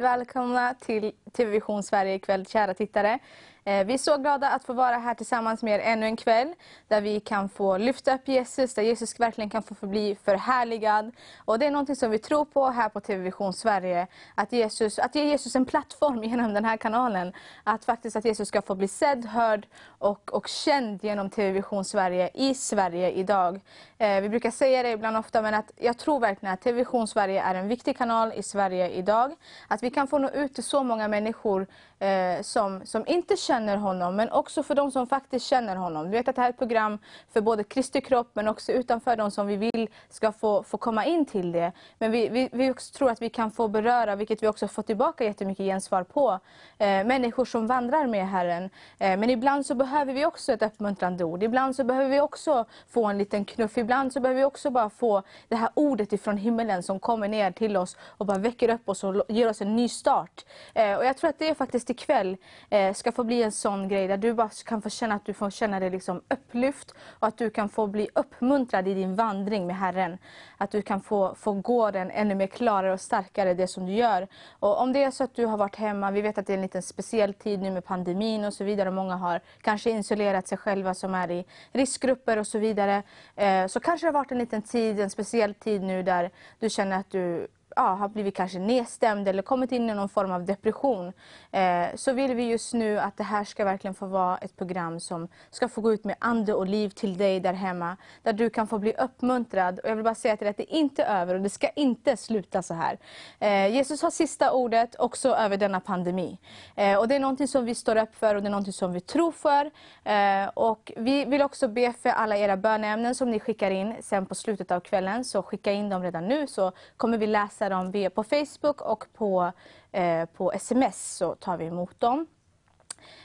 varmt välkomna till TV Vision Sverige ikväll, kära tittare. Eh, vi är så glada att få vara här tillsammans med er ännu en kväll där vi kan få lyfta upp Jesus, där Jesus verkligen kan få förbli förhärligad. Och det är något som vi tror på här på TV Vision Sverige, att, Jesus, att ge Jesus en plattform genom den här kanalen. Att faktiskt att Jesus ska få bli sedd, hörd och, och känd genom TV Vision Sverige i Sverige idag. Eh, vi brukar säga det ibland ofta, men att jag tror verkligen att TV Vision Sverige är en viktig kanal i Sverige idag. Att vi kan få nå ut till så många människor eh, som, som inte känner honom, men också för de som faktiskt känner honom. Du vet att det här är ett program för både Kristi kropp, men också utanför de som vi vill ska få, få komma in till det. Men vi, vi, vi tror att vi kan få beröra, vilket vi också fått tillbaka jättemycket gensvar på, eh, människor som vandrar med Herren. Eh, men ibland så behöver vi också ett uppmuntrande ord. Ibland så behöver vi också få en liten knuff. Ibland så behöver vi också bara få det här ordet ifrån himmelen som kommer ner till oss och bara väcker upp oss och ger oss en ny start. Eh, och jag tror att det är faktiskt just ikväll eh, ska få bli en sån grej där du bara kan få känna att du får känna dig liksom upplyft och att du kan få bli uppmuntrad i din vandring med Herren. Att du kan få, få gå den ännu mer klarare och starkare, det som du gör. Och om det är så att du har varit hemma, vi vet att det är en liten speciell tid nu med pandemin och så vidare. och Många har kanske isolerat sig själva som är i riskgrupper och så vidare. Eh, så kanske det har varit en liten tid, en speciell tid nu där du känner att du ja, har blivit kanske nedstämd eller kommit in i någon form av depression eh, så vill vi just nu att det här ska verkligen få vara ett program som ska få gå ut med ande och liv till dig där hemma. Där du kan få bli uppmuntrad. Och jag vill bara säga till dig att det är inte över och det ska inte sluta så här. Eh, Jesus har sista ordet också över denna pandemi. Eh, och det är någonting som vi står upp för och det är någonting som vi tror för. Eh, och vi vill också be för alla era böneämnen som ni skickar in sen på slutet av kvällen. Så skicka in dem redan nu så kommer vi läsa hittar dem via på Facebook och på, eh, på sms så tar vi emot dem.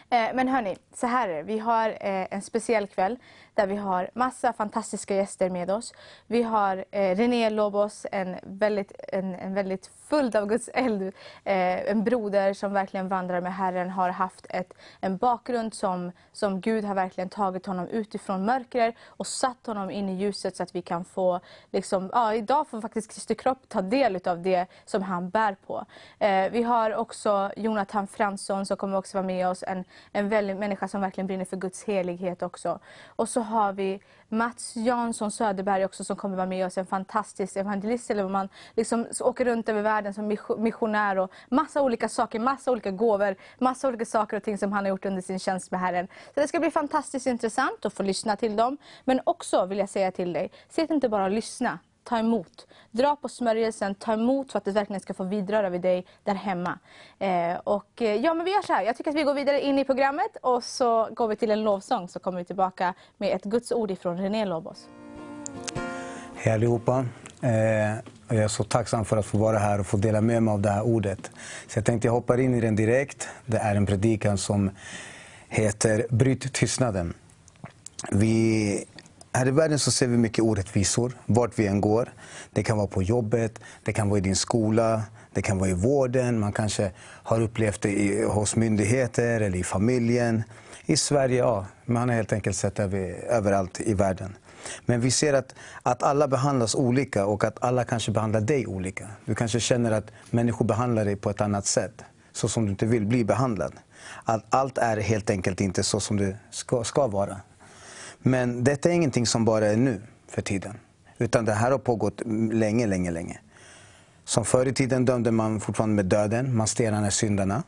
Eh, men hörni, så här är det. Vi har eh, en speciell kväll där vi har massa fantastiska gäster med oss. Vi har eh, René Lobos, en väldigt, en, en väldigt full av Guds eld, eh, en broder som verkligen vandrar med Herren, har haft ett, en bakgrund som, som Gud har verkligen tagit honom utifrån mörkret och satt honom in i ljuset så att vi kan få, liksom, ja, idag får faktiskt Kristi kropp ta del av det som han bär på. Eh, vi har också Jonathan Fransson som kommer också vara med oss, en, en väldigt människa som verkligen brinner för Guds helighet också. Och så har vi Mats Jansson Söderberg också som kommer vara med oss, en fantastisk evangelist, eller man liksom åker runt över världen som missionär och massa olika saker, massa olika gåvor, massa olika saker och ting som han har gjort under sin tjänst med Herren. Så det ska bli fantastiskt intressant att få lyssna till dem. Men också vill jag säga till dig, sitt inte bara och lyssna, ta emot. Dra på smörjelsen, ta emot för att det verkligen ska få vidröra vid dig där hemma. Eh, och, eh, ja, men vi gör så här. Jag tycker att vi går vidare in i programmet och så går vi till en lovsång så kommer vi tillbaka med ett Guds ord ifrån René Lobos. Hej allihopa. Eh, jag är så tacksam för att få vara här och få dela med mig av det här ordet. Så jag tänkte jag hoppar in i den direkt. Det är en predikan som heter Bryt tystnaden. Vi här i världen så ser vi mycket orättvisor, vart vi än går. Det kan vara på jobbet, det kan vara i din skola, det kan vara i vården. Man kanske har upplevt det i, hos myndigheter eller i familjen. I Sverige, ja. Man har helt enkelt sett det överallt i världen. Men vi ser att, att alla behandlas olika och att alla kanske behandlar dig olika. Du kanske känner att människor behandlar dig på ett annat sätt, så som du inte vill bli behandlad. Att allt är helt enkelt inte så som det ska, ska vara. Men detta är ingenting som bara är nu för tiden. Utan det här har pågått länge, länge, länge. Som förr i tiden dömde man fortfarande med döden, man stenade syndarna.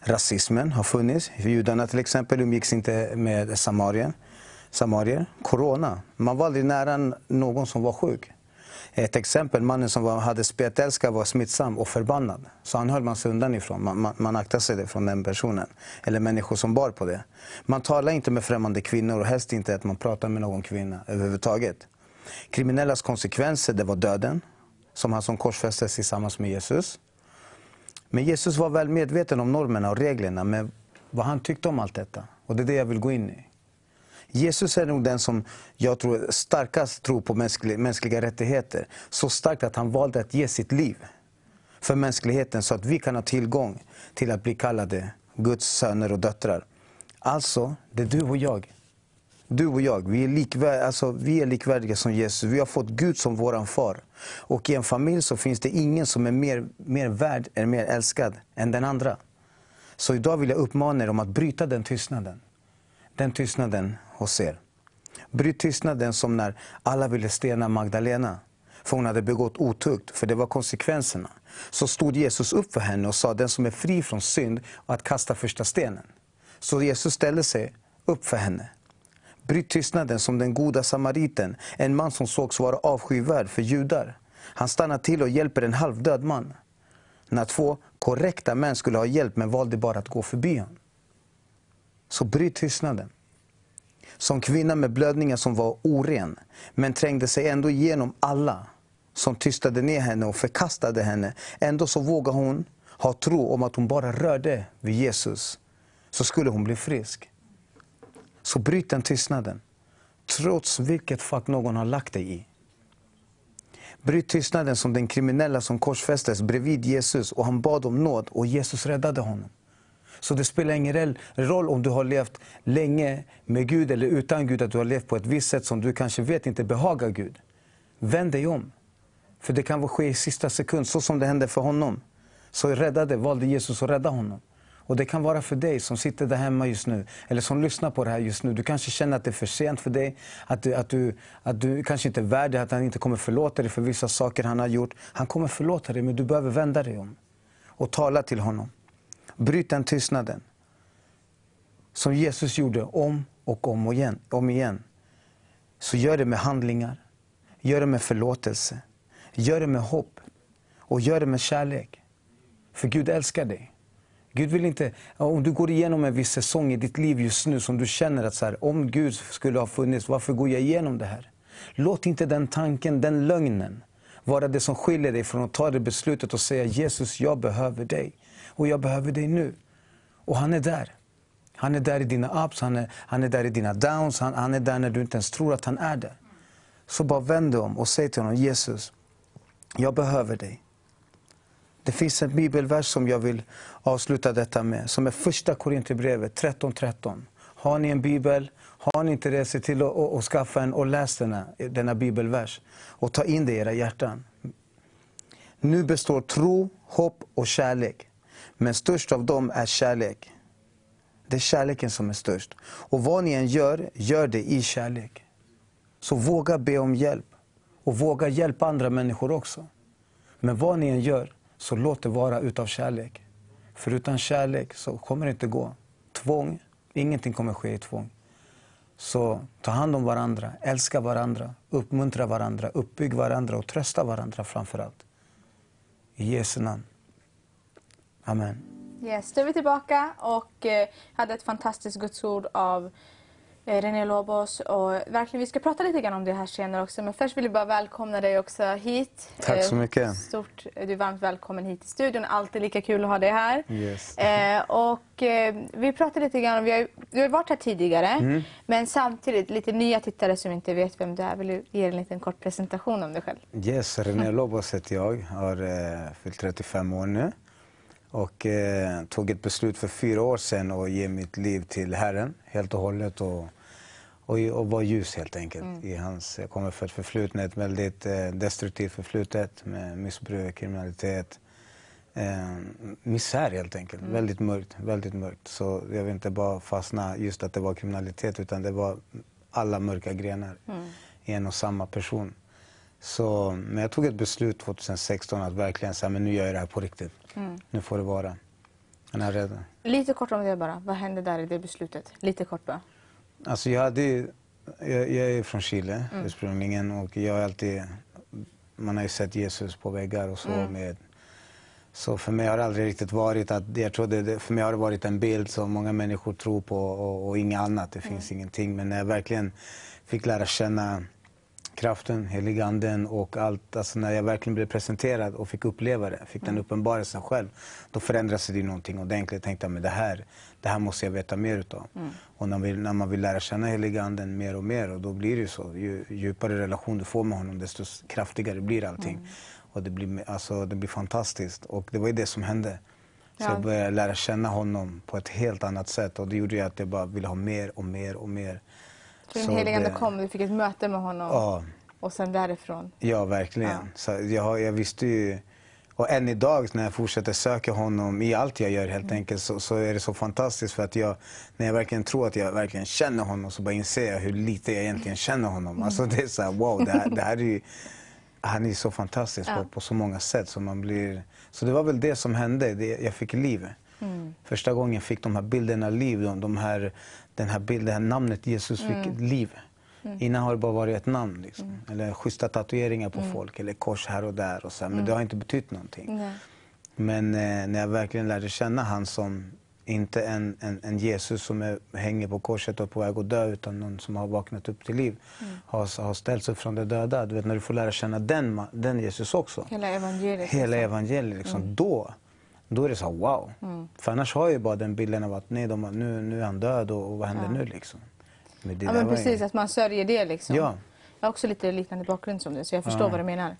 Rasismen har funnits. Judarna till exempel umgicks inte med samarien, samarier. Corona, man var aldrig nära någon som var sjuk. Ett exempel, mannen som var, hade spetälska var smittsam och förbannad. Så han höll man sig undan ifrån. Man, man, man aktade sig från den personen. Eller människor som bar på det. Man talar inte med främmande kvinnor och helst inte att man pratar med någon kvinna överhuvudtaget. Kriminellas konsekvenser, det var döden. Som han som korsfästes tillsammans med Jesus. Men Jesus var väl medveten om normerna och reglerna, men vad han tyckte om allt detta. Och det är det jag vill gå in i. Jesus är nog den som jag tror starkast tror på mänskliga, mänskliga rättigheter. Så starkt att han valde att ge sitt liv för mänskligheten så att vi kan ha tillgång till att bli kallade Guds söner och döttrar. Alltså, det är du och jag. Du och jag, vi är, likvärd, alltså, vi är likvärdiga som Jesus. Vi har fått Gud som våran far. Och i en familj så finns det ingen som är mer, mer värd, eller mer älskad än den andra. Så idag vill jag uppmana er om att bryta den tystnaden. Den tystnaden hos er. Bryt tystnaden som när alla ville stena Magdalena för hon hade begått otukt, för det var konsekvenserna. Så stod Jesus upp för henne och sa, den som är fri från synd, att kasta första stenen. Så Jesus ställde sig upp för henne. Bryt tystnaden som den goda samariten, en man som sågs vara avskyvärd för judar. Han stannar till och hjälper en halvdöd man. När två korrekta män skulle ha hjälp men valde bara att gå förbi honom. Så bryt tystnaden. Som kvinna med blödningar som var oren, men trängde sig ändå igenom alla som tystade ner henne och förkastade henne. Ändå så vågade hon ha tro om att hon bara rörde vid Jesus, så skulle hon bli frisk. Så bryt den tystnaden, trots vilket fack någon har lagt dig i. Bryt tystnaden som den kriminella som korsfästes bredvid Jesus och han bad om nåd och Jesus räddade honom. Så det spelar ingen roll om du har levt länge med Gud eller utan Gud, att du har levt på ett visst sätt som du kanske vet inte behagar Gud. Vänd dig om. För det kan ske i sista sekund, så som det hände för honom. Så räddade, valde Jesus att rädda honom. Och det kan vara för dig som sitter där hemma just nu, eller som lyssnar på det här just nu. Du kanske känner att det är för sent för dig, att du, att du, att du kanske inte är värd det, att han inte kommer förlåta dig för vissa saker han har gjort. Han kommer förlåta dig, men du behöver vända dig om och tala till honom. Bryt den tystnaden. Som Jesus gjorde om och om, igen, om igen. Så gör det med handlingar, gör det med förlåtelse. Gör det med hopp och gör det med kärlek. För Gud älskar dig. Gud vill inte, om du går igenom en viss säsong i ditt liv just nu som du känner att så här, om Gud skulle ha funnits, varför går jag igenom det här? Låt inte den tanken, den lögnen, vara det som skiljer dig från att ta det beslutet och säga Jesus, jag behöver dig. Och jag behöver dig nu. Och han är där. Han är där i dina ups, han är, han är där i dina downs, han, han är där när du inte ens tror att han är där. Så bara vänd dig om och säg till honom, Jesus, jag behöver dig. Det finns en bibelvers som jag vill avsluta detta med, som är första Korinthierbrevet 13.13. 13. Har ni en bibel, har ni inte det, se till att, och, och skaffa en och läs denna, denna bibelvers. Och ta in det i era hjärtan. Nu består tro, hopp och kärlek. Men störst av dem är kärlek. Det är kärleken som är störst. Och vad ni än gör, gör det i kärlek. Så våga be om hjälp. Och våga hjälpa andra människor också. Men vad ni än gör, så låt det vara utav kärlek. För utan kärlek så kommer det inte gå. Tvång, ingenting kommer ske i tvång. Så ta hand om varandra, älska varandra, uppmuntra varandra, uppbygg varandra och trösta varandra framför allt. I Jesu namn. Amen. Yes, då är vi tillbaka och eh, hade ett fantastiskt gudsord av Eh, René Lobos och verkligen vi ska prata lite grann om det här senare också. Men först vill jag bara välkomna dig också hit. Tack så eh, mycket. Stort, du är varmt välkommen hit till studion. Alltid lika kul att ha dig här. Yes. Eh, och eh, vi pratade lite grann, vi har, du har varit här tidigare. Mm. Men samtidigt lite nya tittare som inte vet vem du är. Vill du ge en liten kort presentation om dig själv? Yes, René Lobos heter jag. Har eh, fyllt 35 år nu. Och eh, tog ett beslut för fyra år sedan att ge mitt liv till Herren helt och hållet. Och och, och vara ljus helt enkelt. Mm. I hans, jag kommer från ett förflutet, väldigt eh, destruktivt förflutet med missbruk, kriminalitet. Eh, misär helt enkelt. Mm. Väldigt mörkt. Väldigt mörkt. Så jag vill inte bara fastna just att det var kriminalitet utan det var alla mörka grenar mm. i en och samma person. Så, men jag tog ett beslut 2016 att verkligen säga men nu gör jag det här på riktigt. Mm. Nu får det vara. Lite kort om det bara. Vad hände där i det beslutet? Lite kort bara. Alltså jag, hade, jag, jag är från Chile mm. ursprungligen och jag har alltid, man har ju sett Jesus på väggar och så. Mm. Med, så för mig har det aldrig riktigt varit att, jag trodde för mig har det varit en bild som många människor tror på och, och inget annat. Det finns mm. ingenting. Men när jag verkligen fick lära känna kraften, heliganden och allt. Alltså när jag verkligen blev presenterad och fick uppleva det, fick den mm. uppenbarelsen själv. Då förändrades det någonting ordentligt. Jag tänkte att det här, det här måste jag veta mer utav. Mm. Och när, vi, när, man vill lära känna heliganden mer och mer, och då blir det så. Ju djupare relation du får med honom, desto kraftigare blir allting. Mm. Och det blir, alltså, det blir fantastiskt. Och det var ju det som hände. Så ja. jag började lära känna honom på ett helt annat sätt. Och det gjorde att jag bara ville ha mer och mer och mer. Så den helige Ande kom, du fick ett möte med honom Ja, och sen därifrån. ja verkligen. Ja. Så jag, jag visste ju... Och än idag när jag fortsätter söka honom i allt jag gör helt Mm. enkelt så, så är det så fantastiskt för att jag, när jag verkligen tror att jag verkligen känner honom så bara inser jag hur lite jag egentligen känner honom. Mm. Alltså det är så här, wow, det här, det här är ju, han är så fantastisk Ja. på, på så många sätt. Så, man blir, så det var väl det som hände, det, jag fick liv. Mm. Första gången jag fick de här bilderna liv, de, de här, den här bilden, det här namnet Jesus fick Mm. liv. Innan har det bara varit ett namn. Liksom. Eller schyssta tatueringar på folk, eller kors här och där. Och så. Men det har inte betytt någonting. Nej. Men eh, när jag verkligen lärde känna han som inte en, en, en Jesus som är, hänger på korset och är på väg att dö utan någon som har vaknat upp till liv. Har, har ställts upp från de döda. Du vet, när du får lära känna den, den Jesus också. Hela evangeliet. Hela liksom. evangeliet. Liksom, då, då är det så här, wow. För annars har jag ju bara den bilden av att nej, de, nu, nu är han död och, och vad händer nu liksom? Men Ja men precis, att man sörjer det liksom. Ja. Jag har också lite liknande bakgrund som du så jag förstår Ja. vad du menar.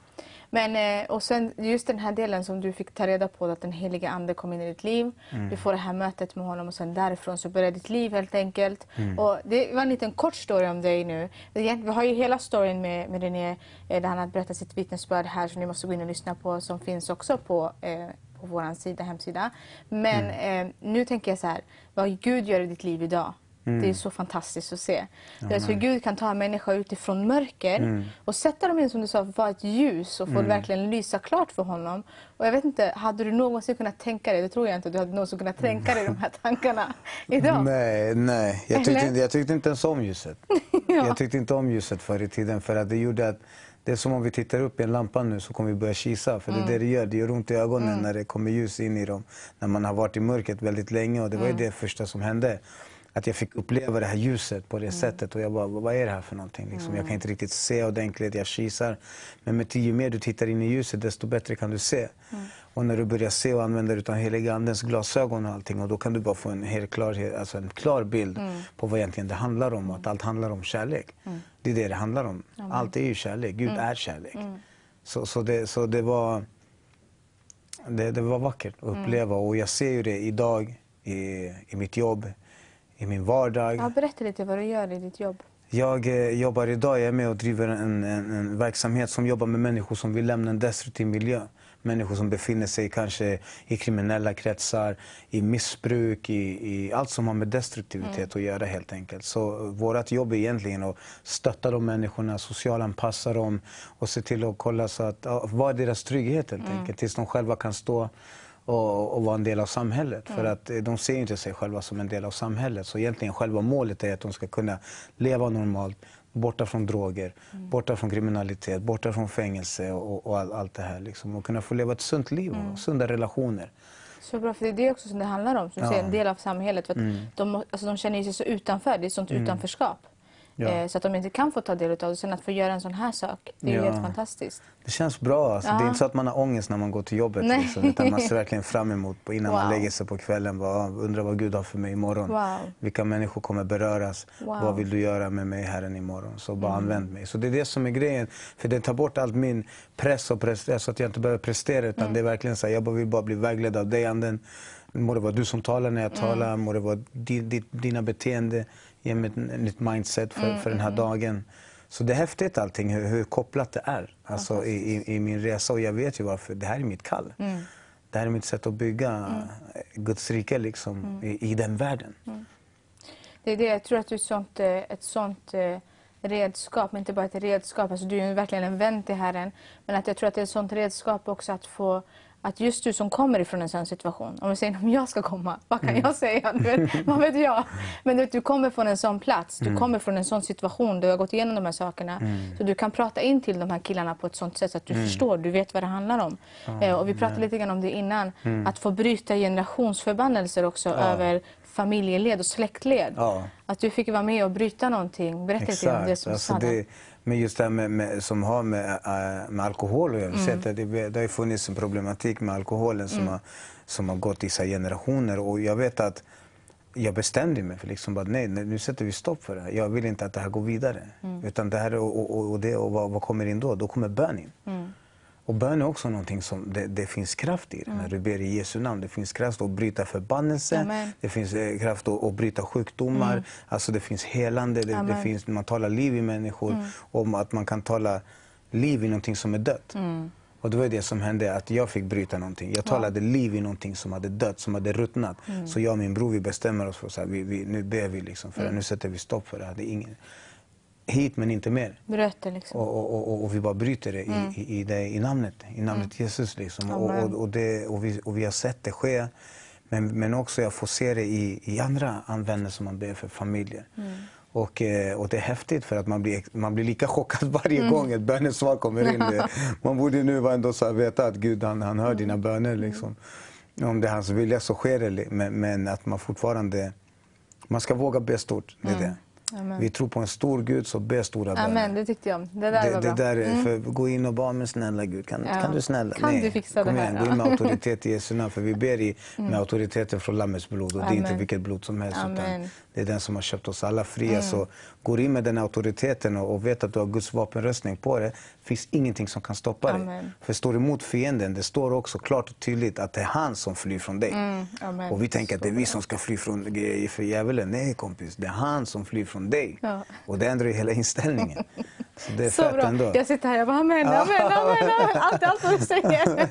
Men eh, och sen just den här delen som du fick ta reda på att den heliga ande kom in i ditt liv. Mm. Du får det här mötet med honom och sen därifrån så börjar ditt liv helt enkelt. Mm. Och det var en liten kort story om dig nu. Vi har ju hela storyn med, med René eh, där han har berättat sitt vittnesbörd här som ni måste gå in och lyssna på som finns också på eh, på vår sida, hemsida. Men Mm. eh, nu tänker jag så här, vad Gud gör i ditt liv idag. Mm. Det är så fantastiskt att se. Det är hur Gud kan ta en människa utifrån mörker Mm. och sätta dem in, som du sa, vara ett ljus och få det verkligen lysa klart för honom. Och jag vet inte, hade du någonsin kunnat tänka dig, det tror jag inte, du hade någonsin kunnat tänka dig de här tankarna idag? Nej, nej. Jag tyckte, Eller? jag tyckte inte ens om ljuset. Jag tyckte inte om ljuset förr i tiden för att det gjorde att det är som om vi tittar upp i en lampa nu så kommer vi börja kisa. För det är det det gör. Det gör ont i ögonen när det kommer ljus in i dem. När man har varit i mörkret väldigt länge och det var ju det första som hände. Att jag fick uppleva det här ljuset på det sättet och jag bara, vad är det här för någonting? Liksom, Jag kan inte riktigt se ordentligt, jag kisar. Men med ju mer du tittar in i ljuset desto bättre kan du se. Och när du börjar se och använda dig av heliga andens glasögon och allting och då kan du bara få en helt klar, alltså en klar bild på vad egentligen det handlar om. Att allt handlar om kärlek. Det är det det handlar om. Allt är ju kärlek. Gud är kärlek. Så, så, det, så det var det, det var vackert att uppleva och jag ser ju det idag i, i mitt jobb, i min vardag. Ja, berätta lite vad du gör i ditt jobb. Jag eh, jobbar idag, jag är med och driver en, en, en verksamhet som jobbar med människor som vill lämna en destruktiv miljö. Människor som befinner sig kanske i kriminella kretsar, i missbruk, i, i allt som har med destruktivitet att göra helt enkelt. Så eh, vårt jobb är egentligen att stötta de människorna, socialanpassa dem och se till att kolla så att, ja, vad är deras trygghet helt enkelt, tills de själva kan stå och, och vara en del av samhället. För att eh, de ser inte sig själva som en del av samhället. Så egentligen själva målet är att de ska kunna leva normalt, borta från droger, borta från kriminalitet, borta från fängelse och, och all, allt det här. Liksom. Och kunna få leva ett sunt liv och sunda relationer. Så bra, för det är det också som det handlar om. Som Ja. säger, en del av samhället. För att Mm. de, alltså, de känner sig så utanför, det är ett sånt utanförskap. Ja. Eh, så att de inte kan få ta del av det. Sen att få göra en sån här sak, det är Ja. helt fantastiskt. Det känns bra. Alltså. Det är Ja. inte så att man har ångest när man går till jobbet. Nej. Liksom, utan man ser verkligen fram emot innan man Wow. lägger sig på kvällen. Bara, "Ah, undrar vad Gud har för mig imorgon. Wow. Vilka människor kommer beröras. Wow. Vad vill du göra med mig Herren imorgon? Så bara Mm. använd mig. Så det är det som är grejen. För det tar bort allt min press och prestera så att jag inte behöver prestera. Utan Mm. det är verkligen så här, jag bara vill bara bli vägledd av dig anden. Må det vara du som talar när jag Mm. talar. Må det vara di, di, dina beteende. Ge mig ett nytt mindset för, Mm, för den här dagen. Så det är häftigt allting, hur, hur kopplat det är alltså, i, i, i min resa. Och jag vet ju varför. Det här är mitt kall. Mm. Det här är mitt sätt att bygga Guds rike liksom, i, i den världen. Det är det, jag tror att du är ett sånt, eh, ett sånt eh, redskap, men inte bara ett redskap. Alltså, du är verkligen en vän till Herren. Men att jag tror att det är ett sånt redskap också att få att just du som kommer ifrån en sån situation, om vi säger om jag ska komma, vad kan jag säga? Du vet, vad vet jag? Men du, vet, du kommer från en sån plats, du kommer från en sån situation, du har gått igenom de här sakerna. Så du kan prata in till de här killarna på ett sånt sätt så att du förstår, du vet vad det handlar om. Eh, och vi pratade lite grann om det innan, att få bryta generationsförbannelser också över familjeled och släktled. Ja. Att du fick vara med och bryta någonting. Berätta lite om det som Alltså men just det här med, med, som har med, äh, med alkohol att göra. Mm. Mm. Det, det har funnits en problematik med alkoholen som, har, som har gått i generationer. Och jag vet att jag bestämde mig för liksom bara, nej, nu sätter vi stopp för det här. Jag vill inte att det här går vidare. Mm. Utan det här, och, och, och, det, och vad, vad kommer in då? Då kommer bön in. Och bön är också någonting som det, det finns kraft i. Mm. När du ber i Jesu namn. Det finns kraft att bryta förbannelse. Amen. Det finns eh, kraft att, att bryta sjukdomar. Mm. Alltså det finns helande. Det, det, finns, man talar liv i människor. Mm. Om att man kan tala liv i någonting som är dött. Mm. Och det var det som hände, att jag fick bryta någonting. Jag talade ja. liv i någonting som hade dött, som hade ruttnat. Mm. Så jag och min bror vi bestämmer oss för att nu ber vi liksom, för mm. nu sätter vi stopp för det. det ingen, hit men inte mer. Bröt liksom. Och, och, och, och, vi bara bryter det, mm. i, i, det i namnet, i namnet mm. Jesus. Liksom. Och, och, det, och, vi, och vi har sett det ske. Men, men också jag får se det i, i andra användare som man ber för familjer. Mm. Och, eh, och det är häftigt för att man blir, man blir lika chockad varje mm. gång ett bönesvar kommer in. Man borde nu ändå så veta att Gud han, han hör dina böner. Liksom. Om det är hans vilja så sker det, men, men att man fortfarande... Man ska våga be stort. Det är mm. det. Amen. Vi tror på en stor Gud, så be stora böner. Amen, det tyckte jag Det där det, var bra. Det där, mm. för, gå in och bara, men snälla Gud, kan, ja. kan du snälla? Kan Nej, du fixa kom det här? Igen, gå in med auktoritet i Jesu namn, för vi ber i, mm. med auktoriteten från Lammets blod. Och det är inte vilket blod som helst, utan det är den som har köpt oss alla fria. Mm. Så gå in med den auktoriteten och, vet att du har Guds vapenröstning på det. finns ingenting som kan stoppa Amen. dig. För står emot fienden, det står också klart och tydligt att det är han som flyr från dig. Mm. Och vi tänker att det är vi som ska fly från djävulen. Nej kompis, det är han som flyr från dig. Ja. Och det ändrar ju hela inställningen. Så det är så bra. Ändå. Jag sitter här och bara amen, amen, amen, amen. Allt, allt vad du säger.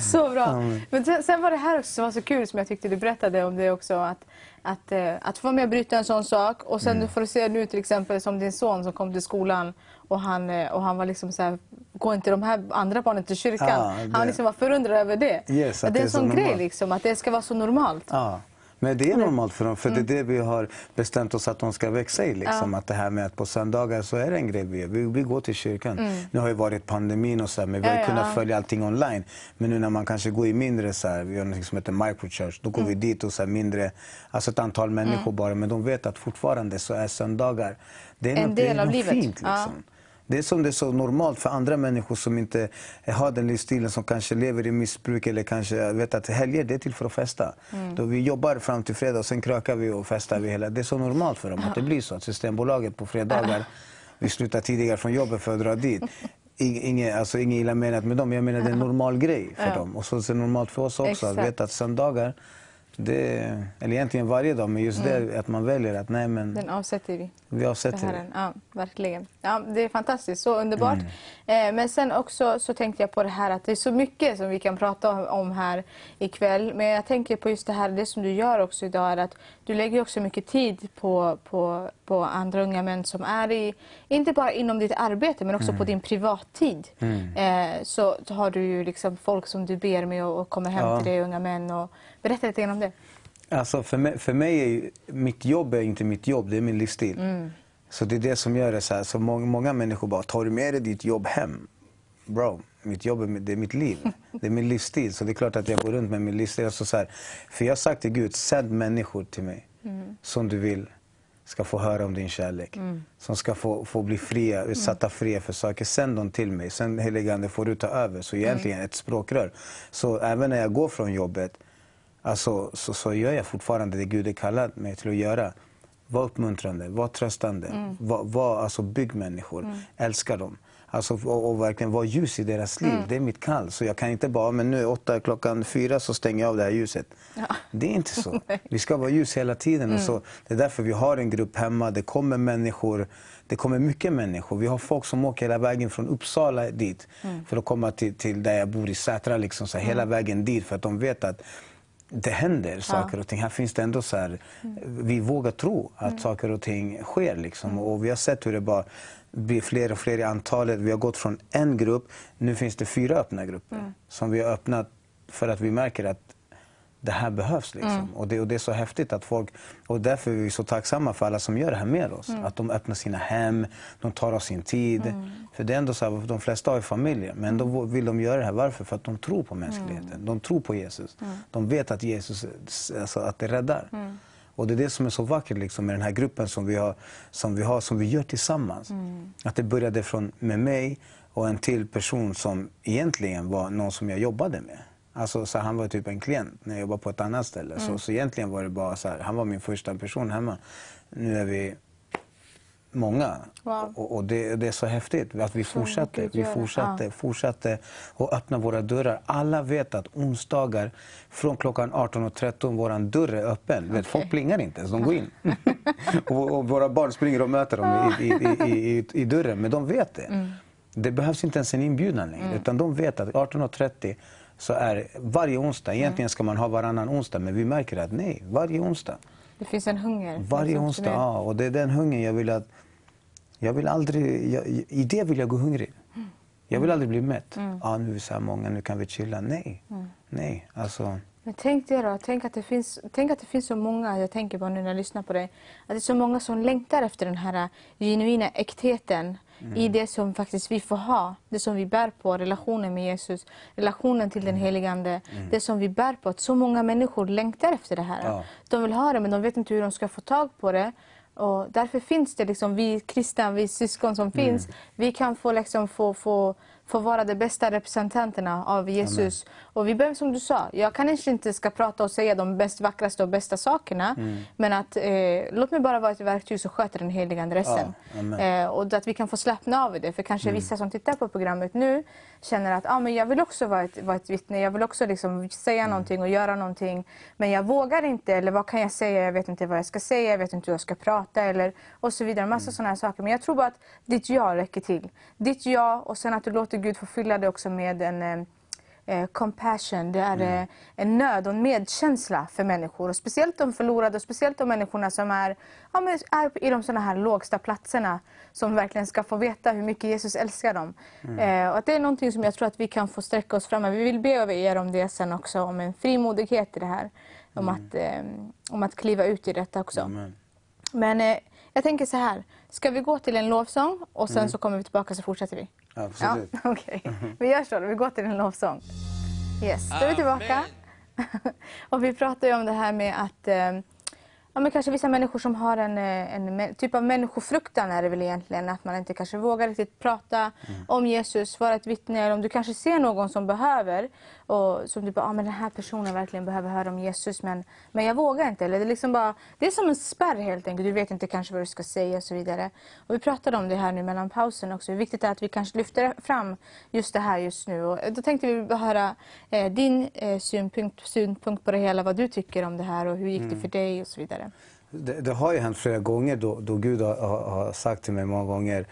så bra. Amen. Men sen, sen, var det här också som var så kul som jag tyckte du berättade om det också. Att, att, eh, att få vara med och bryta en sån sak. Och sen mm. får du se nu till exempel som din son som kom till skolan och han, eh, och han var liksom så här, går inte de här andra barnen till kyrkan? Ah, han liksom var förundrad över det. Yes, det är en sån grej, liksom, att det ska vara så normalt. Ah. Men det är normalt för dem, för mm. det är mm. det vi har bestämt oss att de ska växa i. Liksom. Ja. Att det här med att på söndagar så är det en grej vi gör. Vi, vi går till kyrkan. Mm. Nu har det varit pandemin och så här, men vi har ja, kunnat följa allting online. Men nu när man kanske går i mindre, så här, vi har något som heter microchurch, då går mm. vi dit och så här, mindre, alltså ett antal människor mm. bara. Men de vet att fortfarande så är söndagar, det är en något, del av livet. fint. Liksom. Det är som det är så normalt för andra människor som inte har den livsstilen, som kanske lever i missbruk eller kanske vet att helger det är till för att festa. Mm. Då vi jobbar fram till fredag och sen krökar vi och festar vi hela. Det är så normalt för dem att det blir så. Att Systembolaget på fredagar, vi slutar tidigare från jobbet för att dra dit. Inget, alltså, inget illa menat med dem, jag menar det är en normal grej för dem. Och så är det normalt för oss också Exakt. att veta att söndagar det, eller egentligen varje dag, men just mm. det att man väljer att nej men... Den avsätter vi. Vi avsätter det. Ja, verkligen. Ja, det är fantastiskt, så underbart. Mm. Eh, men sen också så tänkte jag på det här att det är så mycket som vi kan prata om här ikväll. Men jag tänker på just det här, det som du gör också idag är att du lägger också mycket tid på, på, på andra unga män som är i, inte bara inom ditt arbete men också mm. på din privattid. Mm. Eh, så, så, har du ju liksom folk som du ber med och, och kommer hem ja. till dig, unga män. Och, berätta lite grann om det. Alltså för mig, för mig är ju, mitt jobb är inte mitt jobb, det är min livsstil. Mm. Så det är det som gör det så här. Så många, många människor bara, tar du med dig ditt jobb hem? Bro, mitt jobb är, det är mitt liv. Det är min livsstil. Så det är klart att jag går runt med min livsstil. Alltså så här, för jag har sagt till Gud, sänd människor till mig mm. som du vill ska få höra om din kärlek. Mm. Som ska få, få bli fria, utsatta fria för saker. Sänd dem till mig. Sen heligande får du ta över. Så egentligen mm. ett språkrör. Så även när jag går från jobbet alltså, så, så gör jag fortfarande det Gud har kallat mig till att göra. Var uppmuntrande, var tröstande, mm. var, var, alltså, bygg människor, mm. älska dem. Alltså, och, och, verkligen vara ljus i deras liv. Mm. Det är mitt kall. Så jag kan inte bara, men nu är åtta, klockan fyra så stänger jag av det här ljuset. Ja. Det är inte så. Vi ska vara ljus hela tiden. Och så, mm. det är därför vi har en grupp hemma. Det kommer människor. Det kommer mycket människor. Vi har folk som åker hela vägen från Uppsala dit mm. för att komma till, till där jag bor i Sätra. Liksom, så hela mm. vägen dit för att de vet att det händer saker och ting. Här finns det ändå så här, vi vågar tro att mm. saker och ting sker. Liksom. Mm. Och vi har sett hur det bara blir fler och fler i antalet. Vi har gått från en grupp, nu finns det fyra öppna grupper mm. som vi har öppnat för att vi märker att det här behövs. Liksom. Mm. Och, det, och det är så häftigt att folk... Och därför är vi så tacksamma för alla som gör det här med oss. Mm. Att de öppnar sina hem, de tar av sin tid. Mm. För det är ändå så här, de flesta har familjer, men ändå vill de göra det här. Varför? För att de tror på mänskligheten. Mm. De tror på Jesus. Mm. De vet att Jesus alltså, att det räddar. Mm. Och det är det som är så vackert liksom, med den här gruppen som vi har, som vi, har, som vi gör tillsammans. Att det började från, med mig och en till person som egentligen var någon som jag jobbade med. Alltså, så han var typ en klient när jag jobbade på ett annat ställe. Mm. Så, så egentligen var det bara så här, han var min första person hemma. Nu är vi många. Wow. Och, och det, det, är så häftigt att vi fortsatte. Vi fortsatte, ja. fortsatte och öppna våra dörrar. Alla vet att onsdagar från klockan 18.13 vår dörr är öppen. Okay. Vet, folk plingar inte, så de går in. och, och, våra barn springer och möter dem i, i, i, i, i dörren, men de vet det. Mm. Det behövs inte ens en inbjudan längre, mm. utan de vet att 18.30 så är varje onsdag, egentligen ska man ha varannan onsdag, men vi märker att nej, varje onsdag. Det finns en hunger. Varje onsdag, ja. Och det är den hungern jag vill att... Jag vill aldrig... Jag, I det vill jag gå hungrig. Mm. Jag vill aldrig bli mätt. Mm. Ah, nu är vi så här många, nu kan vi chilla. Nej. Mm. Nej, alltså... Men tänk det då, tänk att, det finns, tänk att det finns så många, jag tänker bara nu när jag lyssnar på dig, att det är så många som längtar efter den här genuina äktheten mm. i det som faktiskt vi får ha, det som vi bär på, relationen med Jesus, relationen till den mm. helige Ande, mm. det som vi bär på. Att så många människor längtar efter det här. Ja. De vill ha det men de vet inte hur de ska få tag på det. Och därför finns det liksom, vi kristna, vi syskon som mm. finns, vi kan få, liksom, få, få få vara de bästa representanterna av Jesus. Amen. Och vi behöver, som du sa, jag kanske inte ska prata och säga de bäst, vackraste och bästa sakerna. Mm. Men att eh, låt mig bara vara ett verktyg som sköter den heliga adressen. Ja, eh, och att vi kan få slappna av i det. För kanske mm. vissa som tittar på programmet nu känner att ah, men jag vill också vara ett, vara ett vittne. Jag vill också liksom säga mm. någonting och göra någonting. Men jag vågar inte. Eller vad kan jag säga? Jag vet inte vad jag ska säga. Jag vet inte hur jag ska prata. Eller, och så vidare. Massa mm. sådana saker. Men jag tror bara att ditt ja räcker till. Ditt ja och sen att du låter Gud få fylla det också med en eh, compassion, det är mm. eh, en nöd och en medkänsla för människor. Och speciellt de förlorade och speciellt de människorna som är, ja, men är i de såna här lågsta platserna som verkligen ska få veta hur mycket Jesus älskar dem. Mm. Eh, och att det är någonting som jag tror att vi kan få sträcka oss fram med. Vi vill be över er om det sen också, om en frimodighet i det här. Om, mm. att, eh, om att kliva ut i detta också. Amen. Men eh, jag tänker så här, ska vi gå till en lovsång och sen mm. så kommer vi tillbaka så fortsätter vi? Absolut. Ja, okay. Vi gör så, då. vi går till en lovsång. Yes, då är vi tillbaka. och vi pratar ju om det här med att eh, ja, men kanske vissa människor som har en, eh, en typ av människofruktan är det väl egentligen. Att man inte kanske vågar riktigt prata mm. om Jesus, vara ett vittne. Eller om du kanske ser någon som behöver och som du bara, ah, men den här personen verkligen behöver höra om Jesus men, men jag vågar inte. Eller det, är liksom bara, det är som en spärr helt enkelt. Du vet inte kanske vad du ska säga och så vidare. Och vi pratade om det här nu mellan pausen också. Hur viktigt det är att vi kanske lyfter fram just det här just nu. Och då tänkte vi höra eh, din eh, synpunkt, synpunkt på det hela. Vad du tycker om det här och hur gick det mm. för dig och så vidare. Det, det, har ju hänt flera gånger då, då Gud har, har, sagt till mig många gånger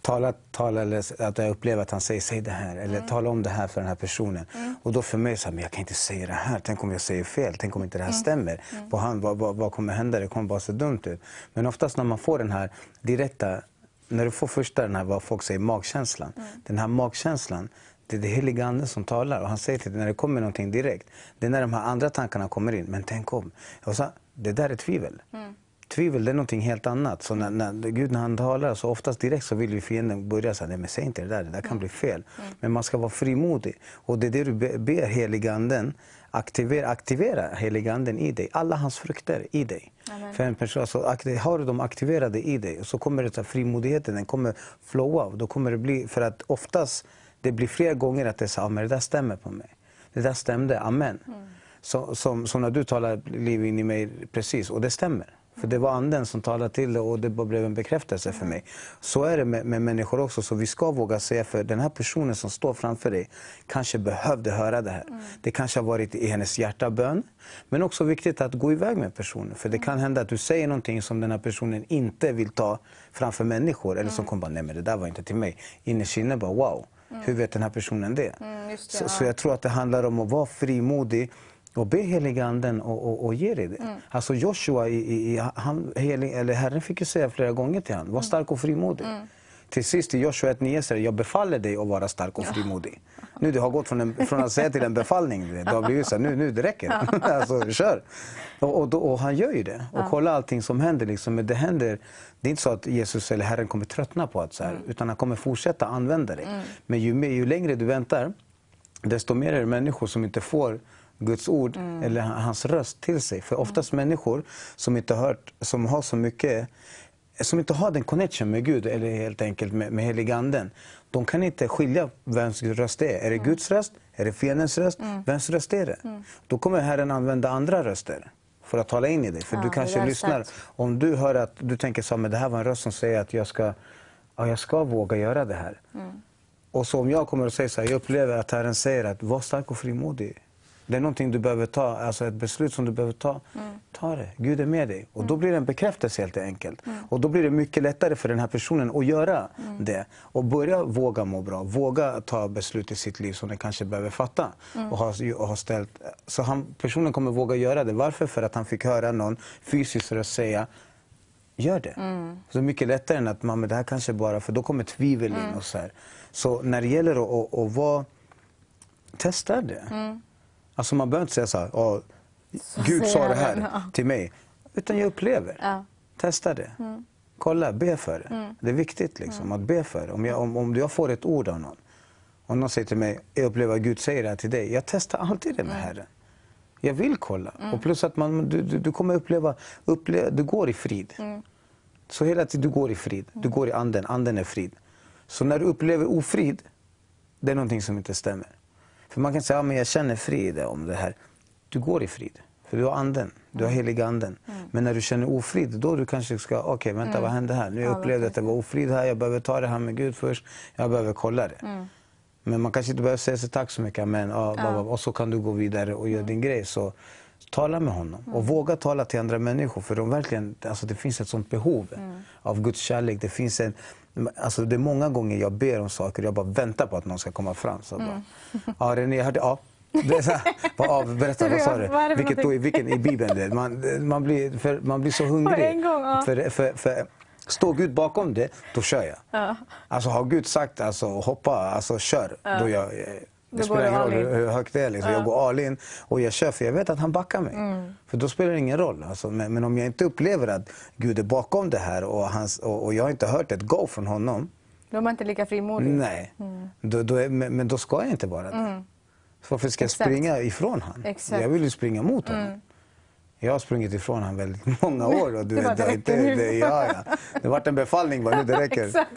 tala, tala eller att jag upplever att han säger säg det här eller mm. tala om det här för den här personen. Mm. Och då för mig så här, men jag kan inte säga det här. Tänk om jag säger fel? Tänk om inte det här mm. stämmer? Mm. På han, vad, vad, vad, kommer hända? Det kommer bara se dumt ut. Men oftast när man får den här direkta, när du får första den här vad folk säger magkänslan. Mm. Den här magkänslan, det är det heliga Ande som talar. Och han säger till dig när det kommer någonting direkt. Det är när de här andra tankarna kommer in. Men tänk om. Och så, det där är tvivel. Mm. Tvivel är någonting helt annat. Så när, när, Gud när han talar så oftast direkt så vill ju fienden börja säga nej men säg inte det där, det där kan mm. bli fel. Mm. Men man ska vara frimodig. Och det är det du ber heliganden aktivera, aktivera heliganden i dig. Alla hans frukter i dig. Amen. För en person, alltså, har du dem aktiverade i dig så kommer det frimodigheten den kommer flowa. Då kommer det bli, för att oftast det blir flera gånger att det säger, ah, men det där stämmer på mig. Det där stämde, amen. Mm. Så, som, som när du talar liv in i mig precis, och det stämmer. För det var anden som talade till det och det blev en bekräftelse för mig. Så är det med, med, människor också. Så vi ska våga säga, för den här personen som står framför dig kanske behövde höra det här. Mm. Det kanske har varit i hennes hjärtabön. Men också viktigt att gå iväg med personen. För det kan hända att du säger någonting som den här personen inte vill ta framför människor. Eller som mm. kommer bara, nej men det där var inte till mig. Innerst inne bara, wow. Mm. Hur vet den här personen det? Mm, det så, ja. så jag tror att det handlar om att vara frimodig och be heliganden och, och, och ge dig det. Mm. Alltså Joshua, i, i, han, helig, eller Herren fick ju säga flera gånger till honom, var mm. stark och frimodig. Mm. Till sist i Joshua 1.9 säger jag befaller dig att vara stark och frimodig. Ja. Nu det har gått från, en, från att säga till en befallning. Det har blivit så nu, nu det räcker. Alltså, kör! Och, och, och, han gör ju det. Och ja. kolla allting som händer. Liksom. Men det händer. Det är inte så att Jesus eller Herren kommer tröttna på att så här, mm. utan han kommer fortsätta använda dig. Mm. Men ju, ju längre du väntar, desto mer är det människor som inte får Guds ord mm. eller hans röst till sig. För oftast mm. människor som inte hört, som har så mycket som inte har den connection med Gud eller helt enkelt med, med heliganden. De kan inte skilja vems röst det är. Är det mm. Guds röst? Är det fiendens röst? Mm. Vems röst är det? Mm. Då kommer Herren använda andra röster för att tala in i dig. För Ja, du kanske lyssnar. starkt. Om du hör att du tänker så men det här var en röst som säger att jag ska, ja, jag ska våga göra det här. Mm. Och så om jag kommer och säger så här, jag upplever att Herren säger att var stark och frimodig. Det är någonting du behöver ta, alltså ett beslut som du behöver ta. Mm. Ta det, Gud är med dig. Och då blir det en bekräftelse helt enkelt. Och då blir det mycket lättare för den här personen att göra det. Och börja våga må bra, våga ta beslut i sitt liv som den kanske behöver fatta. Och ha, och ha ställt, så han, personen kommer våga göra det. Varför? För att han fick höra någon fysiskt röst säga Gör det. Så mycket lättare än att man, men det här kanske bara, för då kommer tvivel in. och Så här. Så när det gäller att, att, att vara, testa det. Alltså man behöver inte säga så här, "Åh, Gud sa det här till mig. Utan jag upplever. Ja. Testa det. Kolla, be för det. Det är viktigt liksom, att be för det. Om jag, om, om jag får ett ord av någon, om någon säger till mig, jag upplever att Gud säger det här till dig. Jag testar alltid det med Herren. Jag vill kolla. Och plus att man, du, du, du kommer uppleva, uppleva, du går i frid. Så hela tiden, du går i frid. Du går i anden. Anden är frid. Så när du upplever ofrid, det är någonting som inte stämmer. För man kan säga, ja, men jag känner frid om det här. Du går i frid. För du har anden. Du har heliga anden. Men när du känner ofrid, då du kanske ska, okej vänta vad hände här? Nu jag upplevde att det var ofrid här, jag behöver ta det här med Gud först. Jag behöver kolla det. Men man kanske inte behöver säga så tack så mycket, amen. Ja, ba, ba, och så kan du gå vidare och göra din grej. Så tala med honom och våga tala till andra människor. För de verkligen, alltså det finns ett sånt behov av Guds kärlek. Det, finns en, alltså det är många gånger jag ber om saker och jag bara väntar på att någon ska komma fram. Så bara, ja, René, jag hörde, ja. Det är så här, bara, ja, berätta, vad sa du? Vilket, då, någonting? vilken, I Bibeln. det. Man, man, blir, för, man blir så hungrig. gång, ja. för, för, för, står Gud bakom det, då kör jag. Ja. Alltså har Gud sagt alltså, hoppa, alltså kör, då jag, det spelar ingen roll hur, hur högt det är. Liksom. Jag går all in och jag kör för jag vet att han backar mig. Mm. För då spelar det ingen roll. Alltså, men, men om jag inte upplever att Gud är bakom det här och, hans, och, och jag har inte hört ett go från honom. Då är man inte lika frimodig. Nej, då, då är, men, men då ska jag inte vara det. Så varför ska jag Mm. Exakt. springa ifrån honom? Exakt. Jag vill ju springa mot honom. Jag har sprungit ifrån honom väldigt många år. Och du Det vet, det inte, nu. det, ja, ja. det vart en befallning bara, nu det räcker. Exakt,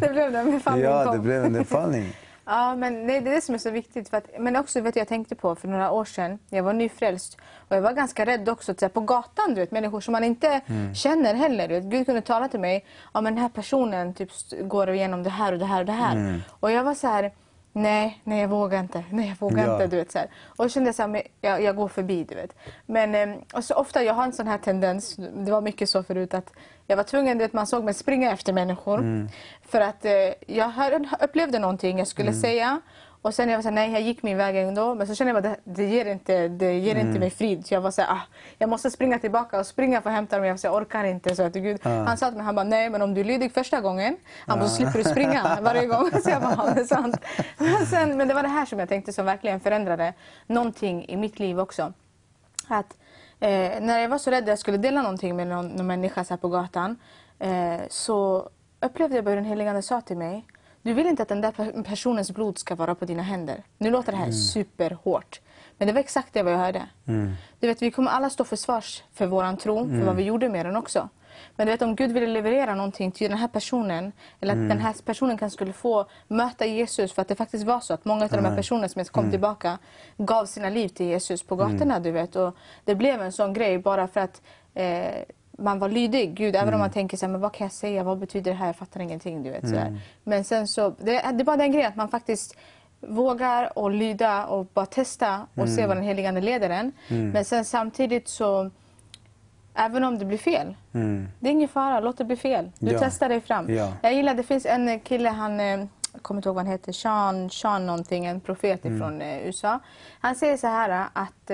det blev den befallningen Ja, det blev en befallning. Ja, men det är det som är så viktigt. För att, men också vet jag tänkte på för några år sedan, jag var nyfrälst och jag var ganska rädd också på gatan, du vet, människor som man inte Mm. känner heller. Du vet. Gud kunde tala till mig, ja men den här personen typ, går igenom det här och det här och det här. Mm. Och jag var så här, nej, nej jag vågar inte, nej jag vågar Ja. inte. Du vet, så här. Och kände jag så här, jag, jag går förbi, du vet. Men eh, och så ofta, jag har en sån här tendens, det var mycket så förut att jag var tvungen, vet, man såg mig springa efter människor. Mm. För att eh, jag hörde, upplevde någonting jag skulle säga. Och sen jag var så här, nej jag gick min väg ändå. Men så kände jag att det, det ger, inte, det ger inte mig frid. Så jag var så här, ah, jag måste springa tillbaka och springa för att hämta dem. Jag, var så här, jag orkar inte. Så att, Gud, Han sa till mig, han bara, nej men om du är lydig första gången, han bara, så slipper du springa varje gång. Så jag bara, det är sant. Men, sen, men det var det här som jag tänkte som verkligen förändrade någonting i mitt liv också. Att eh, när jag var så rädd att jag skulle dela någonting med någon, någon människa så på gatan eh, så upplevde jag hur den helige Ande sa till mig du vill inte att den där per- personens blod ska vara på dina händer. Nu låter det här superhårt. Men det var exakt det jag hörde. Du vet, vi kommer alla stå för svars för våran tro, för vad vi gjorde med den också. Men du vet, om Gud ville leverera någonting till den här personen, eller att den här personen kan skulle få möta Jesus, för att det faktiskt var så att många av de här personerna som kom tillbaka gav sina liv till Jesus på gatorna. Du vet. Och det blev en sån grej bara för att eh, man var lydig. Gud, även om man tänker så här, men vad kan jag säga, vad betyder det här, jag fattar ingenting. Du vet, så här. Men sen så, det, det är bara den grejen att man faktiskt vågar och lyda och bara testa och se vad den helige Ande leder en. Men sen samtidigt så, även om det blir fel, det är ingen fara, låt det bli fel. Du Ja. testar dig fram. Ja. Jag gillar, det finns en kille, han, eh, jag kommer inte ihåg vad han heter, Sean, Sean någonting, en profet från eh, USA. Han säger så här eh, att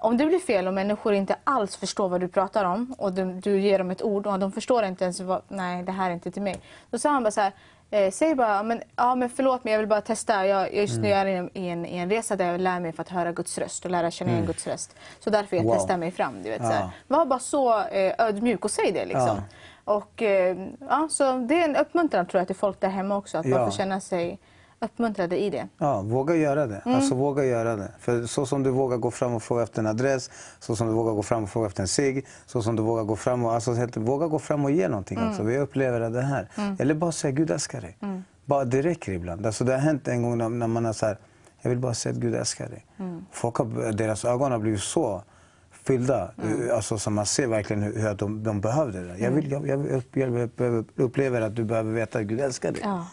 om det blir fel och människor inte alls förstår vad du pratar om och du, du ger dem ett ord och de förstår inte ens vad, nej det här är inte till mig. Då sa han bara så här, eh, säg bara, men, ja men förlåt men jag vill bara testa. Jag, just nu är jag i en, i, en, resa där jag lär mig för att höra Guds röst och lära känna igen Guds röst. Så därför jag Wow. testar mig fram. Du vet, så. Ja. Var bara så eh, ödmjuk och säg det liksom. Och, eh, ja, så det är en uppmuntran tror jag till folk där hemma också, att Ja. man får känna sig uppmuntrade i det. Ja, våga göra det. Alltså våga göra det. För så som du vågar gå fram och fråga efter en adress, så som du vågar gå fram och fråga efter en cigg, så som du vågar gå fram och, alltså, helt, våga gå fram och ge någonting också. Vi upplever det här. Eller bara säga Gud älskar dig. Bara, det räcker ibland. Alltså, det har hänt en gång när, när man har så här, jag vill bara säga att Gud älskar dig. Folk har, deras ögon har blivit så fyllda. Mm. Alltså, så man ser verkligen hur, hur de, de behövde det. Jag, vill, jag, jag upplever att du behöver veta att Gud älskar dig. Ja.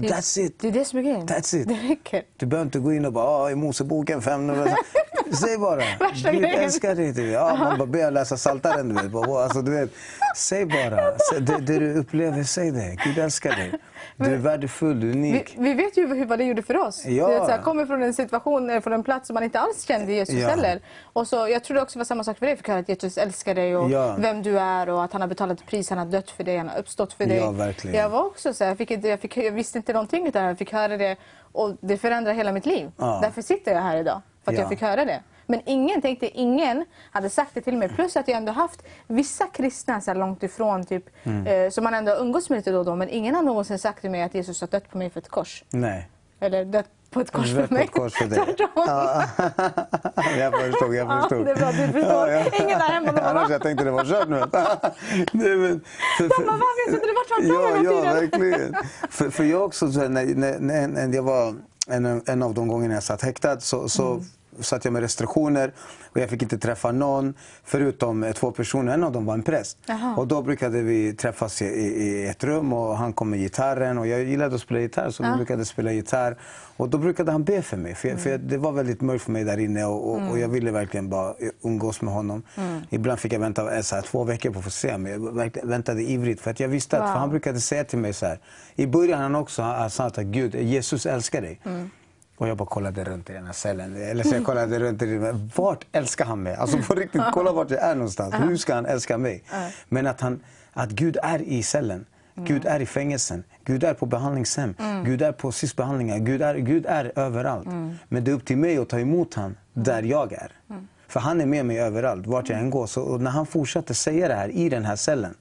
Det, that's it. Det är det som är grejen. That's it. Det räcker. Du behöver inte gå in och bara, ah, i Moseboken 500. Säg bara. Gud älskar dig. Typ. Ja, man bara ber läsa Psaltaren. Du vet. Alltså, du vet. Säg bara. Det, det du upplever, säg det. Gud älskar dig. Du är värdefull, du är unik. Vi, vi vet ju vad det gjorde för oss. Ja. Du vet, så här, kommer från en situation, eh, från en plats som man inte alls kände Jesus ja. heller. Och så, jag tror det också var samma sak för dig. Fick höra att Jesus älskar dig och ja. vem du är och att han har betalat ett pris, han har dött för dig, han har uppstått för dig. Ja, verkligen. Jag var också så här, jag, fick, jag, fick, jag visste inte någonting utan jag fick höra det och det förändrade hela mitt liv. Ja. Därför sitter jag här idag, för att jag fick höra det. Men ingen tänkte, ingen hade sagt det till mig. Plus att jag ändå haft vissa kristna så långt ifrån typ, mm. eh, som man ändå umgås med lite då och då. Men ingen har någonsin sagt till mig att Jesus har dött på mig för ett kors. Nej. Eller dött på ett kors för mig. Kors för dig. ja. jag förstod, jag förstod. Ja, det är bra, du förstår. Ja, ja. Ingen där hemma. Annars jag tänkte det var kört nu. Nej, men, för, för, De bara, varför trodde det var tvärtom Ja, ja verkligen. för, för jag också, när, när, när, när jag var en, en av de gångerna jag satt häktad så, så mm satt jag med restriktioner och jag fick inte träffa någon förutom två personer. En av dem var en präst. Aha. Och då brukade vi träffas i, i, ett rum och han kom med gitarren och jag gillade att spela gitarr så vi brukade spela gitarr. Och då brukade han be för mig för, jag, mm. för det var väldigt mörkt för mig där inne och, och, mm. och jag ville verkligen bara umgås med honom. Mm. Ibland fick jag vänta så här, två veckor på att få se men jag väntade ivrigt för att jag visste att, wow. han brukade säga till mig så här. I början han också, han sa att Gud, Jesus älskar dig. Mm. Och jag bara kollade runt i den här cellen. Eller så jag kollade runt i den. Vart älskar han mig? Alltså på riktigt, kolla vart jag är någonstans. Hur ska han älska mig? Men att, han, att Gud är i cellen. Mm. Gud är i fängelsen. Gud är på behandlingshem. Mm. Gud är på SIS-behandlingar. Gud är, Gud är överallt. Mm. Men det är upp till mig att ta emot honom där jag är. Mm. För han är med mig överallt, vart jag än går. Så, när han fortsatte säga det här i den här cellen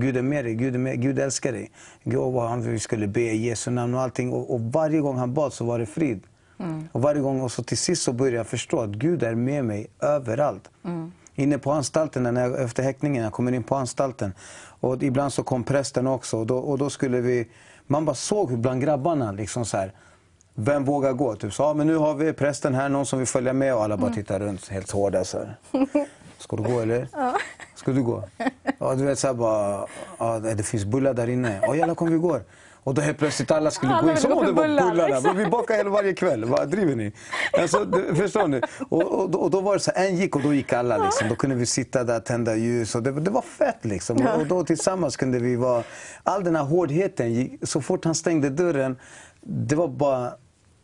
Gud är med dig, Gud, är med, Gud älskar dig. Gud, han, vi skulle be i Jesu namn och allting. Och, och, varje gång han bad så var det frid. Mm. Och varje gång och så till sist så började jag förstå att Gud är med mig överallt. Mm. Inne på anstalten, när jag, efter häktningen, jag kommer in på anstalten. Och ibland så kom prästen också. Och då, och då skulle vi, man bara såg hur bland grabbarna, liksom så här, vem vågar gå? Typ så, ah, men nu har vi prästen här, någon som vill följa med. Och alla bara mm. tittar runt helt hårda. Så här. Ska du gå eller? Ja. Ska du gå? Ja, du vet så bara, ja, det finns bullar där inne. Ja, jävlar kom vi går. Och då helt plötsligt alla skulle ja, gå in som om det var bullarna. Liksom. Vi bakar hela varje kväll. Vad driver ni? Alltså, förstår ni? Och, och, och, då var det så en gick och då gick alla. Liksom. Då kunde vi sitta där, tända ljus. Och det, det var fett liksom. Ja. Och då tillsammans kunde vi vara... All den här hårdheten, så fort han stängde dörren, det var bara...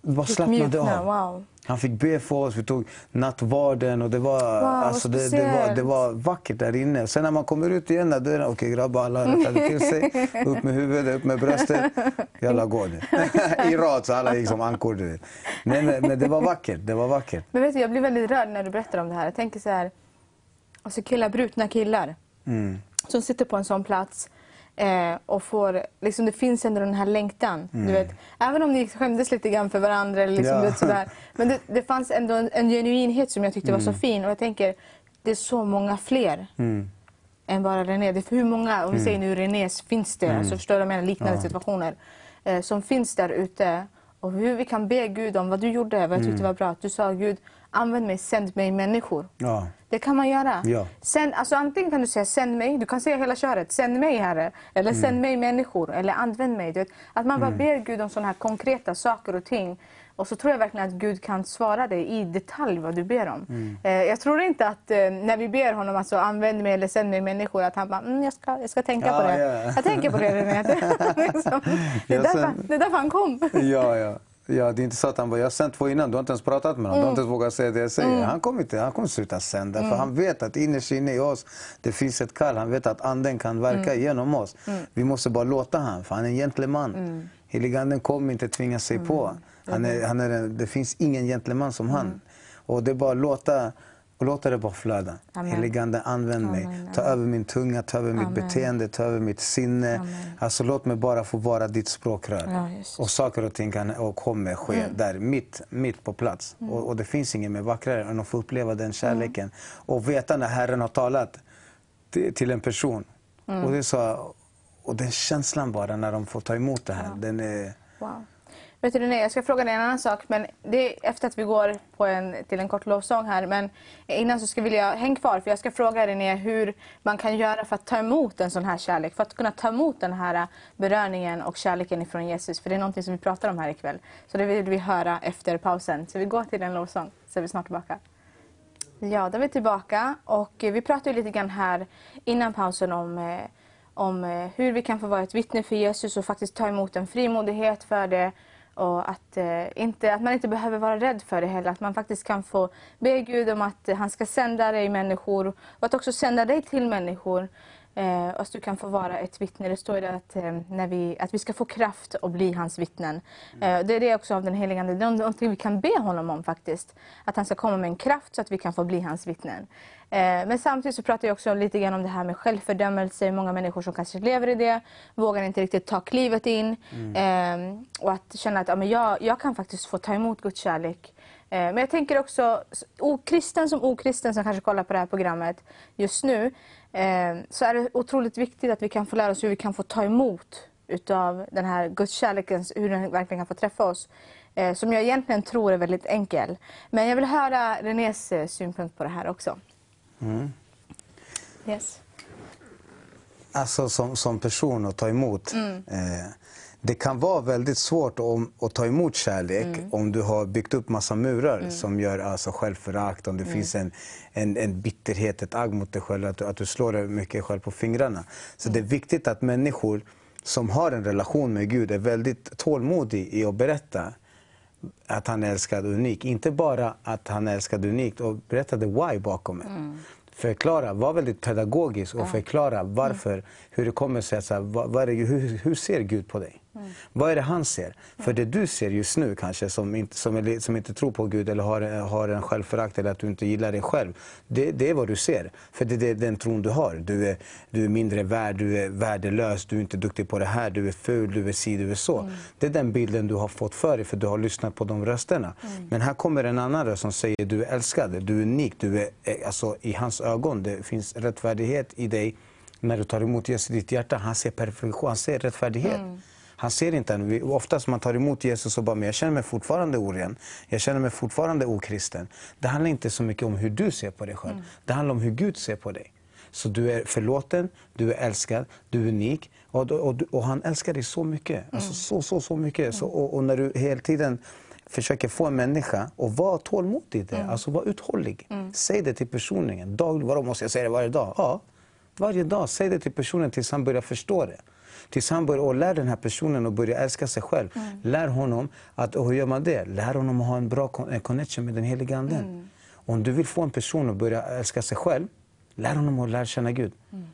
Bara slappnade av. Wow. Han fick be för oss, vi tog nattvarden och det var, wow, alltså det, det, var, det var vackert där inne. Sen när man kommer ut igen okej okay, grabbar alla rättade till sig. Upp med huvudet, upp med bröstet. Jalla gå nu. I rad så alla gick som ankor. Vet. Men, men det var vackert, det var vackert. Men vet du, jag blir väldigt rörd när du berättar om det här. Jag tänker så här, alltså killar, brutna killar. Mm. Som sitter på en sån plats Eh, och får, liksom, det finns ändå den här längtan. Mm. Du vet, även om ni skämdes lite grann för varandra. Eller liksom, ja. sådär, men det, det fanns ändå en, en, genuinhet som jag tyckte mm. var så mm. fin. Och jag tänker, det är så många fler mm. än bara René. Det är för hur många, om vi mm. säger nu Renés, finns det? Mm. Alltså, förstår du menar? Liknande ja. situationer. Eh, som finns där ute. Och hur vi kan be Gud om vad du gjorde, vad jag tyckte mm. var bra. Att du sa Gud, använd mig, sänd mig människor. Ja. Det kan man göra. Ja. Sänd, alltså, antingen kan du säga sänd mig, du kan säga hela köret, sänd mig Herre. Eller mm. sänd mig människor, eller använd mig. vet, att man bara mm. ber Gud om sådana här konkreta saker och ting. Och så tror jag verkligen att Gud kan svara dig i detalj vad du ber om. Mm. Eh, jag tror inte att eh, när vi ber honom alltså använd mig eller sänd mig människor att han bara mm, jag, ska, jag ska tänka ja, på det. Ja. Jag tänker på det René. liksom. det, är därför, det är därför han kom. ja, ja. Ja, det är inte så att han bara, jag har sänt två innan, du har inte ens pratat med honom, mm. du har inte ens vågat säga det jag säger. Mm. Han kommer inte, han kommer sluta sända, mm. för han vet att innerst inne i oss, det finns ett kall. Han vet att anden kan verka mm. genom oss. Mm. Vi måste bara låta honom, för han är en gentleman. Mm. Heliganden kommer inte tvinga sig mm. på. Han är, han är, det finns ingen gentleman som han. Och det är bara att låta och låta det bara flöda. Heligande, använd Amen. mig. Ta över min tunga, ta över Amen. mitt beteende, ta över mitt sinne. Alltså, låt mig bara få vara ditt språkrör. Ja, och saker och ting kan och kommer ske mm. där, mitt, mitt på plats. Mm. Och, och, det finns inget mer vackrare än att få uppleva den kärleken. Mm. Och veta när Herren har talat till, till en person. Mm. Och, det är så, och den känslan bara när de får ta emot det här, ja. den är... Wow. Vet du, René, jag ska fråga dig en annan sak, men det är efter att vi går på en, till en kort lovsång här. Men innan så ska vill jag, häng kvar, för jag ska fråga René hur man kan göra för att ta emot en sån här kärlek. För att kunna ta emot den här beröringen och kärleken ifrån Jesus. För det är någonting som vi pratar om här ikväll. Så det vill vi höra efter pausen. Så vi går till en lovsång, så är vi snart tillbaka. Ja, då är vi tillbaka och vi pratade lite grann här innan pausen om eh, om eh, hur vi kan få vara ett vittne för Jesus och faktiskt ta emot en frimodighet för det. Och att, eh, inte, att man inte behöver vara rädd för det heller. Att man faktiskt kan få be Gud om att han ska sända dig människor och att också sända dig till människor. Eh, och att du kan få vara ett vittne. Det står att, eh, när vi, att vi ska få kraft att bli hans vittnen. Eh, det är det också av den helige Ande. Det är någonting vi kan be honom om faktiskt. Att han ska komma med en kraft så att vi kan få bli hans vittnen. Eh, men samtidigt så pratar jag också lite grann om det här med självfördömelse. Många människor som kanske lever i det, vågar inte riktigt ta klivet in. Mm. Ehm, och att känna att ja, men jag, jag kan faktiskt få ta emot Guds kärlek. Eh, men jag tänker också, okristen som okristen som kanske kollar på det här programmet just nu, så är det otroligt viktigt att vi kan få lära oss hur vi kan få ta emot utav den här Guds kärleken, hur den verkligen kan få träffa oss. Som jag egentligen tror är väldigt enkel. Men jag vill höra Renés synpunkt på det här också. Mm. Yes. Alltså som, som person att ta emot. Mm. Eh, det kan vara väldigt svårt om, att ta emot kärlek mm. om du har byggt upp massa murar mm. som gör alltså självförakt, om det mm. finns en, en, en, bitterhet, ett agg mot dig själv, att du, att du slår dig mycket själv på fingrarna. Så det är viktigt att människor som har en relation med Gud är väldigt tålmodiga i att berätta att han är älskad och unik. Inte bara att han är älskad och unik och berätta the why bakom det. Mm. Förklara, var väldigt pedagogisk och förklara varför, mm. hur det kommer sig. Att, vad, vad det, hur, hur ser Gud på dig? Mm. Vad är det han ser? För det du ser just nu kanske som inte, som, som inte tror på Gud eller har, har en självförakt eller att du inte gillar dig själv. Det, det är vad du ser. För det, det är den tron du har. Du är, du är mindre värd, du är värdelös, du är inte duktig på det här, du är ful, du är si, du är så. Mm. Det är den bilden du har fått för dig för du har lyssnat på de rösterna. Mm. Men här kommer en annan röst som säger du är älskad, du är unik, du är, eh, alltså, i hans ögon. Det finns rättfärdighet i dig när du tar emot Jesus i ditt hjärta. Han ser perfektion, han ser rättfärdighet. Mm. Han ser inte än. Oftast man tar emot Jesus och bara, men jag känner mig fortfarande oren. Jag känner mig fortfarande okristen. Det handlar inte så mycket om hur du ser på dig själv. Mm. Det handlar om hur Gud ser på dig. Så du är förlåten, du är älskad, du är unik. Och, och, och han älskar dig så mycket. Alltså mm. Alltså så, så, så mycket. Mm. Så, och, och, när du hela tiden försöker få en människa att vara tålmodig, i det, mm. alltså vara uthållig. Mm. Säg det till personen. Dag, vadå, måste jag säga det varje dag? Ja, varje dag. Säg det till personen tills han börjar förstå det. Tills han börjar och lär den här personen att börja älska sig själv. Mm. Lär honom att, och hur gör man det? Lär honom att ha en bra connection med den heliga anden. Mm. Om du vill få en person att börja älska sig själv, lär honom att lära känna Gud. Mm.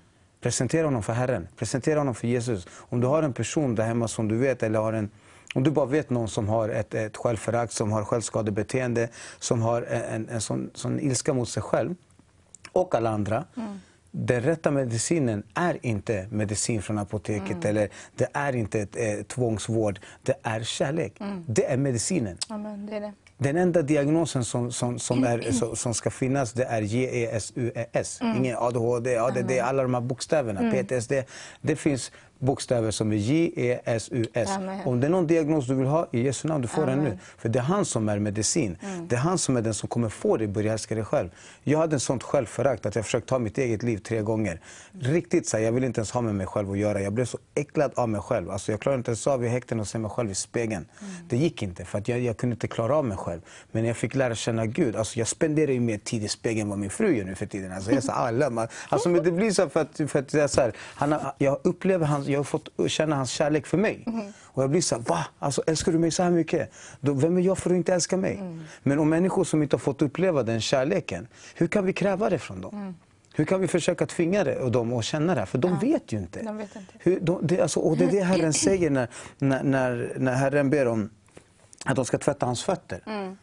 Presentera honom för Herren, presentera honom för Jesus. Om du har en person där hemma som du vet, eller har en, om du bara vet någon som har ett, ett självförakt, som har självskadebeteende, som har en, en, en sån, sån ilska mot sig själv och alla andra. Mm den rätta medicinen är inte medicin från apoteket mm. eller det är inte ett, eh, tvångsvård. Det är kärlek. Mm. Det är medicinen. Amen, det är det. Den enda diagnosen som, som, som, är, som ska finnas det är GESUES. Mm. Ingen ADHD, ADD, alla de här bokstäverna. Mm. PTSD. Det finns bokstäver som är J, E, S, U, S. Amen. Om det är någon diagnos du vill ha, i Jesu namn, du får Amen. den nu. För det är han som är medicin. Mm. Det är han som är den som kommer få dig att börja älska dig själv. Jag hade en sånt självförakt att jag försökte ta mitt eget liv tre gånger. Riktigt så här, jag ville inte ens ha med mig själv att göra. Jag blev så äcklad av mig själv. Alltså, jag klarade inte ens av i häkten och se mig själv i spegeln. Mm. Det gick inte, för att jag, jag kunde inte klara av mig själv. Men jag fick lära känna Gud. Alltså, jag spenderar ju mer tid i spegeln än vad min fru gör nu för tiden. Alltså, jag, så, alla, alltså, men det blir så för att, för att jag, så här, han, jag upplever hans, jag har fått känna hans kärlek för mig. Mm. Och jag blir så här, va? Alltså, älskar du mig så här mycket? Då, vem är jag för att inte älska mig? Mm. Men om människor som inte har fått uppleva den kärleken, hur kan vi kräva det från dem? Mm. Hur kan vi försöka tvinga det, dem att känna det? För de ja. vet ju inte. De vet inte. Hur, de, det, alltså, och det är det Herren säger när, när, när, när Herren ber om att de ska tvätta hans fötter. Mm.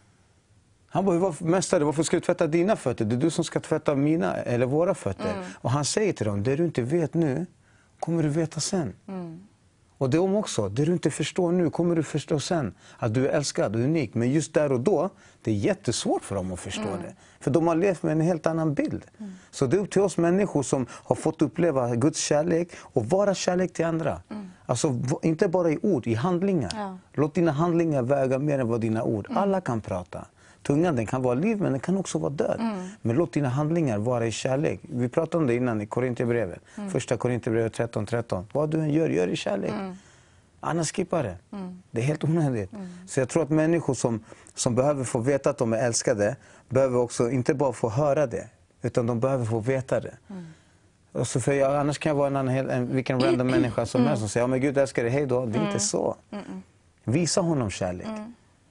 Han bara, mästare varför ska du tvätta dina fötter? Det är du som ska tvätta mina eller våra fötter. Mm. Och han säger till dem, det du inte vet nu kommer du veta sen. Mm. Och det om också, det du inte förstår nu kommer du förstå sen. Att du är älskad och unik. Men just där och då, det är jättesvårt för dem att förstå mm. det. För de har levt med en helt annan bild. Mm. Så det är upp till oss människor som har fått uppleva Guds kärlek och vara kärlek till andra. Mm. Alltså inte bara i ord, i handlingar. Ja. Låt dina handlingar väga mer än vad dina ord. Mm. Alla kan prata. Tungan den kan vara liv, men den kan också vara död. Mm. Men låt dina handlingar vara i kärlek. Vi pratade om det innan i Korinthierbrevet. Mm. Första Korinthierbrevet 13.13. 13. Vad du än gör, gör i kärlek. Mm. Annars skippa det. Mm. Det är helt onödigt. Mm. Så jag tror att människor som, som behöver få veta att de är älskade, behöver också inte bara få höra det, utan de behöver få veta det. Mm. Alltså för jag, annars kan jag vara en, annan, en vilken random människa som helst som säger ja, men Gud älskar dig, hej då. Det är inte så. Visa honom kärlek.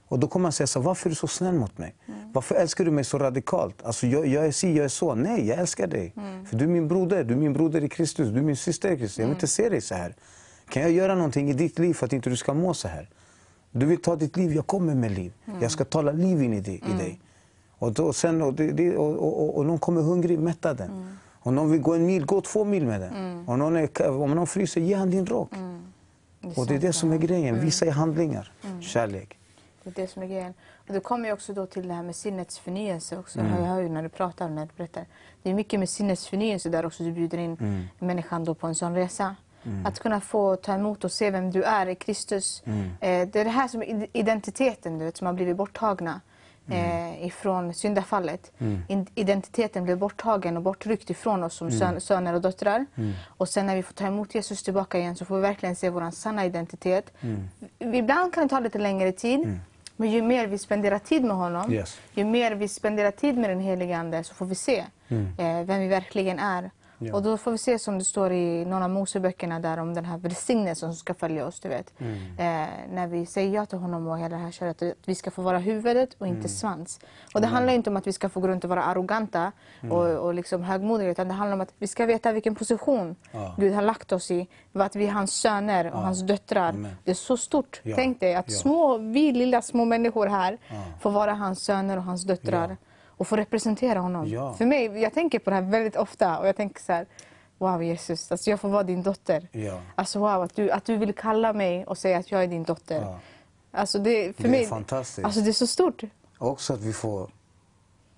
Och då kommer han säga så varför är du så snäll mot mig? Mm. Varför älskar du mig så radikalt? Alltså jag, jag är si, jag är så. Nej, jag älskar dig. Mm. För du är min broder, du är min broder i Kristus, du är min syster i Kristus. Jag vill inte se dig så här. Kan jag göra någonting i ditt liv för att inte du ska må så här? Du vill ta ditt liv, jag kommer med liv. Mm. Jag ska tala liv in i, dig. I dig. Och, då, sen, och, det, och, och, och, någon kommer hungrig, mätta den. Mm. Och någon vill gå en mil, gå två mil med den. Mm. Och någon är, om någon fryser, ge han din rock. Mm. Det och det är det som är grejen, visa i handlingar kärlek. Det är det som är grejen. Och det kommer ju också då till det här med sinnets förnyelse också. Mm. Jag hör ju när du pratar, när du berättar. Det är mycket med sinnets förnyelse där också du bjuder in mm. människan då på en sån resa. Mm. Att kunna få ta emot och se vem du är i Kristus. Mm. Eh, det är det här som identiteten du vet, som har blivit borttagna mm. eh, ifrån syndafallet. Mm. Identiteten blev borttagen och bortryckt ifrån oss som mm. söner och döttrar. Och sen när vi får ta emot Jesus tillbaka igen så får vi verkligen se vår sanna identitet. Ibland kan det ta lite längre tid. Men ju mer vi spenderar tid med honom, yes. ju mer vi spenderar tid med den helige Ande så får vi se mm. eh, vem vi verkligen är. Ja. Och då får vi se som det står i någon av Moseböckerna där om den här välsignelsen som ska följa oss. Du vet. Mm. Eh, när vi säger ja till honom och hela det här köret, att vi ska få vara huvudet och inte mm. svans. Och det mm. handlar inte om att vi ska få gå runt och vara arroganta mm. och, och liksom högmodiga, utan det handlar om att vi ska veta vilken position ja. Gud har lagt oss i. Att vi är hans söner och ja. hans döttrar. Amen. Det är så stort. Tänk dig att små, vi lilla små människor här får vara hans söner och hans döttrar och få representera honom. Ja. För mig, jag tänker på det här väldigt ofta och jag tänker så här, wow Jesus, alltså jag får vara din dotter. Ja. Alltså wow, att du, att du vill kalla mig och säga att jag är din dotter. Ja. Alltså det, för det mig, är fantastiskt. Alltså det är så stort. Också att vi får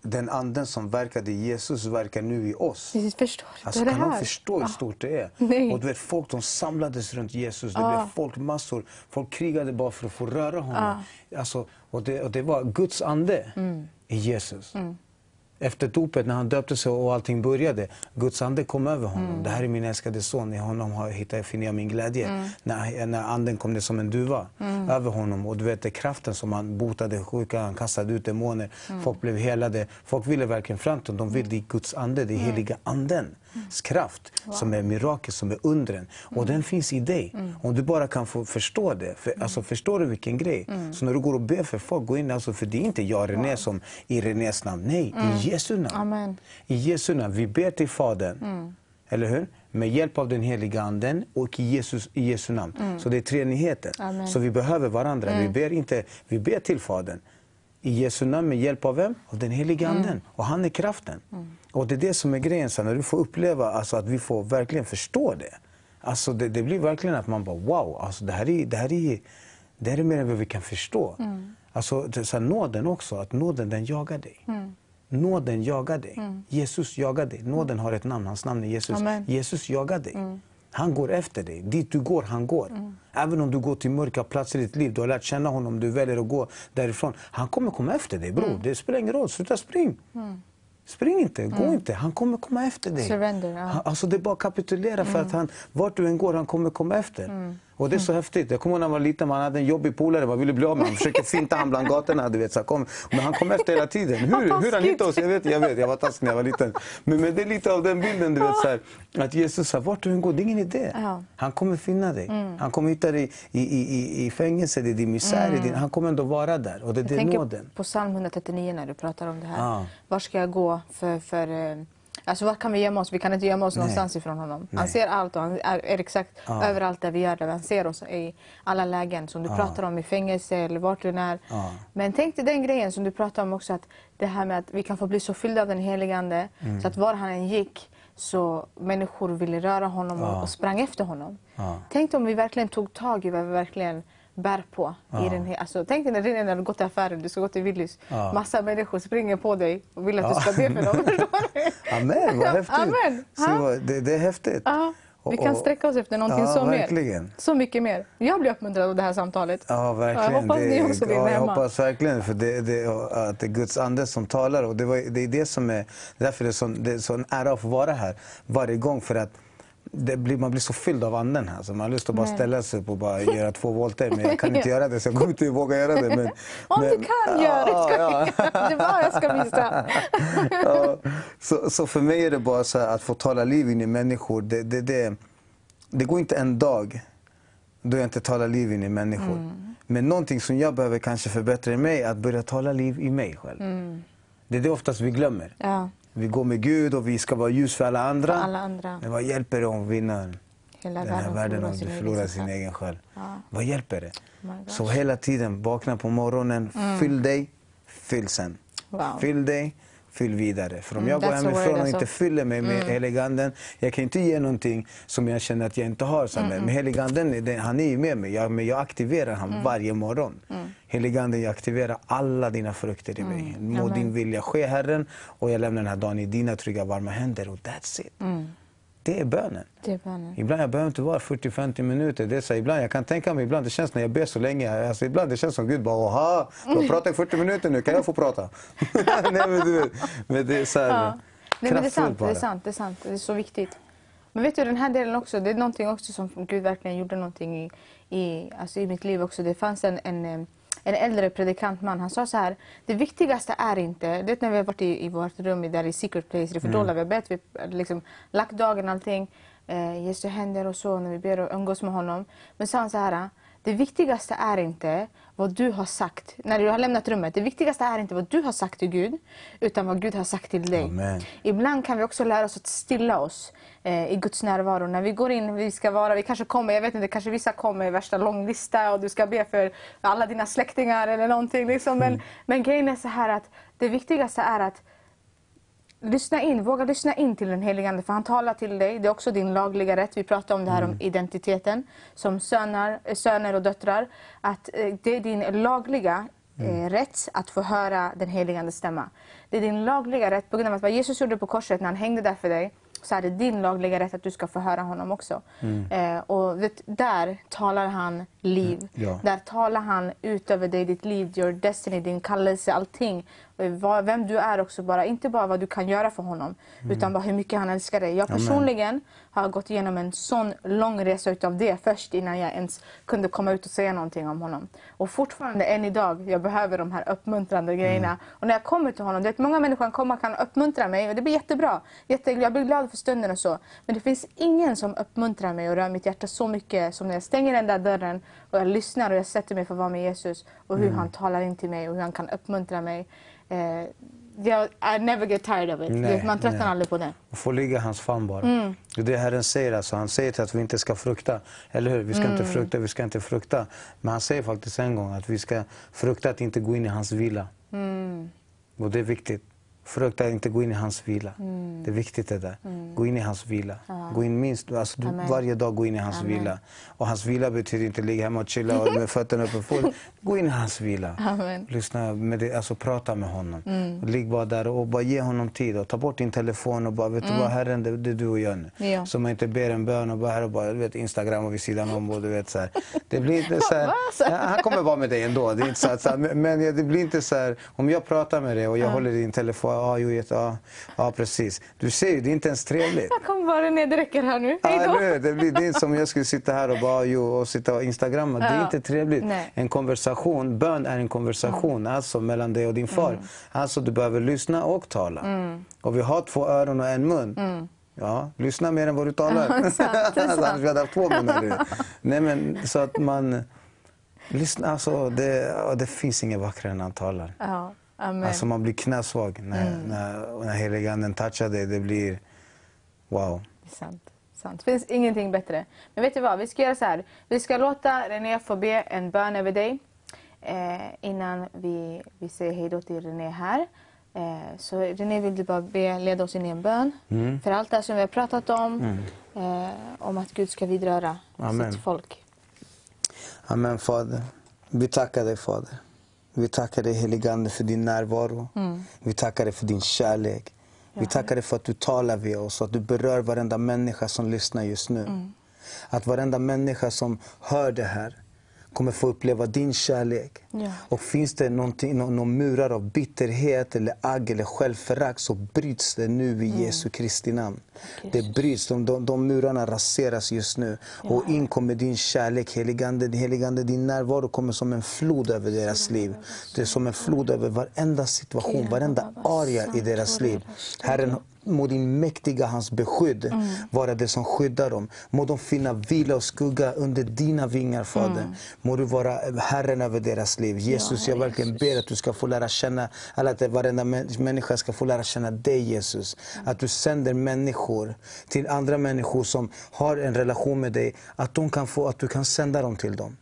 den anden som verkade i Jesus verkar nu i oss. Jag förstår alltså, kan de förstå hur stort det är? Nej. Och du vet, folk de samlades runt Jesus. Det ah. blev folkmassor. Folk krigade bara för att få röra honom. Ah. Alltså, och, det, och det var Guds ande. Mm i Jesus. Mm. Efter dopet, när han döpte sig och allting började, Guds ande kom över honom. Mm. Det här är min älskade son, i honom har, finner jag min glädje. Mm. När, när anden kom det som en duva mm. över honom. Och du vet, det kraften som han botade sjuka, han kastade ut demoner. Mm. Folk blev helade. Folk ville verkligen fram till De ville i Guds ande, är mm. heliga anden kraft wow. som är mirakel, som är undren. Och mm. den finns i dig. Mm. Om du bara kan få förstå det. För, mm. alltså, förstår du vilken grej? Mm. Så när du går och ber för folk, gå in, alltså, för det är inte jag René wow. som i Renés namn. Nej, i mm. Jesu namn. Amen. I Jesu namn. Vi ber till Fadern. Mm. Eller hur? Med hjälp av den heliga Anden och i, Jesus, i Jesu namn. Så det är treenigheten. Så vi behöver varandra. Vi, ber inte, vi ber till Fadern i Jesu namn med hjälp av vem? Av den heliga mm. Anden. Mm. Och han är kraften. Mm. Och det är det som är grejen, när du får uppleva alltså, att vi får verkligen förstå det. Alltså, det, det blir verkligen att man bara wow, alltså, det, här är, det, här är, det här är mer än vad vi kan förstå. Mm. Alltså, det, så här, nåden också, att nåden den jagar dig. Mm. Nåden jagar dig. Mm. Jesus jagar dig. Nåden har ett namn, hans namn är Jesus. Amen. Jesus jagar dig. Mm. Han går efter dig. Dit du går, han går. Mm. Även om du går till mörka platser i ditt liv, du har lärt känna honom, du väljer att gå därifrån. Han kommer komma efter dig bror. Mm. Det spelar ingen roll, sluta spring. Mm. Spring inte, gå mm. inte. Han kommer komma efter dig. Surrender, ja. Alltså det är bara att kapitulera för att mm. han, vart du än går, han kommer komma efter. Och det är så mm. häftigt. Jag kommer ihåg när man var liten, man hade en jobbig polare, man ville bli av med honom. försökte finta honom bland gatorna. Du vet, så kom. Men han kom efter hela tiden. Hur, hur han hittade oss, jag vet, jag vet. Jag var taskig när jag var liten. Men, men det är lite av den bilden, du vet. Så här, att Jesus sa, vart du än går, det är ingen idé. Han kommer finna dig. Mm. Han kommer hitta dig i, i, i, i fängelset, i din misär. Mm. Din, han kommer ändå vara där. Och det, jag det är tänker nåden. på psalm 139 när du pratar om det här. Ja. Var ska jag gå för, för eh, Alltså var kan vi gömma oss? Vi kan inte gömma oss Nej. någonstans ifrån honom. Nej. Han ser allt och han är, är exakt ja. överallt där vi gör det. Han ser oss i alla lägen som du ja. pratar om i fängelse eller vart du är. Ja. Men tänk dig den grejen som du pratar om också att det här med att vi kan få bli så fyllda av den helige Ande mm. så att var han än gick så människor ville röra honom och, och sprang efter honom. Tänk om vi verkligen tog tag i vad vi verkligen bär på. I den här, alltså, tänk dig när du när du går till affären, du ska gå till Willys. Ja. Massa människor springer på dig och vill att Ja. du ska be för dem. Amen, vad häftigt. Amen. Ja. vad, det, det är häftigt. Ja, vi kan sträcka oss efter någonting Ja, så verkligen. mer. Så mycket mer. Jag blir uppmuntrad av det här samtalet. Ja, verkligen. Jag hoppas det, ni också blir ja, jag hoppas verkligen för det, det, att det är Guds ande som talar. Och det, var, det är det som är, därför det är, sån, det är så en ära att få vara här varje gång. För att det blir, man blir så fylld av anden här. Så man har lust att bara ställa sig upp och bara göra två volter. Men jag kan inte göra det så jag kommer inte våga göra det. Men, Om men, du kan göra det, ska ja, jag- det bara jag ska visa. ja, så, så för mig är det bara så att få tala liv in i människor. Det, det, det, det går inte en dag då jag inte talar liv in i människor. Mm. Men någonting som jag behöver kanske förbättra i mig är att börja tala liv i mig själv. Det är det oftast vi glömmer. Ja, Vi går med Gud och vi ska vara ljus för alla andra. för alla andra. Men vad hjälper det om vi vinner Hela den här världen om du förlorar sin egen själ? Ja. Vad hjälper det? gosh. Så hela tiden, vakna på morgonen, fyll dig, fyll sen. Wow. Fyll dig, fyll vidare. För om Mm, jag går hemifrån och alltså. inte fyller mig med heliganden, jag kan inte ge någonting som jag känner att jag inte har. Så men men heliganden, är det- han är ju med mig, jag, men jag aktiverar han varje morgon. Heliganden, jag aktiverar alla dina frukter i mig. Må Amen. din vilja ske, Herren, och jag lämnar den här dagen i dina trygga, varma händer. Och that's it. Det är bönen. Det är bönen. Ibland jag behöver inte vara 40-50 minuter. Det är så, ibland, jag kan tänka mig, ibland det känns när jag ber så länge, alltså, ibland det känns som Gud bara Oha, du har pratat i 40 minuter nu, kan jag få prata? Nej, men, du vet, men det är så här, Ja. Nej, men det är sant, det bara. är sant, det är sant. Det är så viktigt. Men vet du, den här delen också, det är någonting också som Gud verkligen gjorde någonting i, i, alltså i mitt liv också. Det fanns en, en, eh, en äldre predikantman, han sa så här, det viktigaste är inte, du vet när vi har varit i, i vårt rum där i secret place, det fördolda, vi har bett, vi har liksom lagt dagen allting, eh, Jesu händer och så, när vi ber och umgås med honom. Men sa han så här, det viktigaste är inte vad du har sagt när du har lämnat rummet. Det viktigaste är inte vad du har sagt till Gud, utan vad Gud har sagt till dig. Amen. Ibland kan vi också lära oss att stilla oss i Guds närvaro. När vi går in, vi ska vara, vi kanske kommer, jag vet inte, kanske vissa kommer med värsta långlista och du ska be för alla dina släktingar eller någonting. Liksom. Men, men grejen är så här att det viktigaste är att lyssna in, våga lyssna in till den helige Ande för han talar till dig. Det är också din lagliga rätt. Vi pratar om det här om identiteten som söner, eh, söner och döttrar. Att eh, det är din lagliga eh, rätt att få höra den helige Andes stämma. Det är din lagliga rätt på grund av att vad Jesus gjorde på korset när han hängde där för dig så är det din lagliga rätt att du ska få höra honom också. Eh, och vet, där talar han liv. Ja. Där talar han ut över dig, ditt liv, your destiny, din kallelse, allting. Vad- Vem du är också, bara, inte bara vad du kan göra för honom, utan bara hur mycket han älskar dig. Jag Amen. personligen har gått igenom en sån lång resa utav det först innan jag ens kunde komma ut och säga någonting om honom. Och fortfarande än idag, jag behöver de här uppmuntrande grejerna. Och när jag kommer till honom, det är många människor kan komma och kan uppmuntra mig och det blir jättebra. Jätte, jag blir glad för stunden och så. Men det finns ingen som uppmuntrar mig och rör mitt hjärta så mycket som när jag stänger den där dörren och jag lyssnar och jag sätter mig för att vara med Jesus och hur han talar in till mig och hur han kan uppmuntra mig. Eh, I never get tired of it. Nej, Man tröttnar nej. aldrig på det. Och få ligga hans famn bara. Mm. Det är det Herren säger. Alltså. Han säger till att vi inte ska frukta. Eller hur? Vi ska Mm. inte frukta, vi ska inte frukta. Men han säger faktiskt en gång att vi ska frukta att inte gå in i hans vila. Mm. Och det är viktigt. Frukta inte gå in i hans vila. Mm. Det är viktigt det där. Gå in i hans vila. Gå in minst, alltså du, varje dag gå in i hans Amen. vila. Och hans vila betyder inte ligga hemma och chilla och med fötterna uppe. Få- Gå in i hans vila. Amen. Lyssna, med det, alltså prata med honom. Ligg bara där och bara ge honom tid. Och ta bort din telefon och bara, vet du vad Herren, det, det är du och jag nu. Ja. Så man inte ber en bön och bara, här och bara vet, Instagram och vid sidan om. Och du vet, så här. Det blir inte så här, Ja, han kommer vara med dig ändå. Det är inte så här, men men det blir inte så här, om jag pratar med dig och jag håller din telefon, ja, jo, jätte- ja, ja precis. Du ser ju, det är inte ens trevligt. Jag kommer bara ner, det räcker här nu. Ja, det blir det är som om jag skulle sitta här och bara jo, och sitta och instagramma. Det är Ja. inte trevligt. Nej. En konversation, bön är en konversation alltså mellan dig och din far. Mm. Alltså du behöver lyssna och tala. Och vi har två öron och en mun. Ja, lyssna mer än vad du talar. Mm. Ja, sant, alltså, annars vi hade haft två munnar. Nej men så att man lyssna, alltså det, det finns inget vackrare än när han talar. Ja, amen. Alltså man blir knäsvag när, Mm. när, när heliganden touchar dig. Det blir wow. Det är sant. sant. Det finns ingenting bättre. Men vet du vad? Vi ska göra så här. Vi ska låta René få be en bön över dig eh, innan vi, vi säger hej då till René här. Eh, Så René, vill du bara be, leda oss in i en bön Mm. för allt det som vi har pratat om, eh, om att Gud ska vidröra Amen. sitt folk. Amen Fader. Vi tackar dig Fader. Vi tackar dig helige Ande för din närvaro. Vi tackar dig för din kärlek. Vi tackar dig för att du talar via oss och att du berör varenda människa som lyssnar just nu. Att varenda människa som hör det här kommer få uppleva din kärlek. Ja. Och finns det någonting, nå- någon murar av bitterhet, eller agg eller självförakt så bryts det nu i Jesu Kristi namn. Det bryts, de, de, de murarna raseras just nu. Och in kommer din kärlek, heligande, heligande, din närvaro kommer som en flod över deras liv. Det är som en flod över varenda situation, varenda area i deras liv. Herren, må din mäktiga hans beskydd vara det som skyddar dem. Må de finna vila och skugga under dina vingar, Fader. Må du vara Herren över deras liv. Jesus, jag verkligen ber att du ska få lära känna, eller att varenda mä- människa ska få lära känna dig, Jesus. Att du sänder människor till andra människor som har en relation med dig, att, de kan få, att du kan sända dem till dem.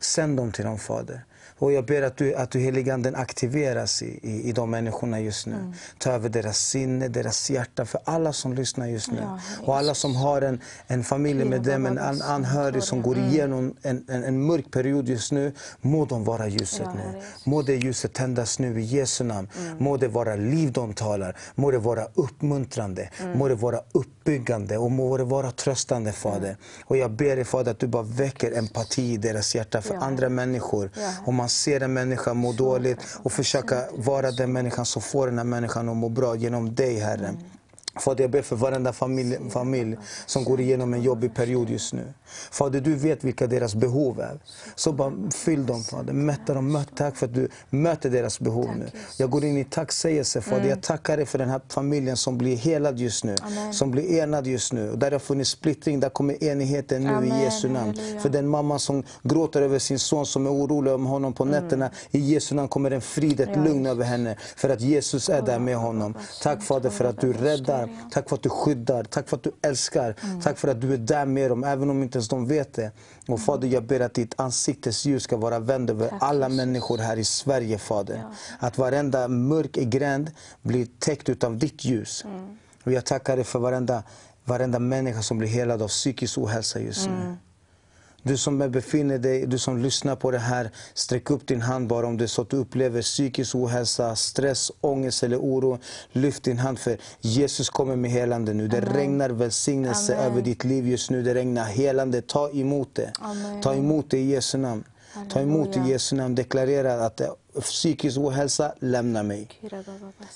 Sänd dem till dem, Fader. Och jag ber att du, att du heliganden aktiveras i, i, i de människorna just nu. Ta över deras sinne, deras hjärta, för alla som lyssnar just nu. Ja, och alla som har en, en familjemedlem, en an, anhörig som går igenom en, en, en mörk period just nu. Må de vara ljuset nu. Må det ljuset tändas nu i Jesu namn. Må det vara liv de talar. Må det vara uppmuntrande. Må det vara uppbyggande och må det vara tröstande Fader. Och jag ber dig Fader att du bara väcker empati i deras hjärta för andra människor. Ja. Man ser en människa må dåligt och försöka vara den människan som får den här människan att må bra genom dig Herre. Fader, jag ber för varenda familj, familj som går igenom en jobbig period just nu. Fader, du vet vilka deras behov är. Så bara fyll dem, Fader. Mätta dem. Tack för att du möter deras behov nu. Jag går in i tacksägelse, Fader. Jag tackar dig för den här familjen som blir helad just nu. Amen. Som blir enad just nu. Och där det har funnits splittring, där kommer enigheten nu Amen. i Jesu namn. Halleluja. För den mamma som gråter över sin son, som är orolig om honom på nätterna. I Jesu namn kommer en frid, ett Mm. Ja, lugn över henne. För att Jesus är där med honom. Tack Fader för att du räddar. Tack för att du skyddar. Tack för att du älskar. Mm. Tack för att du är där med dem, även om inte ens de vet det. Och Fader, jag ber att ditt ansiktes ljus ska vara vänd över Tack, alla människor här i Sverige, Fader. Att varenda mörk gränd blir täckt utav ditt ljus. Mm. Och jag tackar dig för varenda, varenda människa som blir helad av psykisk ohälsa just Mm. Du som befinner dig, du som lyssnar på det här, sträck upp din hand bara om det är så att du upplever psykisk ohälsa, stress, ångest eller oro. Lyft din hand för Jesus kommer med helande nu. Det Amen. regnar välsignelse Amen. över ditt liv just nu. Det regnar helande. Ta emot det. Amen. Ta emot det i Jesu namn. Ta emot i. Jesu namn. Deklarera att psykisk ohälsa, lämna mig.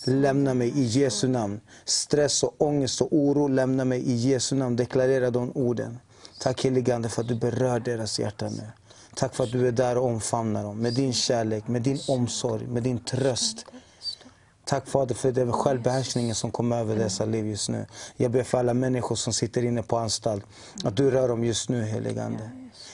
Lämna mig i Jesu namn. Stress och ångest och oro, lämna mig i Jesu namn. Deklarera de orden. Tack helige Ande för att du berör deras hjärtan nu. Tack för att du är där och omfamnar dem med din kärlek, med din omsorg, med din tröst. Tack Fader för den självbehärskningen som kommer över dessa liv just nu. Jag ber för alla människor som sitter inne på anstalt. Att du rör dem just nu heligande.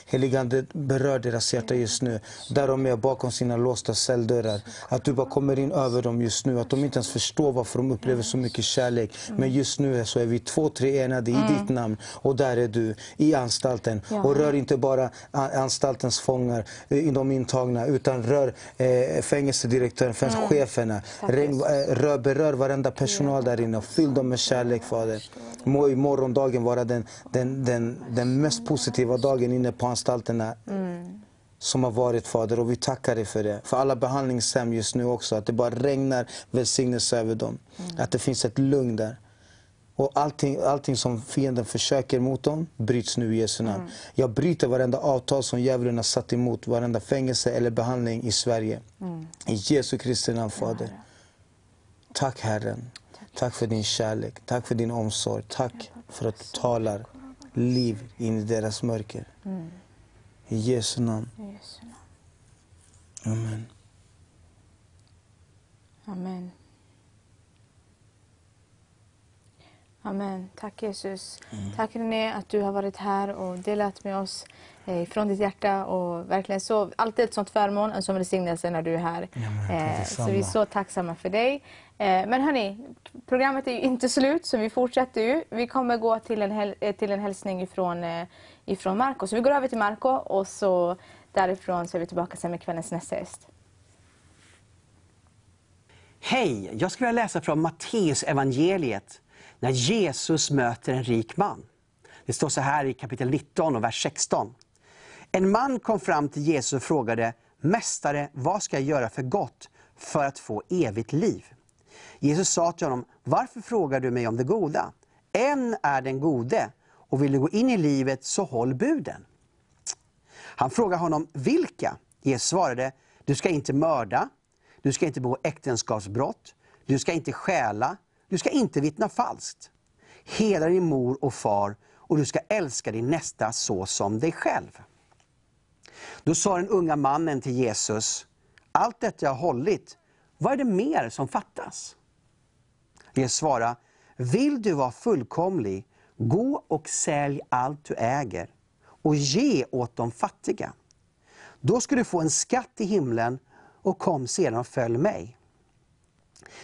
Heligande berör deras hjärta just nu. Där de är bakom sina låsta celldörrar. Att du bara kommer in över dem just nu. Att de inte ens förstår varför de upplever så mycket kärlek. Men just nu så är vi två, tre enade i ditt namn. Och där är du, i anstalten. Ja. Och rör inte bara anstaltens fångar, eh, de intagna. Utan rör eh, fängelsedirektören, mm. cheferna. Tack, Ring, Jesus. eh, rör, berör varenda personal där inne och fyll dem med kärlek Fader. Må i morgondagen vara den, den, den, den mest positiva dagen inne på anstalterna som har varit Fader och vi tackar dig för det. För alla behandlingshem just nu också, att det bara regnar välsignelse över dem. Att det finns ett lugn där. Och allting, allting som fienden försöker mot dem bryts nu i Jesu namn. Jag bryter varenda avtal som djävulen har satt emot varenda fängelse eller behandling i Sverige. I Jesu Kristi namn Fader. Tack Herren. Tack för din kärlek. Tack för din omsorg. Tack för att du talar liv in i deras mörker. I Jesu namn. I Jesu namn. Amen. Amen. Amen. Tack Jesus. Tack René att du har varit här och delat med oss eh, från ditt hjärta. Och verkligen så, alltid ett sånt förmån, en sån välsignelse när du är här. men, Eh, så vi är så tacksamma för dig. Eh, men hörni, programmet är ju inte slut så vi fortsätter ju. Vi kommer gå till en, häl- eh, till en hälsning ifrån, eh, ifrån Marco. Så vi går över till Marco och så därifrån så är vi tillbaka sen med kvällens nästa gäst. Hej, jag skulle vilja läsa från Matteus evangeliet när Jesus möter en rik man. Det står så här i kapitel 19 och vers 16. En man kom fram till Jesus och frågade, Mästare, vad ska jag göra för gott för att få evigt liv? Jesus sa till honom, varför frågar du mig om det goda? En är den gode, och vill du gå in i livet så håll buden. Han frågade honom, vilka? Jesus svarade, du ska inte mörda, du ska inte begå äktenskapsbrott, du ska inte stjäla, du ska inte vittna falskt. Hedra din mor och far och du ska älska din nästa så som dig själv. Då sa den unga mannen till Jesus, allt detta jag har hållit, vad är det mer som fattas? De svarade, vill du vara fullkomlig, gå och sälj allt du äger och ge åt de fattiga. Då ska du få en skatt i himlen och kom sedan och följ mig.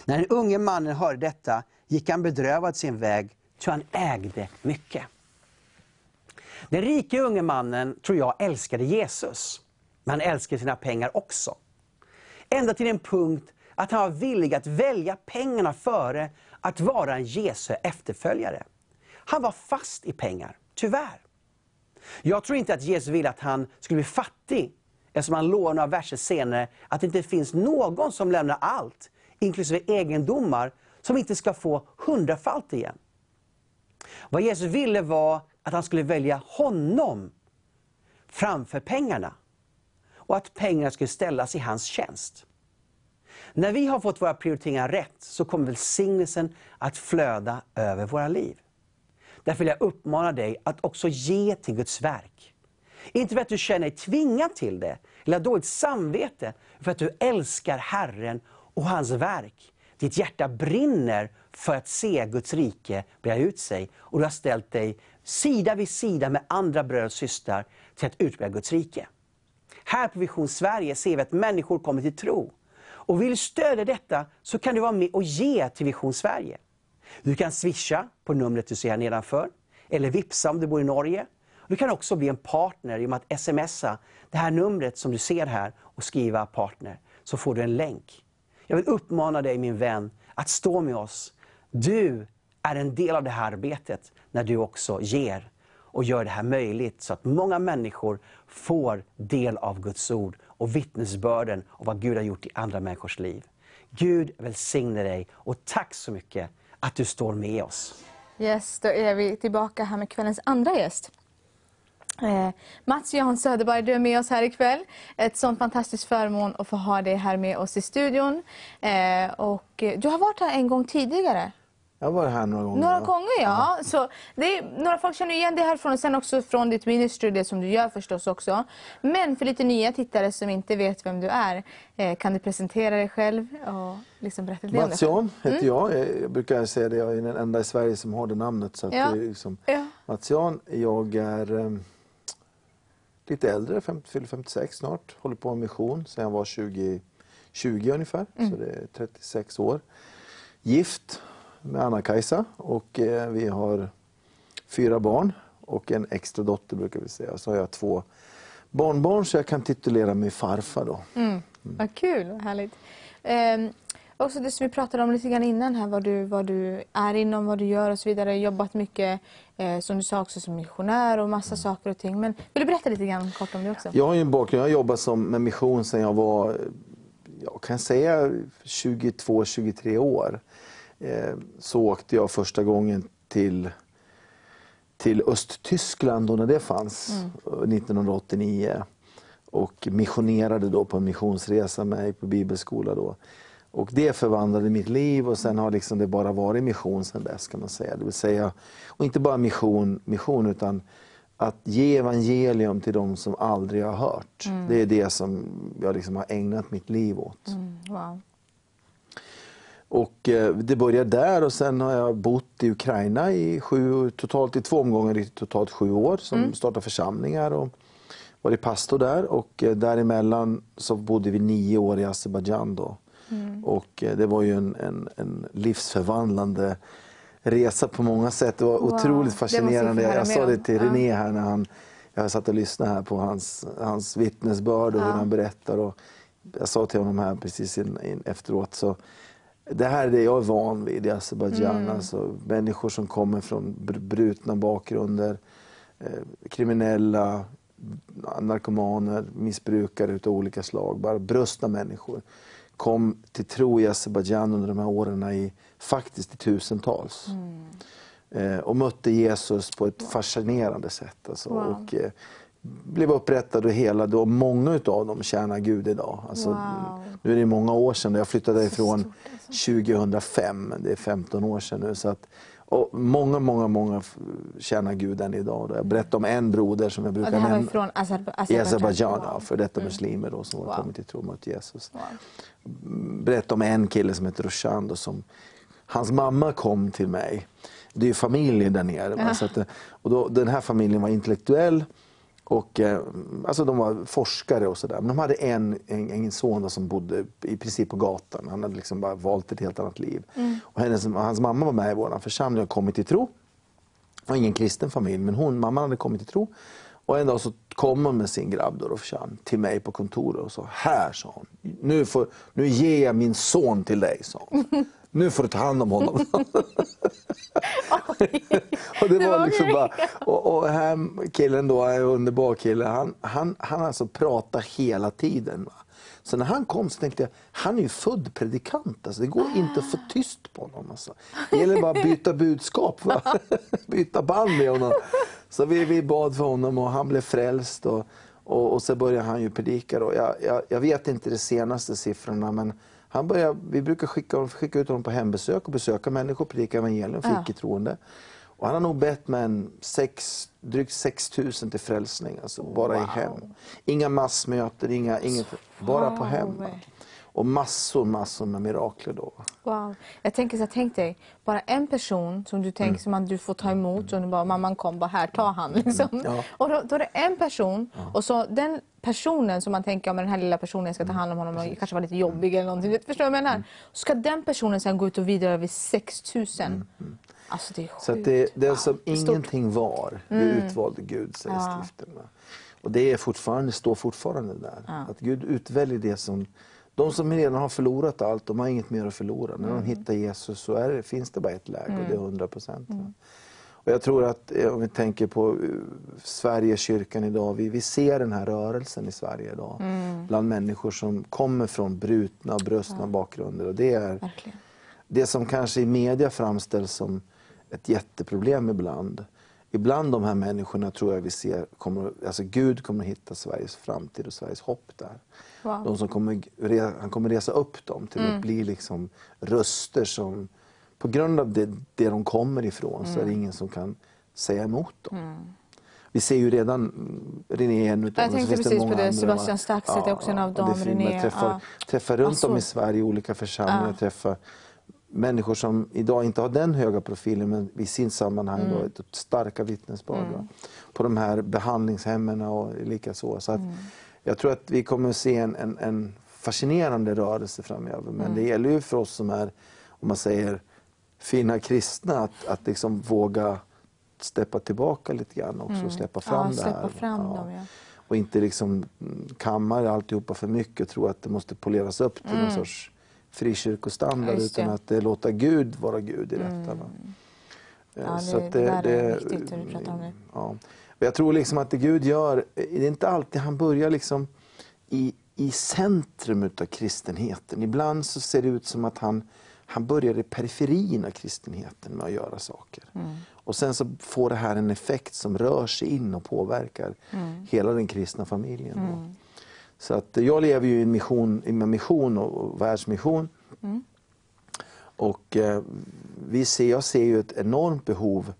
När den unge mannen hörde detta gick han bedrövad sin väg, ty han ägde mycket. Den rike unge mannen, tror jag, älskade Jesus. Men han älskade sina pengar också. Ända till en punkt att han var villig att välja pengarna före att vara en Jesu efterföljare. Han var fast i pengar, tyvärr. Jag tror inte att Jesus ville att han skulle bli fattig, eftersom han lovar några verser senare att det inte finns någon som lämnar allt, inklusive egendomar, som inte ska få hundrafalt igen. Vad Jesus ville var att han skulle välja honom framför pengarna. Och att pengarna skulle ställas i hans tjänst. När vi har fått våra prioriteringar rätt så kommer välsignelsen att flöda över våra liv. Därför vill jag uppmana dig att också ge till Guds verk. Inte för att du känner dig tvingad till det, eller har dåligt samvete, för att du älskar Herren och hans verk. Ditt hjärta brinner för att se Guds rike breda ut sig och du har ställt dig sida vid sida med andra bröder och systrar till att utbreda Guds rike. Här på Vision Sverige ser vi att människor kommer till tro. Och vill du stödja detta så kan du vara med och ge till Vision Sverige. Du kan swisha på numret du ser här nedanför, eller vipsa om du bor i Norge. Du kan också bli en partner genom att smsa det här numret som du ser här och skriva partner, så får du en länk. Jag vill uppmana dig min vän att stå med oss. Du är en del av det här arbetet när du också ger och gör det här möjligt så att många människor får del av Guds ord och vittnesbörden av vad Gud har gjort i andra människors liv. Gud välsigne dig och tack så mycket att du står med oss. Yes, då är vi tillbaka här med kvällens andra gäst. Eh, Mats Jan Söderberg, du är med oss här ikväll. Ett sånt fantastiskt förmån att få ha dig här med oss i studion. Eh, och du har varit här en gång tidigare. Jag har varit här några gånger. Några ja. gånger ja. Så det är, några folk känner igen dig härifrån och sen också från ditt ministry, det som du gör förstås också. Men för lite nya tittare som inte vet vem du är, eh, kan du presentera dig själv och liksom berätta lite Mats? Jan heter jag. Jag brukar säga det, jag är den enda i Sverige som har det namnet. Så Ja. det är liksom Ja. Mats Jan. Jag är eh, lite äldre, 50, fyller 56 snart. Håller på med mission sedan jag var 20, 20 ungefär, Mm. så det är 36 år. Gift med Anna-Kajsa och eh, vi har fyra barn och en extra dotter brukar vi säga. Så har jag två barnbarn så jag kan titulera mig farfar då. Mm. Vad kul, vad härligt. Ehm, också det som vi pratade om lite grann innan här, vad du, vad du är inom, vad du gör och så vidare. Jobbat mycket, eh, som du sa också, som missionär och massa saker och ting. Men vill du berätta lite grann kort om det också? Jag har ju en bakgrund, jag har jobbat som, med mission sedan jag var, jag kan säga 22-23 år. Eh, så åkte jag första gången till, till Östtyskland då när det fanns, eh, 1989. Och missionerade då på en missionsresa med på bibelskola då. Och det förvandlade mitt liv och sen har liksom det bara varit mission sedan dess kan man säga. Det vill säga, och inte bara mission, mission utan att ge evangelium till de som aldrig har hört. Det är det som jag liksom har ägnat mitt liv åt. Mm, wow. Och eh, det började där och sen har jag bott i Ukraina i sju, totalt i två omgångar i totalt sju år som startade församlingar och varit pastor där. Och eh, däremellan så bodde vi nio år i Azerbajdzjan då. Och eh, det var ju en, en, en livsförvandlande resa på många sätt. Det var Wow, otroligt fascinerande. Jag mer sa det till. René här när han, jag satt och lyssnade här på hans, hans vittnesbörd och hur Ja. han berättar. Och jag sa till honom här precis in, in, efteråt så det här är det jag är van vid i Azerbajdzjan. Mm. Alltså, människor som kommer från br- brutna bakgrunder, eh, kriminella, narkomaner, missbrukare utav olika slag. Bara brustna människor. Kom till tro i Azerbajdzjan under de här åren i, faktiskt i tusentals. Mm. Eh, och mötte Jesus på ett fascinerande sätt. Alltså, Wow. och, eh, blev upprättade och helade och många utav dem tjänar Gud idag. Alltså, Wow. Nu är det många år sedan, jag flyttade ifrån stort, alltså. 2005, det är 15 år sedan nu. Så att, och många, många, många tjänar Gud än idag. Jag berättade om en broder som jag brukar det här var nämna. från I Azerbajdzjan? Azerbajdzjan, ja, Wow. för detta muslimer då, som Wow. har kommit till tro mot Jesus. Wow. Berätta om en kille som heter Roshan. Då, som, hans mamma kom till mig. Det är ju familj där nere. Va? Så att, och då, den här familjen var intellektuell. Och, eh, alltså de var forskare och sådär. Men de hade en, en, en son som bodde i princip på gatan. Han hade liksom bara valt ett helt annat liv. Och hennes, hans mamma var med i vår församling och kommit till tro. Det var ingen kristen familj, men hon, mamman hade kommit till tro. Och en dag så kom hon med sin grabb då, Rofshan, till mig på kontoret och sa, här sa hon, nu, får, nu ger jag min son till dig, sa hon. Nu får du ta hand om honom. och det var liksom bara, och, och här killen då, är en underbar kille, han, han, han alltså pratar hela tiden. Va? Så när han kom så tänkte jag, han är ju född predikant. Alltså, det går inte att få tyst på honom. Alltså. Det gäller bara att byta budskap, va? byta band med honom. Så vi, vi bad för honom och han blev frälst. Och, och, och så började han ju predika. Då. Jag, jag, jag vet inte de senaste siffrorna, men han började, vi brukar skicka, skicka ut honom på hembesök och besöka människor, predika evangelium för Ja. icke-troende. Och han har nog bett med en sex, drygt 6 000 till frälsning, alltså bara i hem. Inga massmöten, inga, inget, bara på hem. Och massor, massor med mirakler då. Wow. Jag tänker så här, tänk dig, bara en person som du tänker Mm. som att du får ta emot och du bara, mamman kom, bara här, ta han. Liksom. Mm. Ja. Och då, då är det en person och så den personen som man tänker, ja, men den här lilla personen jag ska ta Mm. hand om honom och kanske vara lite jobbig eller någonting. Förstår du vad jag menar? Ska den personen sen gå ut och vidare över 6 000? Alltså det är sjukt. Mm, Så det, det som Wow, stort. Mm. ingenting var, det utvalde Gud, säger Ja. skriften. Och det är fortfarande, står fortfarande där. Ja. Att Gud utväljer det som... De som redan har förlorat allt, de har inget mer att förlora. När Mm. de hittar Jesus så är det, finns det bara ett läge och det är 100 procent. Och jag tror att eh, om vi tänker på eh, Sverige, kyrkan idag, vi, vi ser den här rörelsen i Sverige idag. Mm. Bland människor som kommer från brutna och brustna bakgrunder. Och det är, Verkligen. det som kanske i media framställs som ett jätteproblem ibland. Ibland de här människorna tror jag vi ser, kommer, alltså Gud kommer att hitta Sveriges framtid och Sveriges hopp där. Wow. De som kommer, han kommer resa upp dem till Mm. att bli liksom röster som, på grund av det, det de kommer ifrån så är Mm. det ingen som kan säga emot dem. Vi ser ju redan mm, René är en utav Jag dem, så tänkte precis på det. Sebastian? Staxet är också en av dem. René, Jag träffar, ja. träffar runt om i. Sverige olika församlingar. Ja. Träffar människor som idag inte har den höga profilen men i sin sammanhang Mm. då, ett starka vittnesbörd. va? På de här behandlingshemmen och likaså. Så att Mm. Jag tror att vi kommer att se en, en, en fascinerande rörelse framöver. Men Mm. det gäller ju för oss som är, om man säger, fina kristna att, att liksom våga steppa tillbaka lite grann också och släppa fram Mm. Ja, det här. fram dem, ja. Och inte liksom mm, kammar alltihopa för mycket och tro att det måste poleras upp till någon sorts frikyrkostandard Mm. Ja, utan det. Mm. att det låta Gud vara Gud i detta. Va? Eh, Ja, så det- det där är viktigt när du pratar om det. Ja. Och jag tror liksom att det Gud gör, eh, det är inte alltid han börjar liksom i, i centrum utav kristenheten. Ibland så ser det ut som att han, han börjar i periferin av kristenheten med att göra saker. Mm. Och sen så får det här en effekt som rör sig in och påverkar Mm. hela den kristna familjen. då. Så att jag lever ju i en mission, i mission och, och världsmission. Mm. Och eh, vi ser, jag ser ju ett enormt behov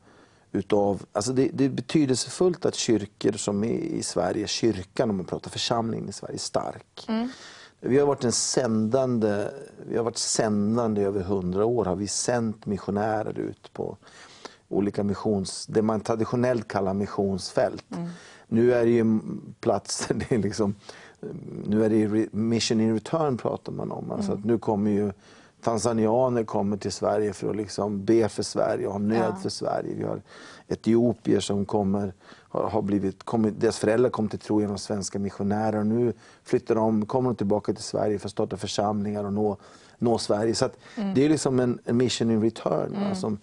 utav, alltså det, det är betydelsefullt att kyrkor som i, i Sverige, kyrkan om man pratar församlingen i Sverige, är stark. Vi har varit en sändande, vi har varit sändande i över hundra år, har vi sänt missionärer ut på olika missions, det man traditionellt kallar missionsfält. Nu är det ju platser, det är liksom, nu är det mission in return pratar man om. Alltså att nu kommer ju tanzanianer kommer till Sverige för att liksom be för Sverige och ha nöd Ja. för Sverige. Vi har etiopier som kommer, har, blivit, kommit, deras föräldrar kom till tro genom svenska missionärer och nu flyttar de, kommer de tillbaka till Sverige för att starta församlingar och nå, nå Sverige. Så att det är liksom en, en mission in return. som,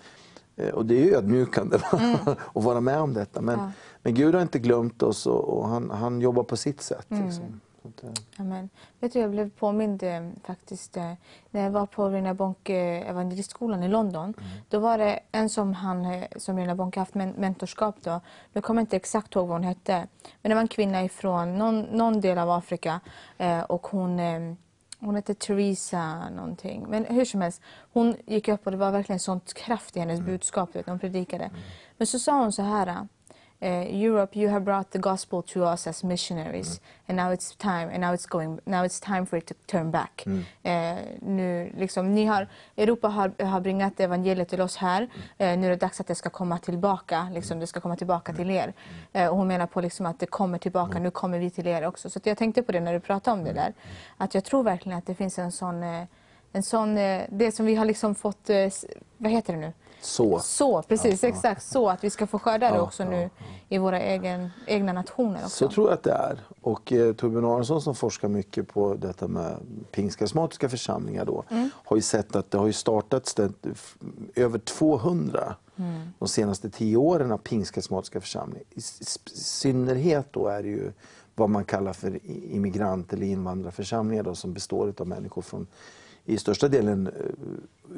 eh, och det är ju ödmjukande va, att vara med om detta. Men, Ja. men Gud har inte glömt oss och, och han, han jobbar på sitt sätt. Liksom. Eh, Amen. Vet du, jag blev påmind eh, faktiskt eh, när jag var på Rina Bonke evangelistskolan i London. Då var det en som, han, som Rina Bonke haft men mentorskap då. Jag kommer inte exakt ihåg vad hon hette. Men det var en kvinna ifrån någon, någon del av Afrika och hon hon hette Teresa någonting. Men hur som helst, hon gick upp och det var verkligen sånt kraft i hennes budskap vet, hon predikade. Men så sa hon så här. Eh, Europe, you have brought the gospel to us as missionaries, and now it's time, and now it's going, now it's time for it to turn back. Eh, nu, liksom, ni har, Europa har, har bringat evangeliet till oss här. Eh, nu är det dags att det ska komma tillbaka. Liksom, det ska komma tillbaka till er. Eh, och hon menar på liksom att det kommer tillbaka. Nu kommer vi till er också. Så jag tänkte på det när du pratade om det där. Att jag tror verkligen att det finns en sån, eh, en sån eh, det som vi har liksom fått, vad heter det nu? Så. Så, precis, exakt. Så att vi ska få skörda det Ja, också ja, nu i våra egen, egna nationer också. Så tror jag att det är. Och eh, Torbjörn Aronsson som forskar mycket på detta med pingstkarismatiska församlingar då, har ju sett att det har ju startats det, över 200 de senaste tio åren av pingstkarismatiska församlingar. I synnerhet då är det ju vad man kallar för immigrant eller invandrarförsamlingar då, som består av människor från i största delen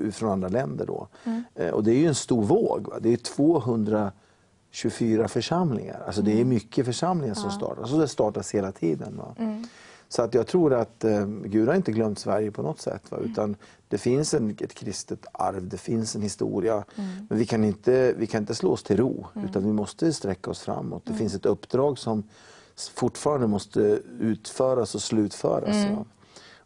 eh, från andra länder. Då. Eh, Och det är ju en stor våg. Va? Det är 224 församlingar. Alltså det är mycket församlingar som startas. Och det startas hela tiden. Va? Så att jag tror att eh, Gud har inte glömt Sverige på något sätt. Va? Utan det finns en, ett kristet arv, det finns en historia. Men vi kan, inte, vi kan inte slå oss till ro. Utan vi måste sträcka oss framåt. Det finns ett uppdrag som fortfarande måste utföras och slutföras.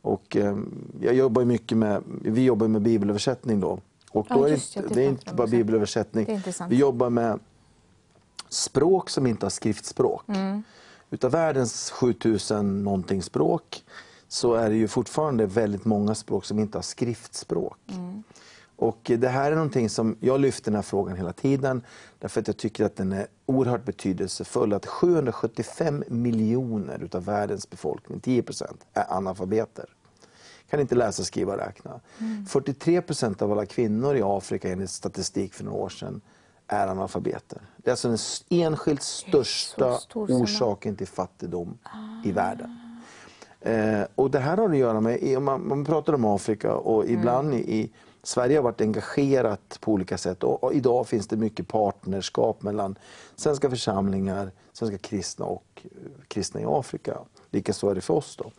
Och, eh, jag jobbar mycket med, vi jobbar med bibelöversättning då. Och Ja, då är just det, det, är inte bara bibelöversättning. Är. Vi jobbar med språk som inte har skriftspråk. Mm. Utav världens 7000 någonting språk så är det ju fortfarande väldigt många språk som inte har skriftspråk. Mm. Och det här är någonting som jag lyfter den här frågan hela tiden därför att jag tycker att den är oerhört betydelsefull. Att 775 miljoner utav världens befolkning, 10% är analfabeter. Kan inte läsa, skriva, räkna. 43% av alla kvinnor i Afrika enligt statistik för några år sedan är analfabeter. Det är alltså den enskilt största orsaken till fattigdom i världen. Eh, och det här har att göra med, man, man pratar om Afrika och ibland i, i Sverige har varit engagerat på olika sätt och, och idag finns det mycket partnerskap mellan svenska församlingar, svenska kristna och eh, kristna i Afrika. Likaså är det för oss. Då.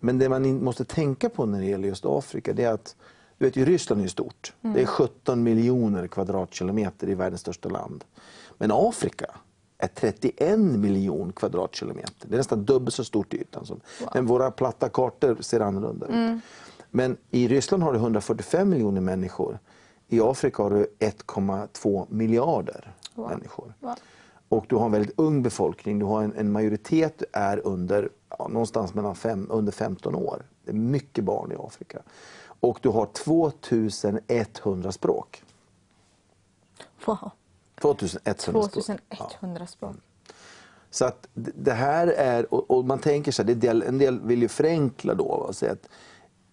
Men det man måste tänka på när det gäller just Afrika det är att du vet ju, Ryssland är stort. Det är 17 miljoner kvadratkilometer i världens största land. Men Afrika är 31 miljoner kvadratkilometer. Det är nästan dubbelt så stort i ytan. Som. Men våra platta kartor ser annorlunda ut. Men i Ryssland har du 145 miljoner människor. I Afrika har du 1,2 miljarder människor. Wow. Och du har en väldigt ung befolkning. Du har en, en majoritet är under, ja, någonstans mellan fem, under 15 år. Det är mycket barn i Afrika. Och du har 2100 språk. Wow. 2100 språk. 2100 språk. Så att det här är, och, man tänker så här, del, en del vill ju förenkla då och säga att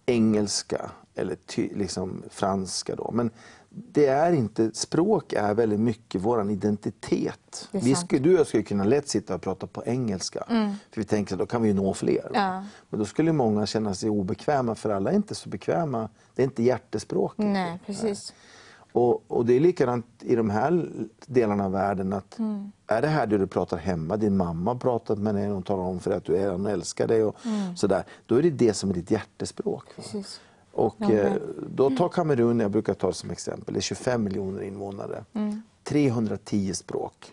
engelska eller ty, liksom franska då. Men det är inte, språk är väldigt mycket vår identitet. Vi skulle, du och jag skulle kunna lätt sitta och prata på engelska. För vi tänker att då kan vi nå fler. Ja. Men då skulle många känna sig obekväma för alla är inte så bekväma. Det är inte hjärtespråket. Nej, precis. Och, och det är likadant i de här delarna av världen. att Mm. Är det här det du pratar hemma, din mamma har pratat med dig och talar om för dig att du är, hon älskar dig och sådär. Då är det det som är ditt hjärtespråk. Mm. Precis. Och men- då tar Kamerun, jag brukar ta det som exempel, det är 25 miljoner invånare. 310 språk.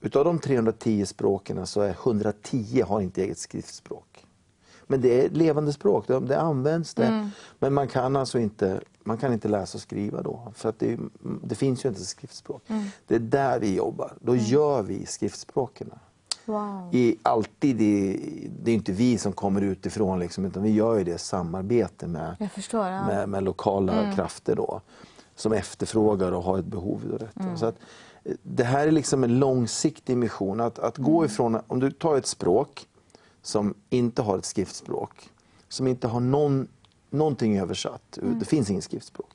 Utav de 310 språken så är 110 har inte eget skriftspråk. Men det är levande språk, det, det används det. Men man kan alltså inte, man kan inte läsa och skriva då. För att det, det finns ju inte skriftspråk. Det är där vi jobbar. Då gör vi skriftspråken. Wow. I, alltid i, det är inte vi som kommer utifrån, liksom, utan vi gör ju det i samarbete med, förstår. Ja. med, med lokala krafter då, som efterfrågar och har ett behov av detta. Så att, eh, det här är liksom en långsiktig mission. Att, att gå ifrån, om du tar ett språk som inte har ett skriftspråk, som inte har någon, någonting översatt, det finns inget skriftspråk.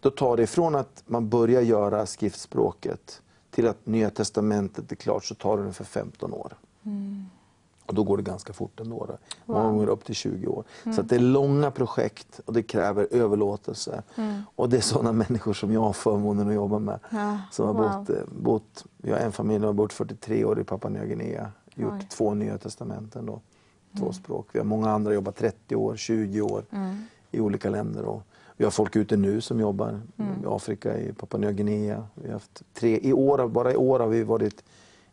Då tar det ifrån att man börjar göra skriftspråket till att Nya Testamentet är klart så tar det ungefär 15 år. Och då går det ganska fort ändå. Då. Många gånger upp till 20 år. Så att det är långa projekt och det kräver överlåtelse. Och det är sådana människor som jag har förmånen att jobba med. Ja, Som har wow. bott, eh, bott, vi har en familj som har bott 43 år i Papua Nya Guinea. Gjort Oj. två Nya Testamenten. Då. Två språk. Vi har många andra jobbat 30 år, 20 år i olika länder. Och vi har folk ute nu som jobbar i Afrika, i Papua Nya Guinea. Vi har haft tre, i år, bara i år har vi varit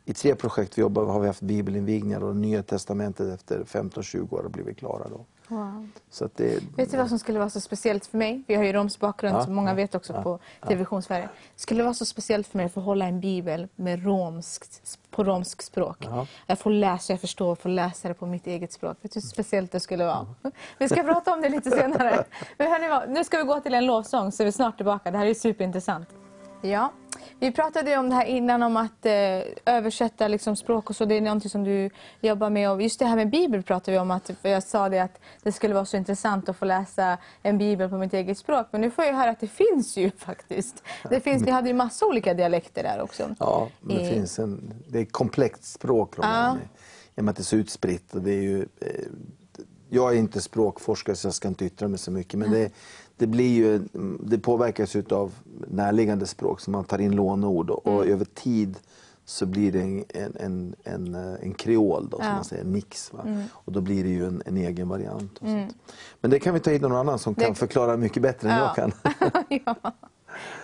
i tre projekt vi jobbar har vi haft bibelinvigningar och Nya Testamentet efter 15-20 år har blivit klara. Då. Wow. Så det, Vet du vad som skulle vara så speciellt för mig? Vi har ju romsk bakgrund, Ja, som många ja, vet också ja, på TV-vision Sverige. Det skulle vara så speciellt för mig att få hålla en bibel med romskt, på romsk språk. Ja. Jag får läsa, jag förstår, får läsa det på mitt eget språk. Vet du hur speciellt det skulle vara? Vi ska prata om det lite senare. Men hörni, nu ska vi gå till en lovsång så är vi snart tillbaka. Det här är superintressant. Ja, vi pratade ju om det här innan om att eh, översätta liksom, språk och så. Det är någonting som du jobbar med. Och just det här med bibel pratade vi om. Att, jag sa det att det skulle vara så intressant att få läsa en bibel på mitt eget språk. Men nu får jag höra att det finns ju faktiskt. Det finns, ni hade ju massa olika dialekter där också. Ja, det, I- finns en, det är komplext språk romani. I och med att det är så utspritt. Och det är ju, eh, jag är inte språkforskare så jag ska inte yttra mig så mycket. Men det, det, blir ju, det påverkas av närliggande språk så man tar in lånord. Och, Mm. och över tid så blir det en, en, en, en, eh, en kreol, då, som Ja. Mm. man säger, en mix. Va? Och då blir det ju en, en egen variant. Och sånt. Men det kan vi ta hit någon annan som kan Det- förklara mycket bättre än Ja. jag kan.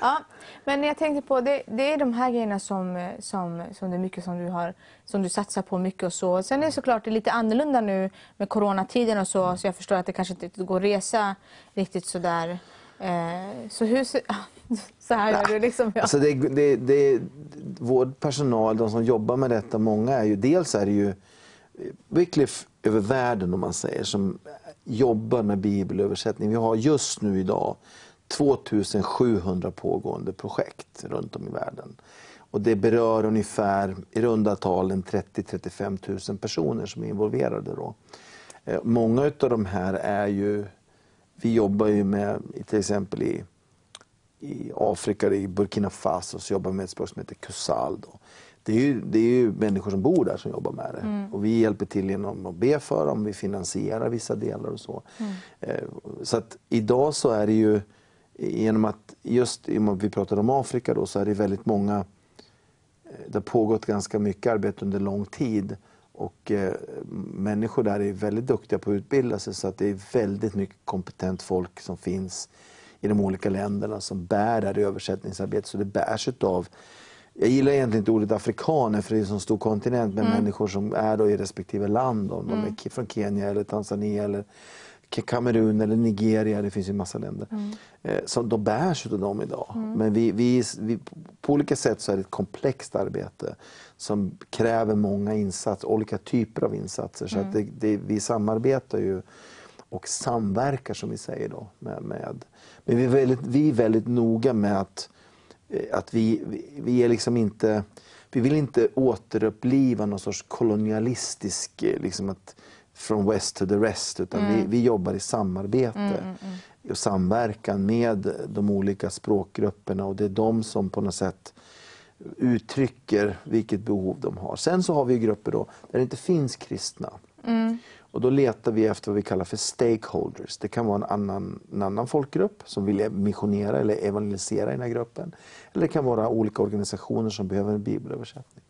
ja men jag tänkte på det, det är de här grejerna som, som, som det är mycket som du, har, som du satsar på mycket och så. Sen är det såklart det är lite annorlunda nu med coronatiden och så, så jag förstår att det kanske inte går att resa riktigt sådär. Eh, så hur ser, så här gör du liksom. Ja. Alltså det, det, det, vår personal, de som jobbar med detta, många är ju, dels är det ju Wycliffe över världen om man säger, som jobbar med bibelöversättning. Vi har just nu idag 2700 pågående projekt runt om i världen. Och det berör ungefär i runda tal en 30-35 000 personer som är involverade. Då. Eh, Många av de här är ju, vi jobbar ju med till exempel i i Afrika, i Burkina Faso, så jobbar med ett språk som heter Kusal. Då. Det, är ju, det är ju människor som bor där som jobbar med det. Och vi hjälper till genom att be för dem, vi finansierar vissa delar och så. Eh, Så att idag så är det ju, genom att just med att vi pratar om Afrika då, så är det väldigt många eh, det har pågått ganska mycket arbete under lång tid. Och eh, människor där är väldigt duktiga på att utbilda sig så att det är väldigt mycket kompetent folk som finns i de olika länderna som bär det här översättningsarbetet. Så det bärs utav, jag gillar egentligen inte ordet afrikaner för det är en så stor kontinent, men människor som är då i respektive land. Om de är ki- från Kenya eller Tanzania eller Kamerun eller Nigeria, det finns ju massa länder. Eh, som de bärs utav dem idag. Men vi, vi, vi, på olika sätt så är det ett komplext arbete som kräver många insatser, olika typer av insatser. Så att det, det, vi samarbetar ju och samverkar som vi säger då. Med, med. Men vi är, väldigt, vi är väldigt noga med att, eh, att vi, vi, vi är liksom inte vi vill inte återuppliva någon sorts kolonialistisk, eh, liksom att from west to the rest, utan vi, vi jobbar i samarbete och samverkan med de olika språkgrupperna och det är de som på något sätt uttrycker vilket behov de har. Sen så har vi grupper då där det inte finns kristna. Och då letar vi efter vad vi kallar för stakeholders. Det kan vara en annan, en annan folkgrupp som vill missionera eller evangelisera i den här gruppen. Eller det kan vara olika organisationer som behöver en bibelöversättning.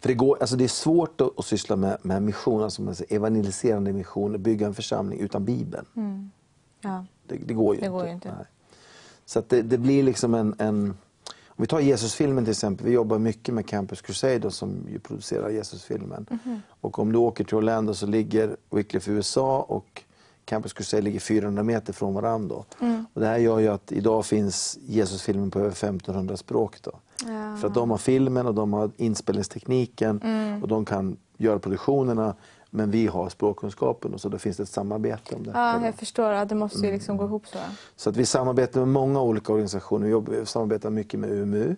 För det, går, alltså det är svårt att, att syssla med, med mission, alltså med evangeliserande mission, bygga en församling utan Bibeln. Ja. Det, det går ju Det inte. går ju inte. Så det, det blir liksom en, en... Om vi tar Jesusfilmen till exempel. Vi jobbar mycket med Campus Crusade som ju producerar Jesusfilmen. Mhm. Och om du åker till Orlando så ligger Wycliffe USA och Campus Crusade ligger 400 meter från varandra. Mm. Och det här gör ju att idag finns Jesusfilmen på över 1500 språk. Då. Ja. För att de har filmen och de har inspelningstekniken Mm. och de kan göra produktionerna. Men vi har språkkunskapen och så då finns det ett samarbete om detta. Ja, jag förstår. Ja, det måste ju liksom Mm. gå ihop så. Så att vi samarbetar med många olika organisationer. Vi, jobbar, vi samarbetar mycket med UMU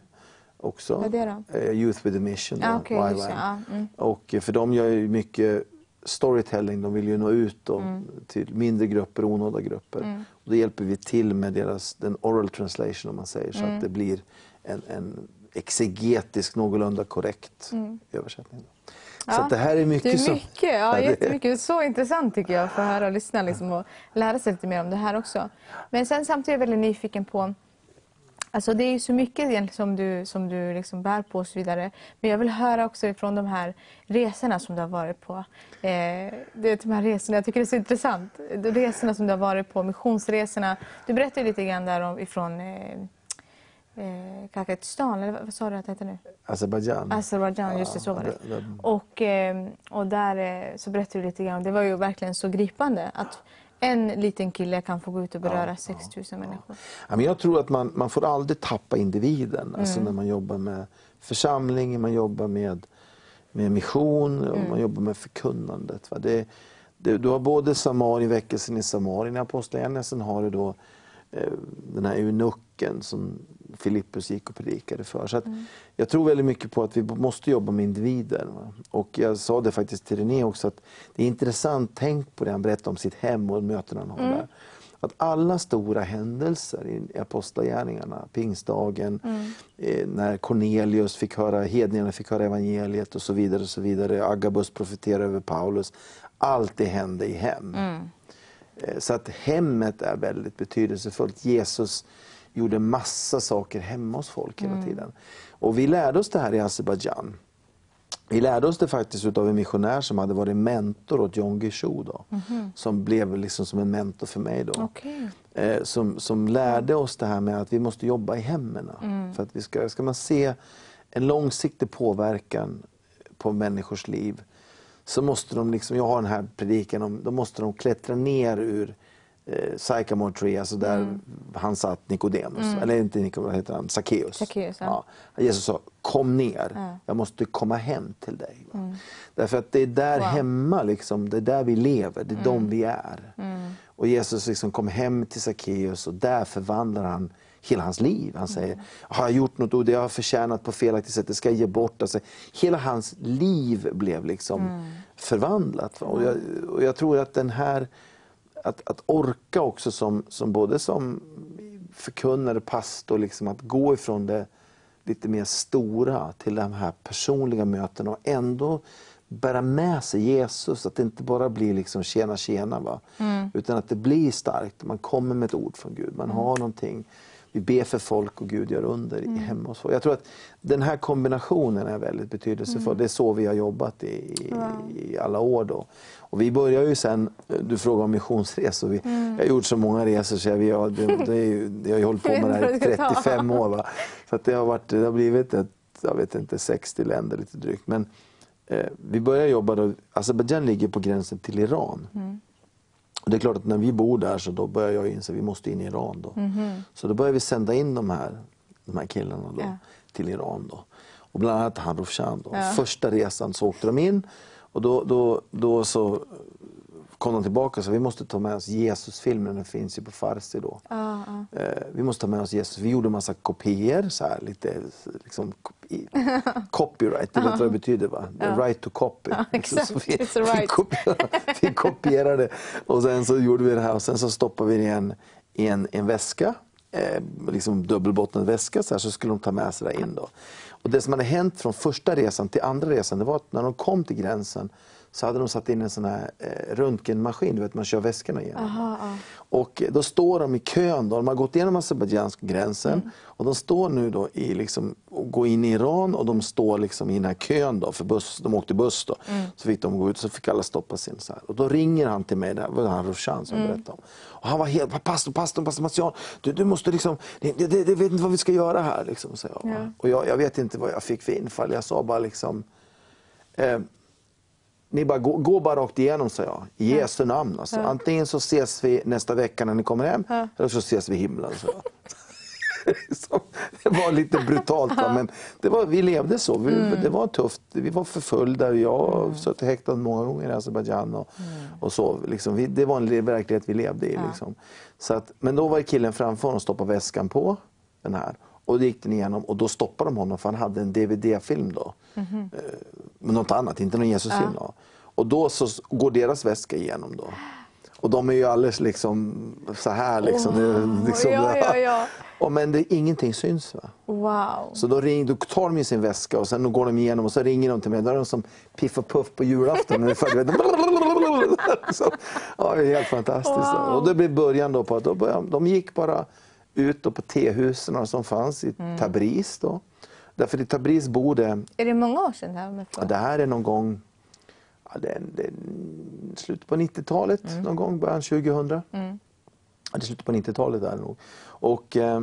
också. Vad är det då? Eh, Youth with a Mission. Ja, just YWAM. det. Ja, mm. Och eh, för de gör ju mycket storytelling, de vill ju nå ut då, Mm. till mindre grupper, onådda grupper. Och då hjälper vi till med deras, den oral translation om man säger, så Mm. att det blir en, en exegetisk, någorlunda korrekt översättning. Då. Så Ja, att det här är Det mycket, är som... mycket, ja, Ja, det- jättemycket. Så intressant tycker jag att få höra och lyssna liksom, och lära sig lite mer om det här också. Men sen samtidigt är jag väldigt nyfiken på Alltså det är ju så mycket som du, som du liksom bär på och så vidare. Men jag vill höra också ifrån de här resorna som du har varit på. Eh, det, de här resorna, jag tycker det är så intressant. De resorna som du har varit på, missionsresorna. Du berättade lite grann där om, ifrån eh, eh, Kakakistan, eller vad, sa du att det heter nu? Azerbajdzjan. Azerbajdzjan, just det, så var det. Ja, det- det- Och, eh, och där eh, så berättade du lite grann, det var ju verkligen så gripande att en liten kille kan få gå ut och beröra 6 000 människor. Ja, men jag tror att man, man får aldrig tappa individen. Alltså Mm. när man jobbar med församling, man jobbar med, med mission och Mm. man jobbar med förkunnandet. Va? Det, det, du har både Samarien, väckelsen i Samarien i Apostlagärningarna, sen har du då eh, den här eunucken som Filippus gick och predikade för. Så att Mm. Jag tror väldigt mycket på att vi måste jobba med individer. Och jag sa det faktiskt till René också, att det är intressant, tänk på det han berättade om sitt hem och mötena han har Mm. där. Att alla stora händelser i Apostlagärningarna, pingstdagen, eh, när Cornelius fick höra, hedningarna fick höra evangeliet och så vidare, och så vidare. Agabus profeterade över Paulus. Allt det hände i hem. Eh, Så att hemmet är väldigt betydelsefullt. Jesus gjorde massa saker hemma hos folk hela tiden. Och vi lärde oss det här i Azerbajdzjan. Vi lärde oss det faktiskt av en missionär som hade varit mentor åt John Guichou då, Som blev liksom som en mentor för mig. Då. Okej. Eh, som, som lärde oss det här med att vi måste jobba i hemmen. För att vi ska, ska man se en långsiktig påverkan på människors liv så måste de, liksom, jag har den här predikan om, då måste de klättra ner ur eh, Sycamore Tree, alltså där han satt Nikodemus, eller inte Nikodemus, heter han? Sackeus. Sackeus, ja. Jesus sa, kom ner, Ja. jag måste komma hem till dig. Va? Därför att det är där Wow. hemma, liksom, det är där vi lever, det är de vi är. Och Jesus liksom kom hem till Sackeus och där förvandlar han hela hans liv. Han säger, har jag gjort något det jag har förtjänat på felaktigt sätt, det ska jag ge bort. Alltså, hela hans liv blev liksom förvandlat. Va? Och, jag, och jag tror att den här, att, att orka också som, som både som förkunnare, pastor, liksom, att gå ifrån det lite mer stora till de här personliga mötena och ändå bära med sig Jesus. Att det inte bara blir liksom tjena tjena. Va? Utan att det blir starkt. Man kommer med ett ord från Gud. Man har någonting. Vi ber för folk och Gud gör under i hemma hos folk. Jag tror att den här kombinationen är väldigt betydelsefull. Det är så vi har jobbat i, i, i alla år. Då. Och vi börjar ju sen, du frågar om missionsresor. Vi, Jag har gjort så många resor så jag, vi har, det, det är ju, jag har ju hållit på med det här i vad du ska ta. 35 år. Va? Så att det, har varit, det har blivit ett, jag vet inte, 60 länder lite drygt. Men eh, vi börjar jobba då, Azerbajdzjan ligger på gränsen till Iran. Mm. Och det är klart att när vi bor där så då börjar jag inse att vi måste in i Iran. Då. Så då börjar vi sända in de här, de här killarna då, Ja. till Iran. Då. Och bland annat han Rufshan. Då. Ja. Första resan så åkte de in och då, då, då så kom de tillbaka och sa vi måste ta med oss Jesusfilmen, den finns ju på farsi då. Ja, ja. Eh, vi måste ta med oss Jesus. Vi gjorde en massa kopior, så här, lite liksom, copyright, du vet vad det betyder va? The right to copy. exakt. Så vi, a vi, right. kopierade, vi kopierade och sen så gjorde vi det här och sen så stoppade vi det i en, i en, en väska, eh, liksom dubbelbottnad väska, så, här, så skulle de ta med sig det in. Då. Och det som hade hänt från första resan till andra resan, det var att när de kom till gränsen så hade de satt in en sån här eh, röntgenmaskin, du vet man kör väskorna igenom. Aha, ja. Och då står de i kön, då. de har gått igenom azerbajdzjanska gränsen Mm. och de står nu då i liksom, och går in i Iran och de står liksom i den här kön då, för buss, de åkte buss då. Mm. Så fick de gå ut så fick alla stoppa sin så här. Och då ringer han till mig, det var han Roshan som Mm. berättade om. Och han var helt, pastor, pastor, pastor Marcian, du, du måste liksom, det, det, det, det vet inte vad vi ska göra här liksom, så jag. Ja. Och jag, jag vet inte vad jag fick för infall, jag sa bara liksom eh, ni bara, gå, gå bara rakt igenom, sa jag. I Jesu namn. Alltså. Antingen så ses vi nästa vecka när ni kommer hem, eller så ses vi i himlen. Så. det var lite brutalt, va? men det var, vi levde så. Vi, Det var tufft. Vi var förföljda. Jag har suttit häktad många gånger i Azerbajdzjan. Och, och så, liksom. vi, det var en verklighet vi levde i. Liksom. Så att, men då var killen framför och stoppade väskan på den här. Och då gick den igenom och då stoppade de honom för han hade en DVD-film då. Mhm. Eh, med något annat, inte någon Jesusfilm. Då. Och då så går deras väska igenom då. Och de är ju alldeles liksom så här liksom. är liksom ja, ja, ja. Och men det, ingenting syns. Va? Wow. Så då, ring, då tar de sin väska och sen går de igenom och så ringer de till mig. Då är de som Piff och Puff på julafton. ungefär, så, ja, det är helt fantastiskt. Wow. Och det blev början då på att då började, de gick bara ut på tehusen som fanns i Mm. Tabriz. Då. Därför i Tabriz bor det Är det många år sedan det här? Ja, det här är någon gång ja, det är, det är slutet på 90-talet, någon gång, början 2000. Ja, det är slutet på 90-talet där nog. Och eh,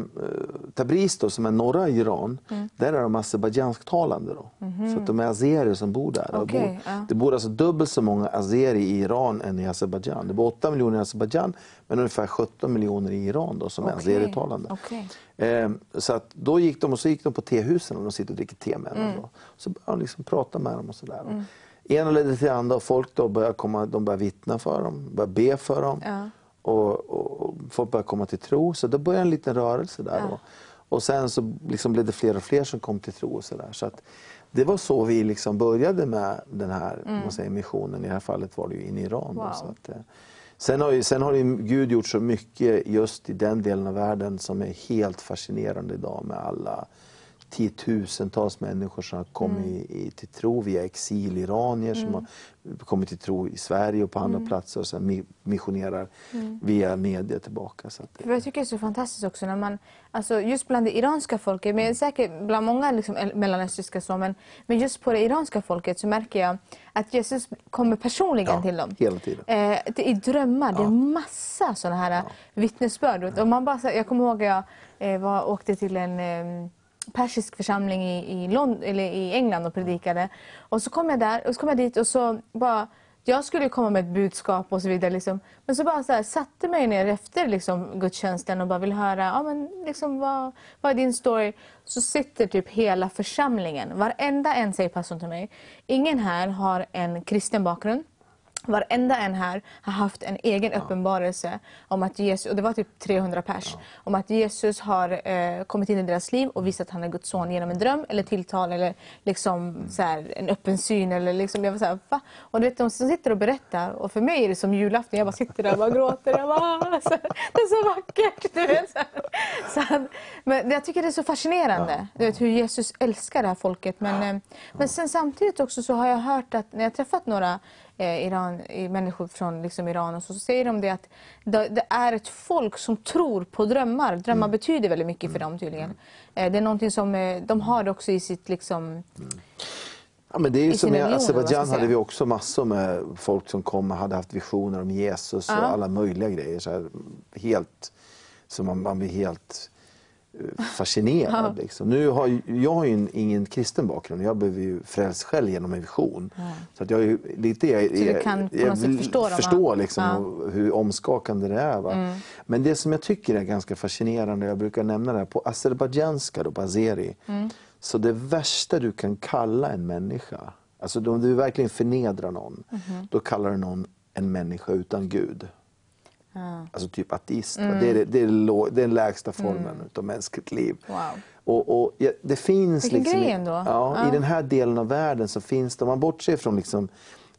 Tabriz då, som är norra Iran, där är de azerbajdzjansktalande. Då. Så att de är azerier som bor där. Det Okej, bor, ja. det bor alltså dubbelt så många azerier i Iran än i Azerbajdzjan. Det bor 8 miljoner i Azerbajdzjan men ungefär 17 miljoner i Iran då, som är Okej, azeritalande. okej. Eh, så att då gick de och så gick de på tehusen och de sitter och dricker te med dem. Då. Så började de liksom prata med dem och sådär. Mm. Ena ledde till det andra och folk då började, komma, de började vittna för dem, började be för dem. Ja. Och, och, och folk började komma till tro. Så då började en liten rörelse där. Då. Och sen så liksom blev det fler och fler som kom till tro. Och så där. Så att det var så vi liksom började med den här man säger, missionen. I det här fallet var det ju in i Iran. Då, Wow. så att, eh, Sen har, ju, sen har ju Gud gjort så mycket just i den delen av världen som är helt fascinerande idag med alla tiotusentals människor som har kommit i, till tro via exiliranier som har kommit till tro i Sverige och på andra platser och sen mi- missionerar via media tillbaka. Så att, jag tycker det är så fantastiskt också när man, alltså just bland det iranska folket, men säkert bland många liksom el- mellanöstriska så, men, men just på det iranska folket så märker jag att Jesus kommer personligen Ja, till dem. hela tiden. Eh, det, I drömmar, det är massa sådana här vittnesbörd. vet du. Och man bara, jag kommer ihåg att jag eh, var, åkte till en eh, persisk församling i, i, Lond- eller i England och predikade. Och så kom jag där och så kom jag dit och så bara jag skulle komma med ett budskap och så vidare. Liksom. Men så bara så här, satte mig ner efter liksom, gudstjänsten och bara vill höra ja, men, liksom, vad, vad är din story. Så sitter typ hela församlingen. Varenda en säger pastorn till mig. Ingen här har en kristen bakgrund. Varenda en här har haft en egen uppenbarelse om att Jesus, och det var typ 300 pers, om att Jesus har eh, kommit in i deras liv och visat att han är Guds son genom en dröm eller tilltal eller liksom så här, en öppen syn. Eller liksom, jag var så här, Va? Och du vet, de sitter och berättar och för mig är det som julafton. Jag bara sitter där och bara gråter. Jag bara, "Ah, så, det är så vackert. Du vet, så. Så men jag tycker det är så fascinerande du vet, hur Jesus älskar det här folket. Men, eh, men sen samtidigt också så har jag hört att när jag träffat några eh, Iran, människor från liksom Iran och så, så säger de det att det, det är ett folk som tror på drömmar. Drömmar betyder väldigt mycket för dem tydligen. Eh, det är någonting som eh, de har också i sitt liksom... Ja, men det är ju i som i Azerbajdzjan hade vi också massor med folk som kom och hade haft visioner om Jesus och Ja. alla möjliga grejer. Så här, helt, så man, man blir helt fascinerad. Liksom. Nu har ju, jag har ju en, ingen kristen bakgrund. Jag blev ju frälst själv genom en vision. Så att jag är lite... Jag, du jag, kan jag förstå förstå liksom, Ja. Mm. hur omskakande det är. Va? Men det som jag tycker är ganska fascinerande, jag brukar nämna det här, på azerbajdzjanska, då, på azeri, Mm. så det värsta du kan kalla en människa, alltså om du verkligen förnedrar någon, Mhm. då kallar du någon en människa utan Gud. Ja. Alltså typ ateist. Mm. Det, är, det, är den lägsta formen av mänskligt liv. Wow. Och, och, ja, det finns Vilken liksom, grej i- ändå. Ja, Ja. I den här delen av världen så finns det, om man bortser från liksom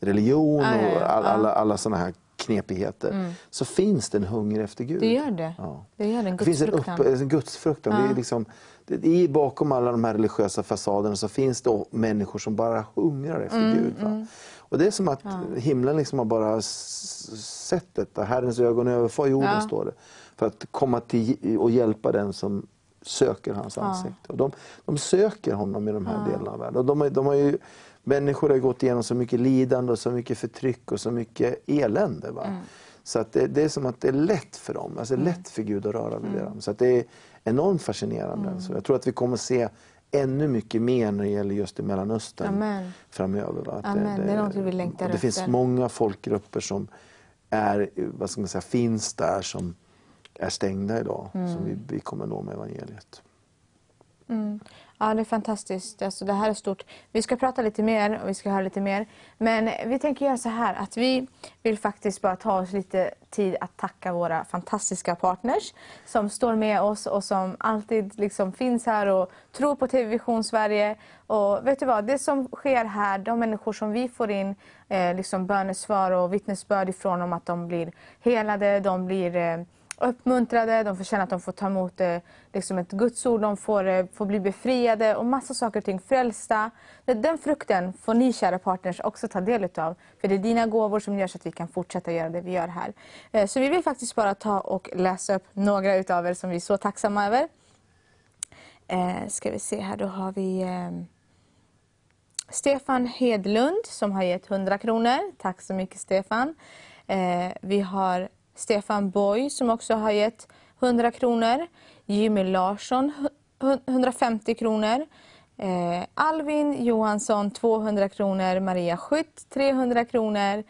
religion Ja, ja, ja. och all, Ja. alla, alla sådana här knepigheter, så finns det en hunger efter Gud. Det gör det. Ja. Det gör det. En Det finns en, upp, en gudsfruktan. Det är liksom, det, i, bakom alla de här religiösa fasaderna så finns det människor som bara hungrar efter Mm, Gud. Och det är som att himlen liksom har bara sett detta. Herrens ögon överfar jorden, Ja. står det. För att komma till och hjälpa den som söker hans ansikte. Och de, de söker honom i de här delarna av världen. Och de, de har ju, människor har gått igenom så mycket lidande, och så mycket förtryck och så mycket elände. Va? Mm. Så att det, det är som att det är lätt för dem, alltså lätt för Gud att röra vid dem. Så att det är enormt fascinerande. Mm. Så jag tror att vi kommer se ännu mycket mer när det gäller just i Mellanöstern Amen. framöver. Va? Att Amen. Det är någonting vi längtar och Det finns efter. många folkgrupper som är, vad ska man säga, finns där som är stängda idag, Mm. som vi, vi kommer nå med evangeliet. Ja, det är fantastiskt. Alltså, det här är stort. Vi ska prata lite mer och vi ska höra lite mer. Men vi tänker göra så här att vi vill faktiskt bara ta oss lite tid att tacka våra fantastiska partners som står med oss och som alltid liksom finns här och tror på TV Vision Sverige. Och vet du vad, det som sker här, de människor som vi får in eh, liksom bönesvar och vittnesbörd ifrån om att de blir helade, de blir eh, uppmuntrade, de får känna att de får ta emot eh, liksom ett gudsord, de får, eh, får bli befriade och massa saker och ting, frälsta. Den frukten får ni kära partners också ta del utav. För det är dina gåvor som gör så att vi kan fortsätta göra det vi gör här. Eh, så vi vill faktiskt bara ta och läsa upp några utav er som vi är så tacksamma över. Eh, ska vi se här, då har vi eh, Stefan Hedlund som har gett 100 kronor. Tack så mycket Stefan. Eh, vi har Stefan Boy som också har gett 100 kronor. Jimmy Larsson 150 kronor. Eh, Alvin Johansson 200 kronor. Maria Skytt 300 kronor.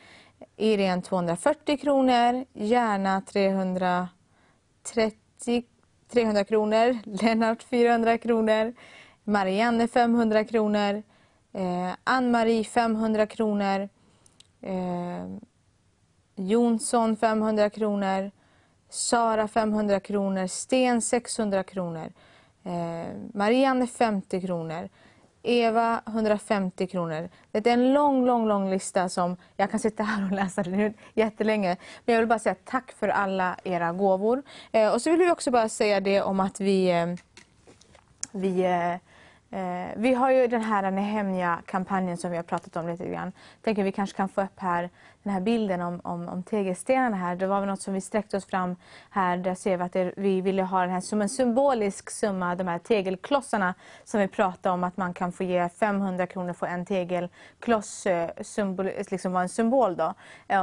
Irene 240 kronor. Järna 330 300 kronor. Lennart 400 kronor. Marianne 500 kronor. Eh, Ann-Marie 500 kronor. Eh, Jonsson 500 kronor. Sara 500 kronor. Sten 600 kronor. Eh, Marianne 50 kronor. Eva 150 kronor. Det är en lång, lång, lång lista som jag kan sitta här och läsa nu jättelänge. Men jag vill bara säga tack för alla era gåvor. Eh, och så vill vi också bara säga det om att vi, eh, vi eh, eh, vi har ju den här Nehemja-kampanjen som vi har pratat om lite grann. Tänker vi kanske kan få upp här den här bilden om, om, om tegelstenarna här. Det var väl något som vi sträckte oss fram här. Där ser vi att det, vi ville ha den här som en symbolisk summa, de här tegelklossarna som vi pratade om att man kan få ge 500 kronor för en tegelkloss, eh, symbol, liksom var en symbol då.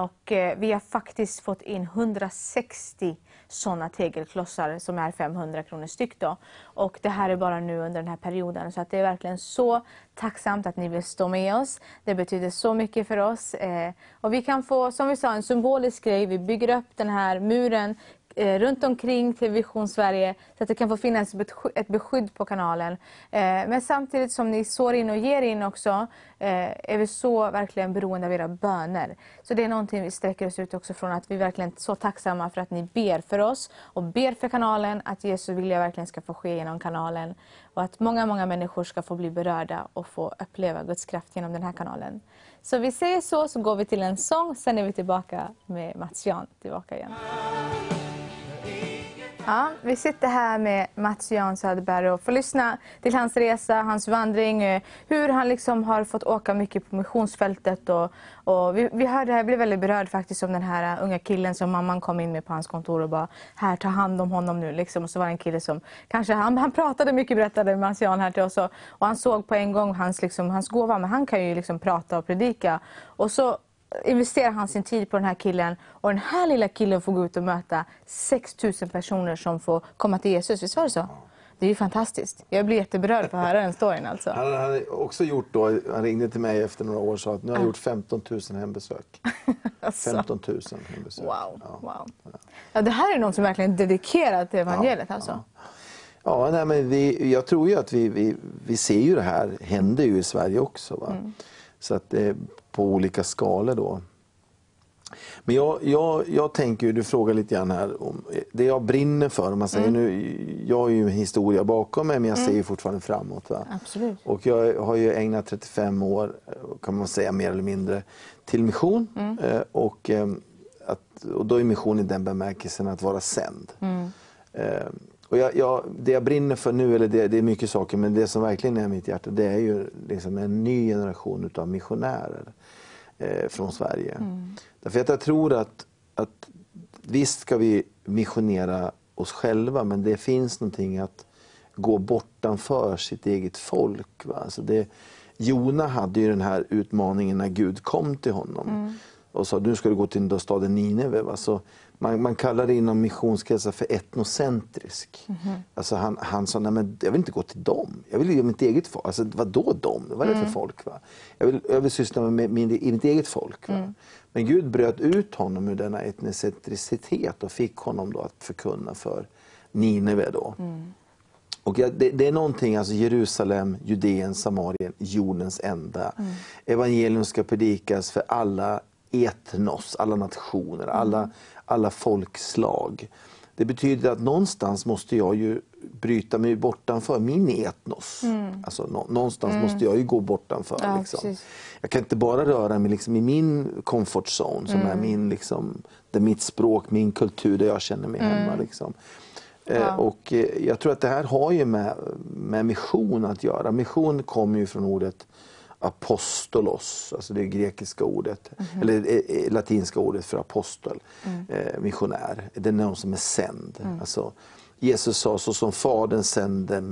Och eh, vi har faktiskt fått in 160 sådana tegelklossar som är 500 kronor styck. Då. Och det här är bara nu under den här perioden. Så att det är verkligen så tacksamt att ni vill stå med oss. Det betyder så mycket för oss. Eh, och vi kan få, som vi sa, en symbolisk grej. Vi bygger upp den här muren eh, runt omkring Television Sverige så att det kan få finnas ett beskydd på kanalen. Eh, men samtidigt som ni sår in och ger in också eh, är vi så verkligen beroende av era böner. Så det är någonting vi sträcker oss ut också från att vi verkligen är så tacksamma för att ni ber för oss och ber för kanalen, att Jesu vilja verkligen ska få ske genom kanalen och att många, många människor ska få bli berörda och få uppleva Guds kraft genom den här kanalen. Så vi säger så, så går vi till en sång, sen är vi tillbaka med Mats Jan tillbaka igen. Ja, vi sitter här med Mats Jan Söderberg och får lyssna till hans resa, hans vandring, eh, hur han liksom har fått åka mycket på missionsfältet. Och, och vi, vi hörde, jag blev väldigt berörd faktiskt om den här eh, unga killen som mamman kom in med på hans kontor och bara här, ta hand om honom nu. Liksom. Och så var det en kille som kanske, han, han pratade mycket, berättade Mats Jan här till oss. Och, och han såg på en gång hans, liksom, hans gåva, men han kan ju liksom prata och predika. Och så investerar han sin tid på den här killen och den här lilla killen får gå ut och möta 6 000 personer som får komma till Jesus. Visst var det så? Det är ju fantastiskt. Jag blir jätteberörd på att höra den storyn. Alltså. Han har också gjort då, han ringde till mig efter några år och sa att nu har jag gjort 15 000 hembesök. alltså. 15 000 hembesök. Wow. Ja. wow. Ja, det här är någon som verkligen är dedikerad till evangeliet. Ja, alltså. ja. nej, men vi, jag tror ju att vi, vi, vi ser ju det här händer ju i Sverige också. Va? Mm. Så att det, på olika skalor då. Men jag, jag, jag tänker, du frågar lite grann här, om det jag brinner för. Om man säger, mm. nu, jag har ju en historia bakom mig men jag mm. ser ju fortfarande framåt. Va? Absolut. Och jag har ju ägnat 35 år, kan man säga mer eller mindre, till mission. Mm. Eh, och, eh, att, och då är mission i den bemärkelsen att vara sänd. Mm. Eh, och jag, jag, det jag brinner för nu, eller det, det, är mycket saker, men det som verkligen är mitt hjärta det är ju liksom en ny generation av missionärer från Sverige. Mm. Därför att jag tror att, att visst ska vi missionera oss själva men det finns någonting att gå bortanför sitt eget folk. Va? Alltså det, Jona hade ju den här utmaningen när Gud kom till honom mm. och sa nu ska du gå till staden Nineve. Va? Så man, man kallar det inom missionskretsar för etnocentrisk. Mm -hmm. Alltså han, han sa, nej men jag vill inte gå till dem. Jag vill göra mitt eget folk. Alltså vad då dem? Vad är det för mm. folk? Va? Jag, vill, jag vill syssla med min, mitt eget folk. Mm. Men Gud bröt ut honom ur denna etnocentricitet och fick honom då att förkunna för Nineve. Då. Mm. Och det, det är någonting, alltså Jerusalem, Judeen, Samarien, jordens ända. Evangelium ska predikas för alla etnos, alla nationer, alla, alla folkslag. Det betyder att någonstans måste jag ju bryta mig bortanför min etnos. Alltså, nå- någonstans måste jag ju gå bortanför. Ja, liksom. Jag kan inte bara röra mig liksom i min comfort zone, som är min, liksom, det är mitt språk, min kultur, där jag känner mig hemma. Liksom. Eh, Och eh, jag tror att det här har ju med, med mission att göra. Mission kommer ju från ordet apostolos, alltså det grekiska ordet, eller eh, eh, latinska ordet för apostel, eh, missionär. Det är någon som är sänd. Alltså, Jesus sa, så som Fadern sände,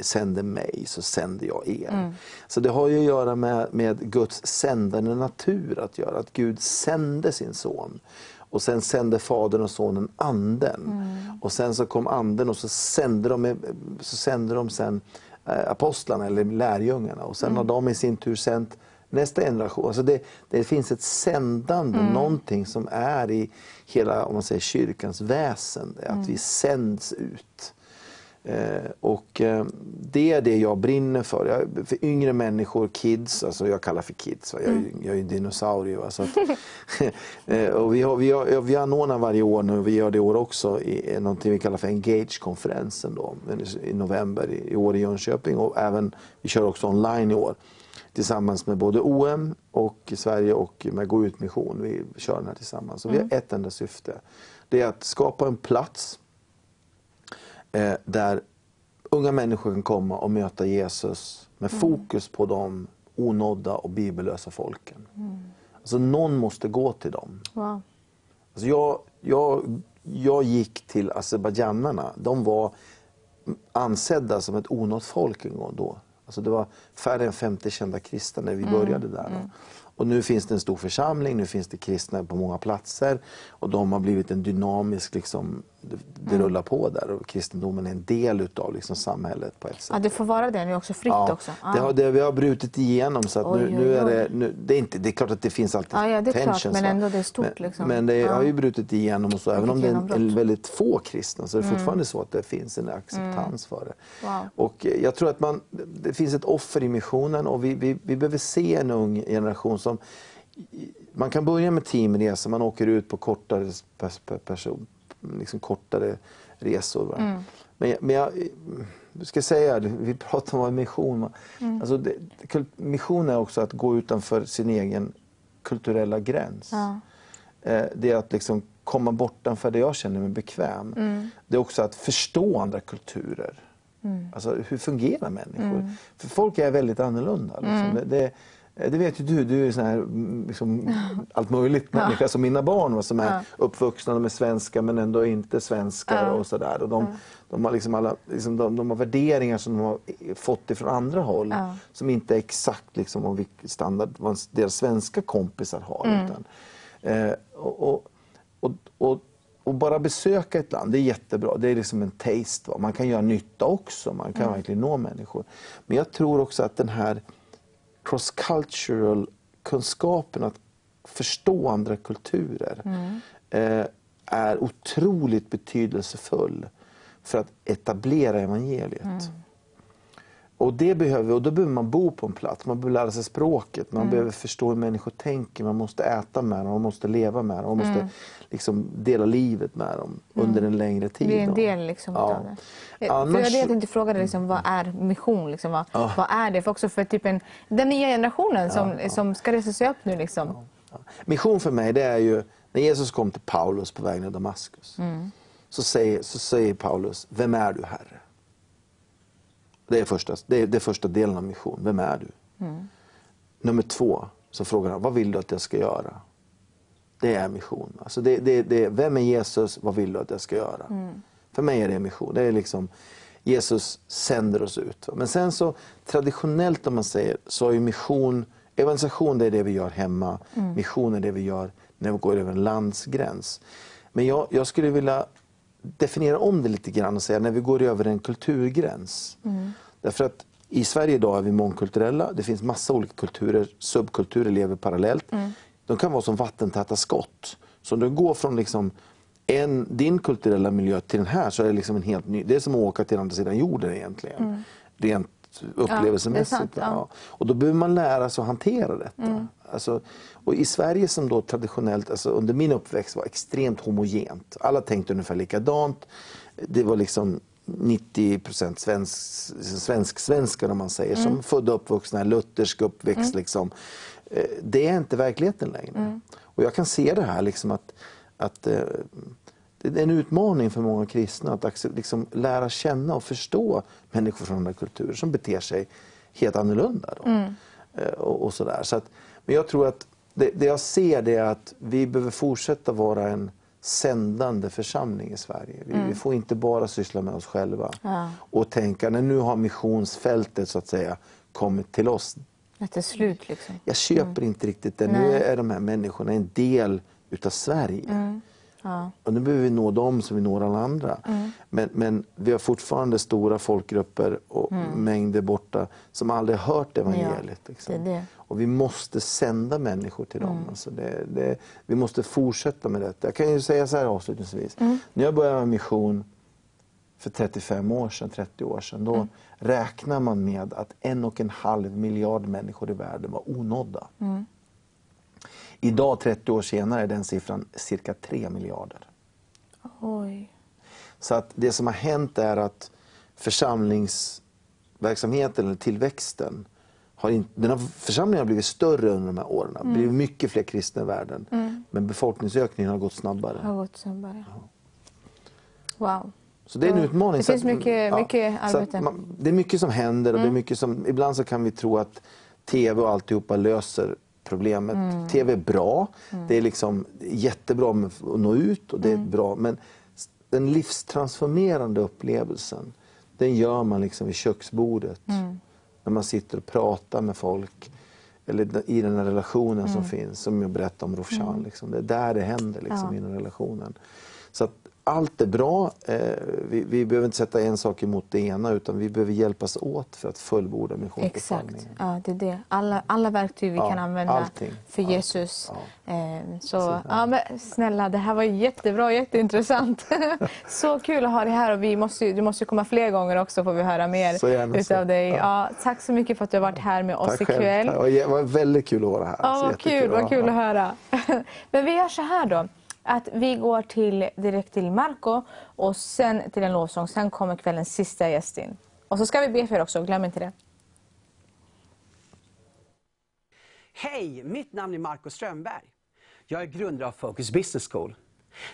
sände mig, så sänder jag er. Så det har ju att göra med, med Guds sändande natur att göra, att Gud sände sin son. Och sen sände Fadern och Sonen Anden. Och sen så kom Anden och så sände de, så sände de sen apostlarna eller lärjungarna. Och sen har de i sin tur sänt nästa generation. Alltså det, det finns ett sändande, någonting som är i hela om man säger, kyrkans väsen. Att vi sänds ut. Eh, och eh, det är det jag brinner för. Jag, för yngre människor, kids, alltså jag kallar för kids, va? jag, är ju- jag är ju dinosaurie. Va? Så att, eh, och vi, har, vi, har, vi anordnar varje år nu, vi gör det i år också, i, någonting vi kallar för Engage-konferensen då, i november i, i år i Jönköping. Och även, vi kör också online i år tillsammans med både OM och Sverige och med Gå ut mission. Vi kör den här tillsammans. Och vi har ett enda syfte. Det är att skapa en plats eh, där unga människor kan komma och möta Jesus med fokus på de onådda och bibellösa folken. Alltså någon måste gå till dem. Wow. Alltså jag, jag, jag gick till azerbajdzjanarna. De var ansedda som ett onått folk en gång då. Alltså det var färre än 50 kända kristna när vi började där. då. Och nu finns det en stor församling, nu finns det kristna på många platser. Och de har blivit en dynamisk, liksom, det, det rullar på där. Och kristendomen är en del utav liksom, samhället på ett sätt. Ja, det får vara det nu också, fritt Ja, också. det har, det, vi har brutit igenom så att Oj, nu, oj, nu är oj. det, nu, det, är inte, det är klart att det finns alltid Ja, ja, det är klart, tensions, men va? ändå det är stort, Men, liksom. men det Ja. har ju brutit igenom och så, även om det är en. Mm. en väldigt få kristna så är det fortfarande så att det finns en acceptans för det. Wow. Och eh, jag tror att man, det finns ett offer i missionen och vi, vi, vi behöver se en ung generation som man kan börja med teamresor, man åker ut på kortare, pers, per- person, liksom kortare resor. Mm. Men, men jag, jag ska säga, vi pratar om mission. Mm. Alltså det, mission är också att gå utanför sin egen kulturella gräns. Ja. Eh, Det är att liksom komma bortanför det jag känner mig bekväm. Mm. Det är också att förstå andra kulturer. Alltså hur fungerar människor? Mm. För folk är väldigt annorlunda. Liksom. Det, det, det vet ju du, du är sån här, mm, liksom, allt möjligt människa. Som mina barn som är uppvuxna, de är svenska men ändå inte svenskar. och sådär. Och de, de, har liksom alla, liksom, de, de har värderingar som de har fått ifrån andra håll. Ja. Som inte är exakt liksom, om standard vad deras svenska kompisar har. Utan, eh, och, och, och, och, och bara besöka ett land, det är jättebra. Det är liksom en taste. Va? Man kan göra nytta också, man kan verkligen nå människor. Men jag tror också att den här cross-cultural kunskapen att förstå andra kulturer eh, är otroligt betydelsefull för att etablera evangeliet. Och det behöver, och då behöver man bo på en plats, man behöver lära sig språket, man behöver förstå hur människor tänker, man måste äta med dem, man måste leva med dem, man måste liksom dela livet med dem under en längre tid. Vi är en del liksom Ja. utav det. För Annars- jag, det jag tänkte fråga dig, liksom, vad är mission? Liksom, vad, vad är det? För också för typ en, den nya generationen som, som ska resa sig upp nu. Liksom. Ja. Mission för mig det är ju, när Jesus kom till Paulus på vägen till Damaskus, så, säger, så säger Paulus, vem är du Herre? Det är första, det är, det är första delen av mission, vem är du? Nummer två, så frågar han, vad vill du att jag ska göra? Det är mission. Alltså det, det, det, vem är Jesus, vad vill du att jag ska göra? För mig är det mission. Det är liksom, Jesus sänder oss ut. Men sen så traditionellt om man säger, så är mission, evangelisation det är det vi gör hemma. Mission är det vi gör när vi går över en landsgräns. Men jag, jag skulle vilja definiera om det lite grann och säga när vi går över en kulturgräns. Därför att i Sverige idag är vi mångkulturella. Det finns massa olika kulturer, subkulturer lever parallellt. De kan vara som vattentäta skott. Så du går från liksom en, din kulturella miljö till den här så är det liksom en helt ny. Det är som att åka till andra sidan jorden egentligen. Rent upplevelsemässigt. sant, ja. ja. Och då behöver man lära sig att hantera detta. Alltså, och I Sverige som då traditionellt, alltså under min uppväxt var extremt homogent. Alla tänkte ungefär likadant. Det var liksom 90 svensk, svensk, svenskar om man säger, som födda och uppvuxna, luthersk uppväxt. Liksom. Eh, Det är inte verkligheten längre. Och jag kan se det här liksom att, att eh, det är en utmaning för många kristna att liksom lära känna och förstå människor från andra kulturer som beter sig helt annorlunda. Då. Eh, Och, och sådär. Så att, men jag tror att det, det jag ser är att vi behöver fortsätta vara en sändande församling i Sverige. Vi, vi får inte bara syssla med oss själva och tänka när nu har missionsfältet så att säga kommit till oss. Att det slut liksom. Jag köper inte riktigt det. Nu är de här människorna en del utav Sverige. Och nu behöver vi nå dem som vi når alla andra. Men, men vi har fortfarande stora folkgrupper och mängder borta som aldrig hört evangeliet. liksom. det det. Och vi måste sända människor till dem. Alltså det, det, vi måste fortsätta med detta. Jag kan ju säga så här avslutningsvis. När jag började med mission för 35 år sedan, 30 år sedan, då räknar man med att en och en halv miljard människor i världen var onådda. Idag, 30 år senare, är den siffran cirka 3 miljarder. Oj. Så att det som har hänt är att församlingsverksamheten, eller tillväxten, har in, den har, församlingen har blivit större under de här åren. Det har blivit mycket fler kristna i världen. Men befolkningsökningen har gått snabbare. Har gått snabbare. Wow. Så det är en Ja. utmaning. Det finns mycket- mycket att arbete. Mm. man, det är mycket som händer och det är mycket som, ibland så kan vi tro att TV och alltihopa löser problemet. Mm. TV är bra, det är liksom jättebra att nå ut och det är Mm. bra. Men den livstransformerande upplevelsen, den gör man liksom vid köksbordet. Mm. När man sitter och pratar med folk. Eller i den här relationen Mm. som finns, som jag berättade om Rofshan. Liksom. Det är där det händer liksom, Ja. i den relationen. Så att allt är bra. Eh, vi, vi behöver inte sätta en sak emot det ena utan vi behöver hjälpas åt för att fullborda Exakt. missionsbefallningen. Ja, det är det. Alla, alla verktyg vi Ja, kan använda allting. för. Jesus. Ja. Eh, så, ja, men, snälla, det här var jättebra och jätteintressant. så kul att ha dig här och vi måste, du måste komma fler gånger också får vi höra mer Så utav dig. Ja. Tack så mycket för att du har varit här med oss Tack ikväll. själv. Det var väldigt kul att vara här. Ja, Så vad kul, vad kul att höra. Men vi gör så här då. Att vi går till, direkt till Marco och sen till en lovsång. Sen kommer kvällens sista gäst in. Och så ska vi be för er också, glöm inte det. Hej, mitt namn är Marco Strömberg. Jag är grundare av Focus Business School.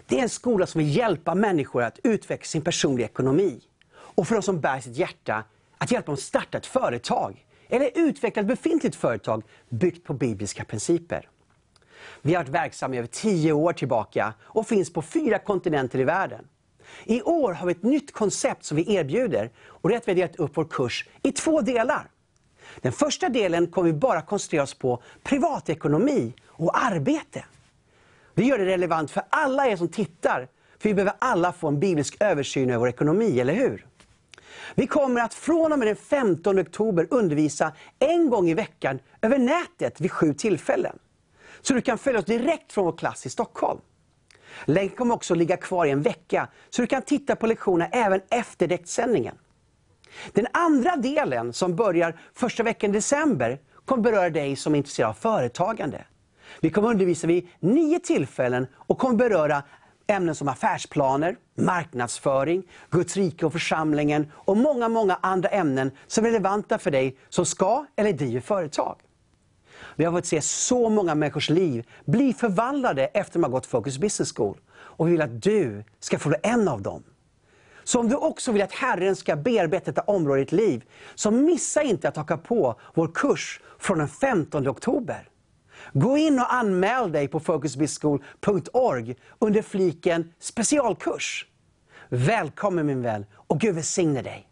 Det är en skola som vill hjälpa människor att utveckla sin personliga ekonomi. Och för de som bär sitt hjärta, att hjälpa dem att starta ett företag. Eller utveckla ett befintligt företag byggt på bibliska principer. Vi har varit verksamma i över tio år tillbaka och finns på fyra kontinenter i världen. I år har vi ett nytt koncept som vi erbjuder och det är att vi har delat upp vår kurs i två delar. Den första delen kommer vi bara koncentrera oss på privatekonomi och arbete. Vi gör det relevant för alla er som tittar, för vi behöver alla få en biblisk översyn över vår ekonomi, eller hur? Vi kommer att från och med den 15 oktober undervisa en gång i veckan över nätet vid sju tillfällen. Så du kan följa oss direkt från vår klass i Stockholm. Länken kommer också ligga kvar i en vecka, så du kan titta på lektionerna även efter direktsändningen. Den andra delen, som börjar första veckan i december, kommer beröra dig som är intresserad av företagande. Vi kommer undervisa vid nio tillfällen och kommer beröra ämnen som affärsplaner, marknadsföring, Guds rike och församlingen och många, många andra ämnen som är relevanta för dig som ska eller driver företag. Vi har fått se så många människors liv bli förvandlade efter att de har gått Focus Business School. Och vi vill att du ska få bli en av dem. Så om du också vill att Herren ska bearbeta detta område i ditt liv, så missa inte att haka på vår kurs från den 15 oktober. Gå in och anmäl dig på focusbizschool.org under fliken specialkurs. Välkommen min vän och Gud välsigne dig.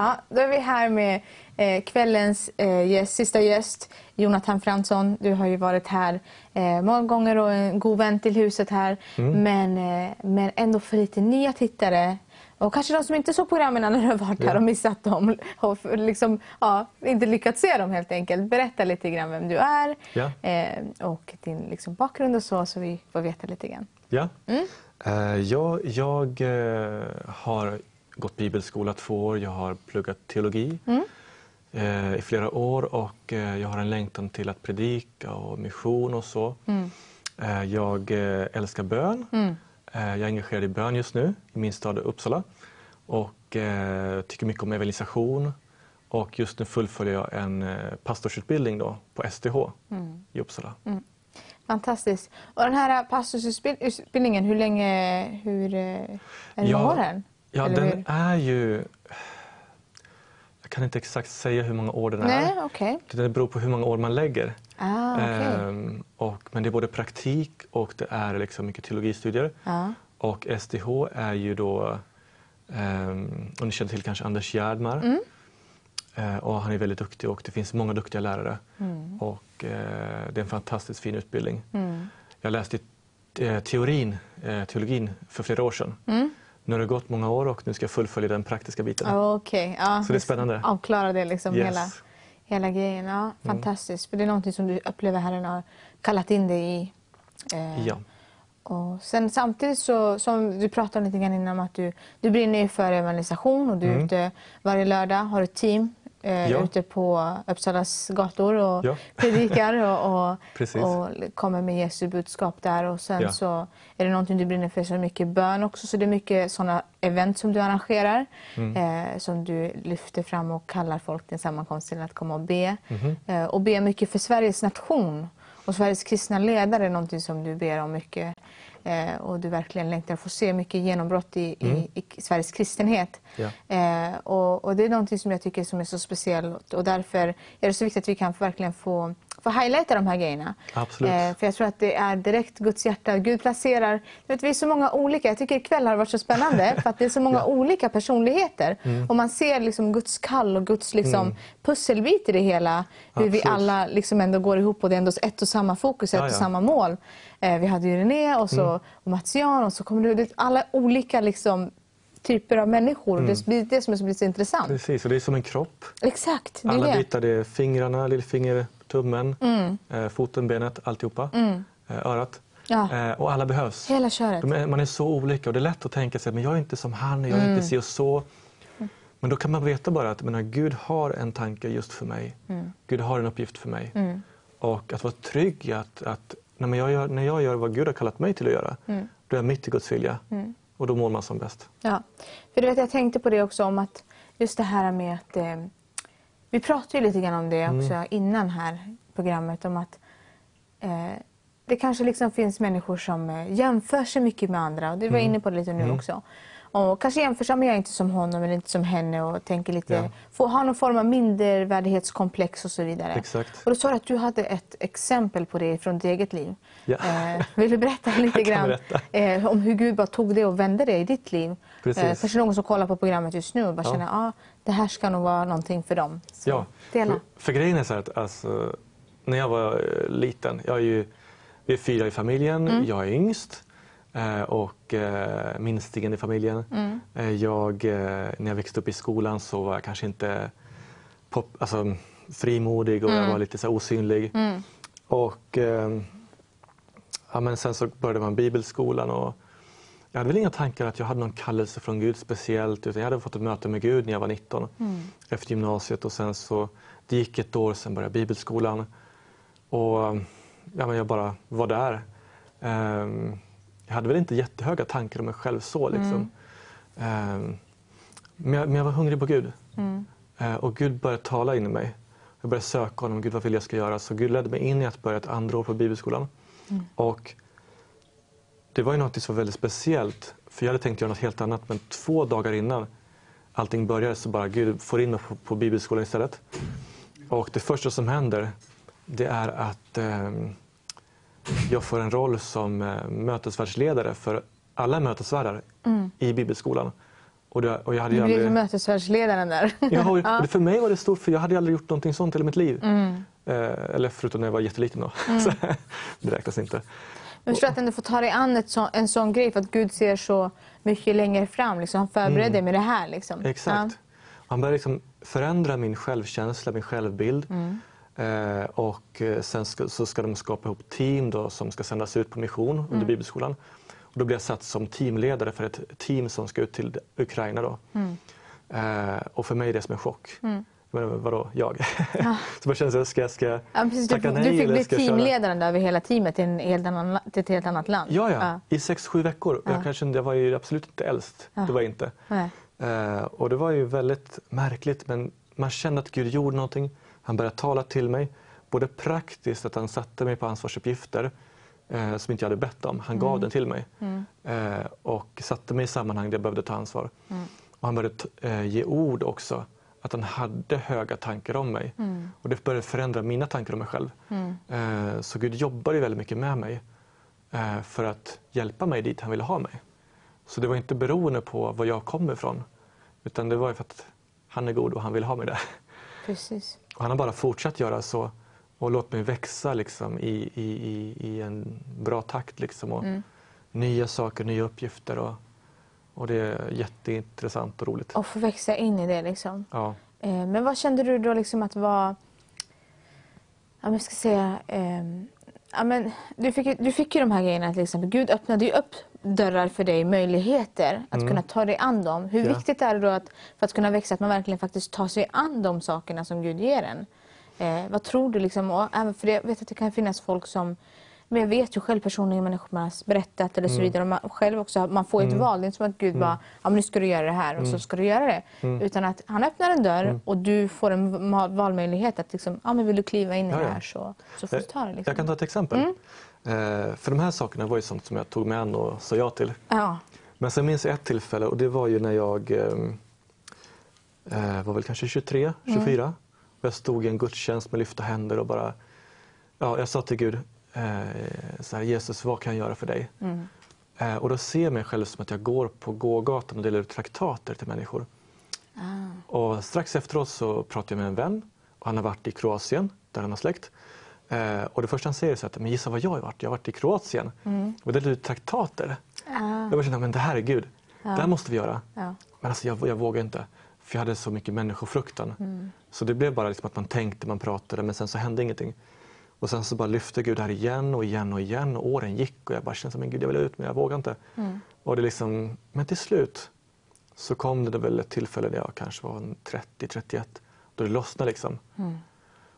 Ja, då är vi här med eh, kvällens eh, sista gäst, Jonathan Fransson. Du har ju varit här eh, många gånger och en god vän till huset här. Men, eh, men ändå för lite nya tittare och kanske de som inte såg programmen när du har varit här och missat dem och liksom, ja, inte lyckats se dem helt enkelt. Berätta lite grann vem du är Ja. eh, och din liksom, bakgrund och så, så vi får veta lite grann. Ja. Eh, ja, jag eh, har gått bibelskola två år. Jag har pluggat teologi eh, i flera år och eh, jag har en längtan till att predika och mission och så. Eh, jag eh, älskar bön. Eh, jag är engagerad i bön just nu i min stad Uppsala och eh, tycker mycket om evangelisation. Och just nu fullföljer jag en pastorsutbildning då på STH i Uppsala. Fantastiskt. Och den här pastorsutbildningen, hur länge, hur, är det Ja, än? Ja, Eller den hur? är ju... Jag kan inte exakt säga hur många år den Nej, är. okej. Det beror på hur många år man lägger. Ah, okej. Ehm, och, men det är både praktik och det är liksom mycket teologistudier. Ja. Och STH är ju då, um, och ni känner till kanske Anders Gärdmar. Mm. Eh, och han är väldigt duktig och det finns många duktiga lärare. Mm. Och eh, det är en fantastiskt fin utbildning. Jag läste eh, teorin, eh, teologin för flera år sedan. Mm. Nu har det gått många år och nu ska jag fullfölja den praktiska biten. Okej, ja. Så det är spännande. Avklara det liksom, Yes. hela, hela grejen. Ja, fantastiskt. För det är någonting som du upplever Herren har kallat in dig i. Eh, Ja. Och sen samtidigt så, som du pratade lite grann innan om att du, du brinner för evangelisation och du är ute varje lördag, har ett team eh, Mm. Ja. ute på Uppsalas gator och Ja. predikar och, och, och kommer med Jesu budskap där. Och sen Ja. så är det någonting du brinner för, så mycket bön också. Så det är mycket sådana event som du arrangerar Mm. eh, som du lyfter fram och kallar folk till en sammankomst till att komma och be. Mhm. Eh, och be mycket för Sveriges nation och Sveriges kristna ledare är någonting som du ber om mycket. Eh, och du verkligen längtar att få se mycket genombrott i, i, i Sveriges kristenhet. Mm. Ja. Eh, och, och det är någonting som jag tycker som är så speciellt och därför är det så viktigt att vi kan verkligen få, få highlighta de här grejerna. Absolut. Eh, för jag tror att det är direkt Guds hjärta. Gud placerar, vet, vi är så många olika. Jag tycker ikväll har varit så spännande för att det är så många olika personligheter. Mm. Och man ser liksom Guds kall och Guds liksom pusselbit i det hela. Hur vi Absolut. alla liksom ändå går ihop och det är ändå ett och samma fokus, ett Ja, och ja. samma mål. Eh, vi hade ju René och, så, Mm. och Mats Jan och så kommer det, alla olika liksom, typer av människor. Och det blir det som är blir så intressant. Mm. Precis, och det är som en kropp. Exakt, är Alla det. bitar, det är fingrarna, lillfinger, tummen, Mm. eh, foten, benet, alltihopa. Eh, örat. Ja. Eh, och alla behövs. Hela köret. Är, man är så olika och det är lätt att tänka sig att jag är inte som han, jag är Mm. inte si och så. Men då kan man veta bara att menar, Gud har en tanke just för mig. Mm. Gud har en uppgift för mig. Och att vara trygg i att, att när, jag gör, när jag gör vad Gud har kallat mig till att göra, Mm. då är jag mitt i Guds vilja. Och då mår man som bäst. Ja, för du vet, jag tänkte på det också om att just det här med att eh, vi pratade ju lite grann om det också innan här programmet om att eh, det kanske liksom finns människor som eh, jämför sig mycket med andra och du var inne på det lite nu också. Och kanske jämför men jag inte som honom eller inte som henne och tänker lite, Ja. har någon form av mindervärdighetskomplex och så vidare. Exakt. Och då sa du att du hade ett exempel på det från ditt eget liv. Ja. Eh, vill du berätta lite grann berätta. eh, om hur Gud bara tog det och vände det i ditt liv? Precis. Eh, kanske någon som kollar på programmet just nu och bara Ja. känner att ah, det här ska nog vara någonting för dem. Så, Ja, Dela. för, för grejen är så här att alltså, när jag var eh, liten, jag är ju, vi är fyra i familjen, Mm. jag är yngst och eh, minstingen i familjen. Mm. Eh, jag, eh, när jag växte upp i skolan så var jag kanske inte pop, alltså, frimodig och jag Mm. var lite så osynlig. Och eh, ja, men sen så började man bibelskolan och jag hade väl inga tankar att jag hade någon kallelse från Gud speciellt utan jag hade fått ett möte med Gud när jag var 19 efter gymnasiet och sen så det gick ett år sen började bibelskolan och ja, men jag bara var där. Ehm, jag hade väl inte jättehöga tankar om mig själv så liksom. Ehm, men, jag, men jag var hungrig på Gud Eh, och Gud började tala in i mig. Jag började söka honom, Gud vad vill jag ska göra? Så Gud ledde mig in i att börja ett andra år på bibelskolan. Och det var ju något som var väldigt speciellt. För jag hade tänkt göra något helt annat men två dagar innan allting började så bara Gud får in mig på, på bibelskolan istället. Och det första som händer det är att ehm, jag får en roll som eh, mötesvärdsledare för alla mötesvärdar i bibelskolan. Och, det, och jag hade Du blev aldrig... mötesvärdsledaren där. Och det- För mig var det stort för jag hade aldrig gjort någonting sånt i mitt liv. Mm. Eh, eller förutom när jag var jätteliten då. Så, det räknas inte. Men förstår att ändå få ta dig an så, en sån grej för att Gud ser så mycket längre fram. Liksom. Han förbereder dig med det här. Liksom. Mm. Exakt. Han började liksom förändra min självkänsla, min självbild. Mm. Eh, och eh, sen ska, så ska de skapa ihop team då, som ska sändas ut på mission under bibelskolan. Och då blev jag satt som teamledare för ett team som ska ut till Ukraina. Då. Eh, och för mig är det som en chock. Men vadå, jag? så man känner sig, ska, ska jag Ja, precis, tacka nej du fick bli ska köra? teamledaren över hela teamet till, en helt annan, till ett helt annat land. Ja, ja. I sex, sju veckor. Ja. Jag, kanske, jag var ju absolut inte äldst. Ja. Det var jag inte. Eh, och det var ju väldigt märkligt men man kände att Gud gjorde någonting. Han började tala till mig. Både praktiskt, att han satte mig på ansvarsuppgifter eh, som inte jag hade bett om. Han gav den till mig. Eh, och satte mig i sammanhang där jag behövde ta ansvar. Och han började eh, ge ord också. Att han hade höga tankar om mig. Och det började förändra mina tankar om mig själv. Eh, så Gud jobbade väldigt mycket med mig eh, för att hjälpa mig dit han ville ha mig. Så det var inte beroende på var jag kom ifrån. Utan det var för att han är god och han vill ha mig där. Precis. Och han har bara fortsatt göra så och låtit mig växa liksom, i, i, i, i en bra takt. Liksom, och Nya saker, nya uppgifter. Och, och det är jätteintressant och roligt. Och få växa in i det liksom. Ja. Eh, men vad kände du då liksom att vara... Ja, jag ska säga... ehm, ja, men du, fick, du fick ju de här grejerna till exempel. Gud öppnade ju upp dörrar för dig, möjligheter att kunna ta dig an dem. Hur Ja. viktigt är det då att, för att kunna växa att man verkligen faktiskt tar sig an de sakerna som Gud ger en? Eh, vad tror du? Liksom, och även för det, jag vet att det kan finnas folk som men jag vet ju själv personligen människor man har berättat eller så vidare. Och man, själv också, man får ett val. Det är inte som att Gud bara, ja men nu ska du göra det här och så ska du göra det. Utan att han öppnar en dörr och du får en valmöjlighet att liksom, ja men vill du kliva in i Ja, det här så, så får du ta det. Jag Liksom. kan ta ett exempel. Eh, för de här sakerna var ju sånt som jag tog mig an och sa ja till. Ja. Men sen minns jag ett tillfälle och det var ju när jag ehm, eh, var väl kanske 23, 24. Och jag stod i en gudstjänst med lyfta händer och bara, ja, jag sa till Gud, eh, så här, Jesus vad kan jag göra för dig? Eh, och då ser jag mig själv som att jag går på gågatan och delar ut traktater till människor. Och strax efteråt så pratade jag med en vän och han har varit i Kroatien där han har släkt. Eh, och det första han säger är att, men gissa vad jag har varit? Jag har varit i Kroatien och delat ut traktater. Jag bara kände, men det här är Gud. Det här måste vi göra. Ja. Men alltså, jag, jag vågade inte. För jag hade så mycket människofruktan. Så det blev bara liksom att man tänkte, man pratade, men sen så hände ingenting. Och sen så bara lyfte Gud det här igen och igen och igen. Och åren gick och jag bara kände, men Gud jag vill ut men jag vågar inte. Och det liksom, men till slut så kom det väl ett tillfälle där jag kanske var 30-31. Då det lossnade liksom.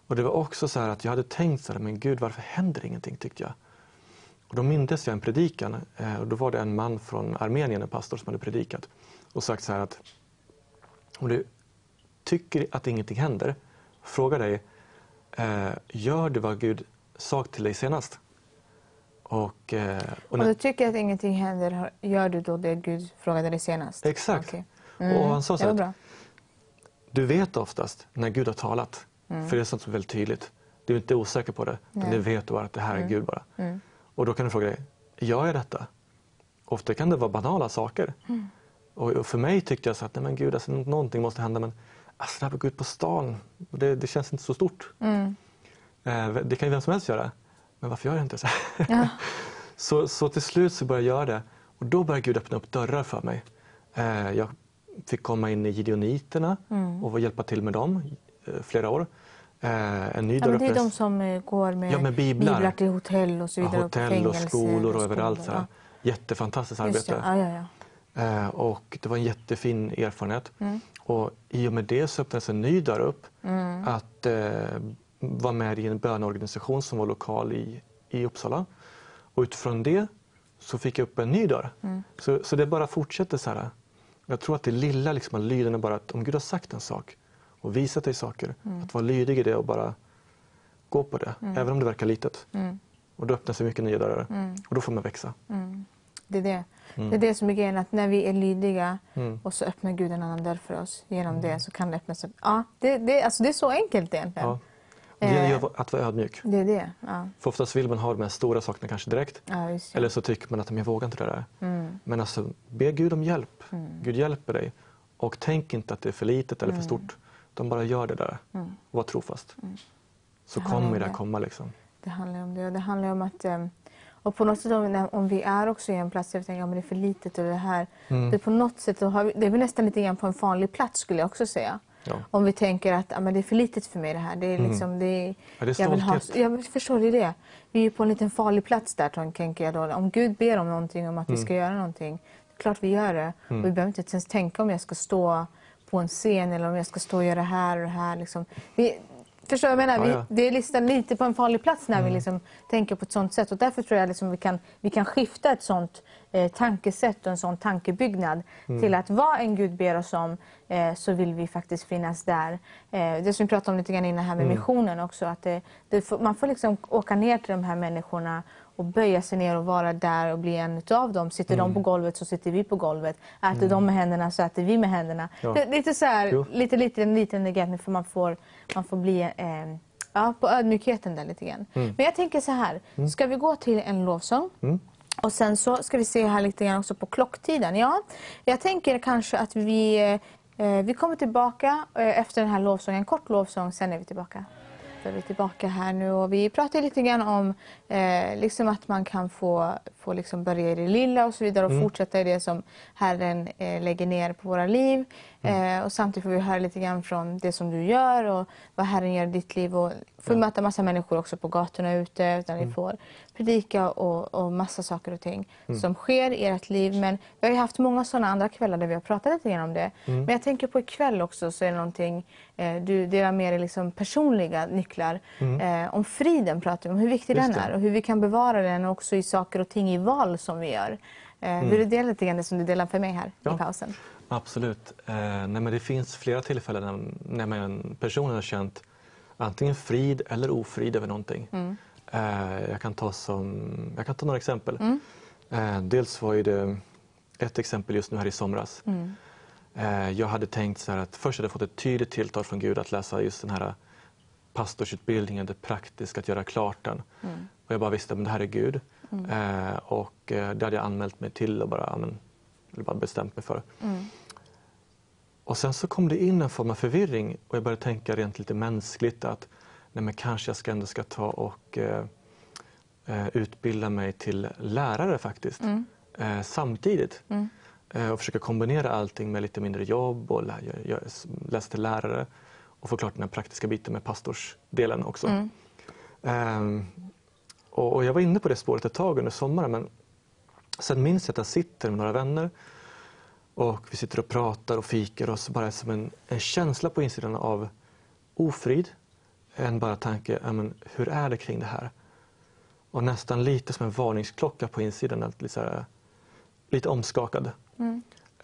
Och det var också så här att jag hade tänkt så här, men Gud varför händer ingenting tyckte jag. Och då mindes jag en predikan eh, och då var det en man från Armenien, en pastor som hade predikat och sagt så här att om du tycker att ingenting händer, fråga dig, eh, gör du vad Gud sa till dig senast? Och, eh, och Om när, du tycker att ingenting händer, gör du då det Gud frågade dig senast? Exakt. Okej. och han sa så Det var här, du vet oftast när Gud har talat, Mm. för det är sånt som är väldigt tydligt. Du är inte osäker på det, utan du vet bara att det här är Mm. Gud bara. Och då kan du fråga dig, gör jag detta? Ofta kan det vara banala saker. Mm. Och för mig tyckte jag så att nej men Gud, alltså, någonting måste hända. Men alltså, det här med att gå ut på stan, det, det känns inte så stort. Mm. Eh, det kan ju vem som helst göra. Men varför gör jag inte så? Ja. så, så till slut så började jag göra det. Och då började Gud öppna upp dörrar för mig. Eh, jag fick komma in i Gideoniterna Mm. och hjälpa till med dem flera år. Eh, en ny Ja, dörr men det är de som eh, går med, Ja, med biblar. till hotell och så Ja, vidare. och på hotell och fängelser skolor och överallt. Så här. Ja. Jättefantastiskt Just det. arbete. Ja, ja, ja. Eh, och det var en jättefin erfarenhet. Mm. Och I och med det så öppnades en ny dörr upp. Mm. Att eh, vara med i en böneorganisation som var lokal i, i Uppsala. Och utifrån det så fick jag upp en ny dörr. Mm. Så, så det bara fortsätter så här. Jag tror att det lilla liksom, att lyden är bara att om Gud har sagt en sak och visat dig saker, Mm. att vara lydig i det och bara gå på det, även om det verkar litet. Mm. Och då öppnar sig mycket nya dörrar. Och då får man växa. Det är det. Det är det som är grejen, att när vi är lydiga Mm. och så öppnar Gud en annan dörr för oss. Genom det så kan det öppnas upp. Ja, det, det, alltså det är så enkelt egentligen. Ja. Det ju Eh. att vara ödmjuk. Det är det. Ja, För oftast vill man ha de här stora sakerna kanske direkt. ja. Eller så tycker man att "Men jag vågar inte det där. Mm. Men alltså, be Gud om hjälp. Gud hjälper dig. Och tänk inte att det är för litet eller för stort. De bara gör det där. Och var trofast. Så Det kommer om det det. komma liksom. Det handlar om det. Och det handlar om att... eh, Och på något sätt om, om vi är också i en plats där vi tänker att det är för litet och det här. Mm. Det är på något sätt, vi, det är nästan lite grann på en farlig plats skulle jag också säga. Ja. Om vi tänker att men det är för litet för mig det här. Det är liksom, det är, Mm. Ja, det är jag vill ha, jag förstår det, är det. Vi är på en liten farlig plats där tänker jag då. Om Gud ber om någonting, om att Mm. vi ska göra någonting. Klart vi gör det. Och vi behöver inte ens tänka om jag ska stå på en scen eller om jag ska stå och göra det här och det här. Liksom. Vi, förstår jag menar? Ja, ja. Vi, det är listan lite på en farlig plats när vi liksom tänker på ett sånt sätt. Och därför tror jag liksom vi, kan, vi kan skifta ett sånt eh, tankesätt och en sån tankebyggnad till att vad en Gud ber oss om eh, så vill vi faktiskt finnas där. Eh, det som vi pratade om lite grann innan här med missionen också. Att det, det man får liksom åka ner till de här människorna och böja sig ner och vara där och bli en av dem. Sitter de på golvet så sitter vi på golvet. Äter de med händerna så äter vi med händerna. Ja. Det, lite så här, Jo. lite, lite, en liten negation för man får, man får bli eh, ja, på ödmjukheten där lite grann. Men jag tänker så här, ska vi gå till en lovsång? Och sen så ska vi se här lite grann också på klocktiden. Ja, jag tänker kanske att vi, eh, vi kommer tillbaka eh, efter den här lovsången, en kort lovsång, sen är vi tillbaka. Är vi tillbaka här nu och vi pratar lite grann om eh, liksom att man kan få, få liksom börja i det lilla och så vidare och fortsätta i det som Herren eh, lägger ner på våra liv. Eh, och samtidigt får vi höra lite grann från det som du gör och vad Herren gör i ditt liv. Och får möta massa människor också på gatorna ute utan vi får predika och, och massa saker och ting som sker i ert liv. Men vi har ju haft många sådana andra kvällar där vi har pratat lite grann om det. Men jag tänker på ikväll också så är det någonting, eh, du delar med dig liksom personliga nycklar. Eh, om friden pratar vi om, hur viktig Just den det. är och hur vi kan bevara den också i saker och ting i val som vi gör. Eh, Vill du dela lite grann det som du delar för mig här Ja. i pausen? Absolut. Eh, nej, men det finns flera tillfällen när, man personen har känt antingen frid eller ofrid över någonting. Eh, jag, kan ta som, jag kan ta några exempel. Eh, dels var ju det ett exempel just nu här i somras. Eh, jag hade tänkt så här att först hade jag fått ett tydligt tilltal från Gud att läsa just den här pastorsutbildningen, det praktiska, att göra klart den. Och jag bara visste att det här är Gud. Eh, och eh, det hade jag anmält mig till och bara, men, eller bara bestämt mig för. Och sen så kom det in en form av förvirring och jag började tänka rent lite mänskligt att nej men kanske jag ska ändå ska ta och eh, eh, utbilda mig till lärare faktiskt. Eh, samtidigt. Eh, och försöka kombinera allting med lite mindre jobb och lä läsa till lärare och få klart den här praktiska biten med pastorsdelen också. Ehm, och, och jag var inne på det spåret ett tag under sommaren men sen minns jag att jag sitter med några vänner och vi sitter och pratar och fikar och så bara som en, en känsla på insidan av ofrid. En bara tanke, ja, men, hur är det kring det här? Och nästan lite som en varningsklocka på insidan, att lite, här, lite omskakad.